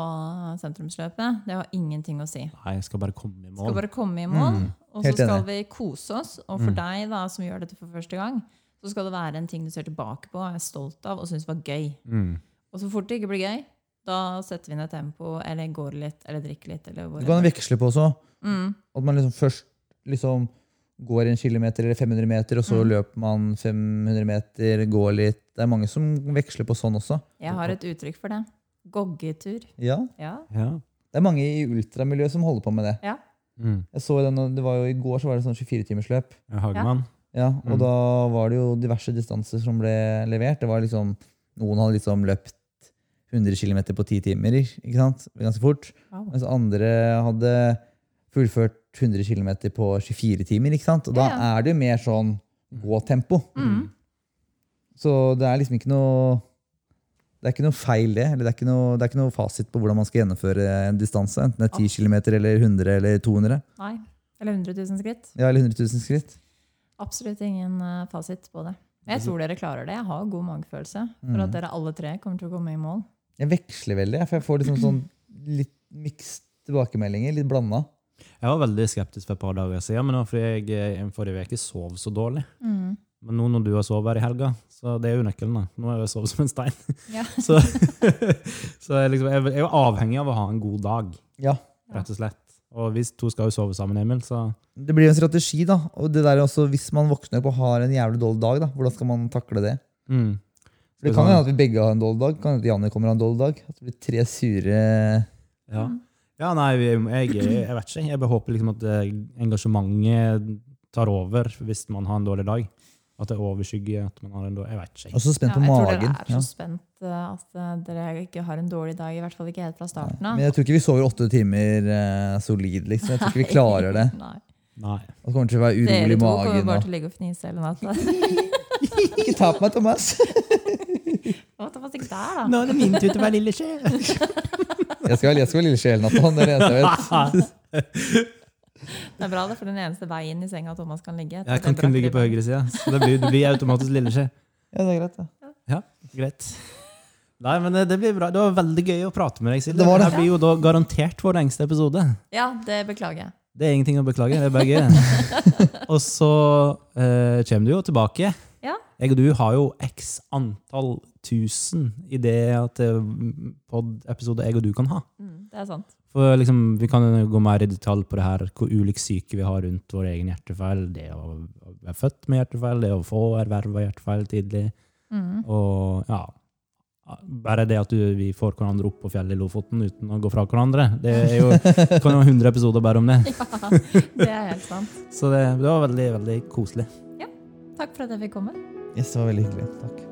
[SPEAKER 3] sentrumsløpet, det har ingenting å si.
[SPEAKER 2] Nei, jeg skal bare komme i
[SPEAKER 3] mål. skal bare komme i mål,
[SPEAKER 2] Mm.
[SPEAKER 3] og så skal vi kose oss. Og for
[SPEAKER 2] Mm.
[SPEAKER 3] deg da, som gjør dette for første gang, så skal det være en ting du ser tilbake på, er stolt av og syns var gøy.
[SPEAKER 2] Mm.
[SPEAKER 3] Og så fort det ikke blir gøy, da setter vi ned tempo, eller går litt, eller drikker litt. Eller
[SPEAKER 1] Du kan veksle på også.
[SPEAKER 3] mm.
[SPEAKER 1] At man liksom først liksom går en kilometer eller 500 meter, og så
[SPEAKER 3] Mm.
[SPEAKER 1] løper man 500 meter, går litt. Det er mange som veksler på sånn også.
[SPEAKER 3] Jeg har et uttrykk for det. Goggetur.
[SPEAKER 1] Ja,
[SPEAKER 3] Ja.
[SPEAKER 2] Ja.
[SPEAKER 1] Det er mange i ultramiljøet som holder på med det.
[SPEAKER 2] Mm.
[SPEAKER 1] Jeg så den, det var jo I går så var det sånn 24-timersløp.
[SPEAKER 2] Hagemann.
[SPEAKER 1] Ja, og
[SPEAKER 2] Mm.
[SPEAKER 1] da var det jo diverse distanser som ble levert. Det var liksom, Noen hadde liksom løpt 100 km på 10 timer, ikke sant? ganske fort.
[SPEAKER 3] Wow.
[SPEAKER 1] Mens andre hadde fullført 100 km på 24 timer. ikke sant? Og da
[SPEAKER 3] Ja,
[SPEAKER 1] er det jo mer sånn gåtempo.
[SPEAKER 3] Mm.
[SPEAKER 1] Så det er liksom ikke noe det er ikke noe feil, det. eller Det er ikke noe, det er ikke noe fasit på hvordan man skal gjennomføre en distanse. Enten det er 10 km eller 100 eller 200.
[SPEAKER 3] Nei. Eller 100 000 skritt.
[SPEAKER 1] Ja, eller 100 000 skritt.
[SPEAKER 3] Absolutt ingen eh, fasit på det. Jeg tror dere klarer det. Jeg har god magefølelse for
[SPEAKER 1] Mm.
[SPEAKER 3] at dere alle tre kommer til å komme i mål.
[SPEAKER 1] Jeg veksler veldig, for jeg får liksom sånn litt mixed tilbakemeldinger. Litt blanda.
[SPEAKER 2] Jeg var veldig skeptisk for et par dager siden, men fordi jeg eh, forrige uke sov så dårlig.
[SPEAKER 3] Mm.
[SPEAKER 2] Men nå når du har sovet her i helga, så det er jo nøkkelen. da. Nå har jeg sovet som en stein.
[SPEAKER 3] Ja.
[SPEAKER 2] Så, så jeg, liksom, jeg er jo avhengig av å ha en god dag,
[SPEAKER 1] Ja.
[SPEAKER 2] rett og slett. Og hvis to skal jo sove sammen, Emil, så
[SPEAKER 1] Det blir en strategi, da. Og det der er også, hvis man våkner opp og har en jævlig dårlig dag, da, hvordan skal man takle det?
[SPEAKER 2] mm.
[SPEAKER 1] Det kan hende at vi begge har en dårlig dag. Kan hende at Janne kommer har en dårlig dag. At det blir tre sure
[SPEAKER 2] Ja. Ja, nei, jeg, jeg vet ikke. Jeg bare håper liksom at eh, engasjementet tar over hvis man har en dårlig dag. At det overskygger at man har en dårlig Jeg vet ikke.
[SPEAKER 1] Og så spent
[SPEAKER 3] Ja,
[SPEAKER 1] på
[SPEAKER 3] jeg tror dere er så
[SPEAKER 1] Ja.
[SPEAKER 3] spent eh, at eh, dere ikke har en dårlig dag. I hvert fall ikke helt fra starten av.
[SPEAKER 1] Men jeg tror ikke vi sover åtte timer eh, solid. liksom. Jeg tror ikke vi klarer det.
[SPEAKER 3] Nei.
[SPEAKER 2] Nei.
[SPEAKER 1] Og så kommer til å være urolig
[SPEAKER 3] Dere to kommer bare til å ligge og fnise hele natta.
[SPEAKER 1] Ikke ta på meg, Thomas!
[SPEAKER 3] Hva var fast der, da?
[SPEAKER 2] Nå er det min tur til å være lille sjel.
[SPEAKER 1] Jeg skal, jeg skal være lille sjel natta. Det er det eneste jeg vet.
[SPEAKER 3] Det er bra, det, for den eneste veien i senga Thomas kan ligge.
[SPEAKER 2] Jeg kan kun ligge på
[SPEAKER 3] ribben.
[SPEAKER 2] høyre side, så det blir, det blir automatisk lilleskje.
[SPEAKER 1] Ja, det er greit, det.
[SPEAKER 2] Greit. Nei, men det, det blir bra. Det var veldig gøy å prate med deg, Silje.
[SPEAKER 1] Det var det.
[SPEAKER 2] Blir jo da garantert vår lengste episode.
[SPEAKER 3] Ja, det beklager jeg.
[SPEAKER 2] Det er ingenting å beklage, det er bare gøy. og så eh, kommer du jo tilbake.
[SPEAKER 3] Ja.
[SPEAKER 2] Jeg og du har jo x antall tusen det at pod-episode jeg og du kan ha.
[SPEAKER 3] Mm, det er sant.
[SPEAKER 2] For liksom, Vi kan gå mer i detalj på det her, hvor ulik syke vi har rundt vår egen hjertefeil. Det å være født med hjertefeil, det å få erverva hjertefeil tidlig.
[SPEAKER 3] Mm.
[SPEAKER 2] Og ja, bare det at du, vi får hverandre opp på fjellet i Lofoten uten å gå fra hverandre. Det er jo kan jo ha 100 episoder bare om det.
[SPEAKER 3] Ja, det er helt sant.
[SPEAKER 2] Så det, det var veldig, veldig koselig.
[SPEAKER 3] Takk for at jeg fikk komme.
[SPEAKER 1] Yes, det var veldig hyggelig. Takk.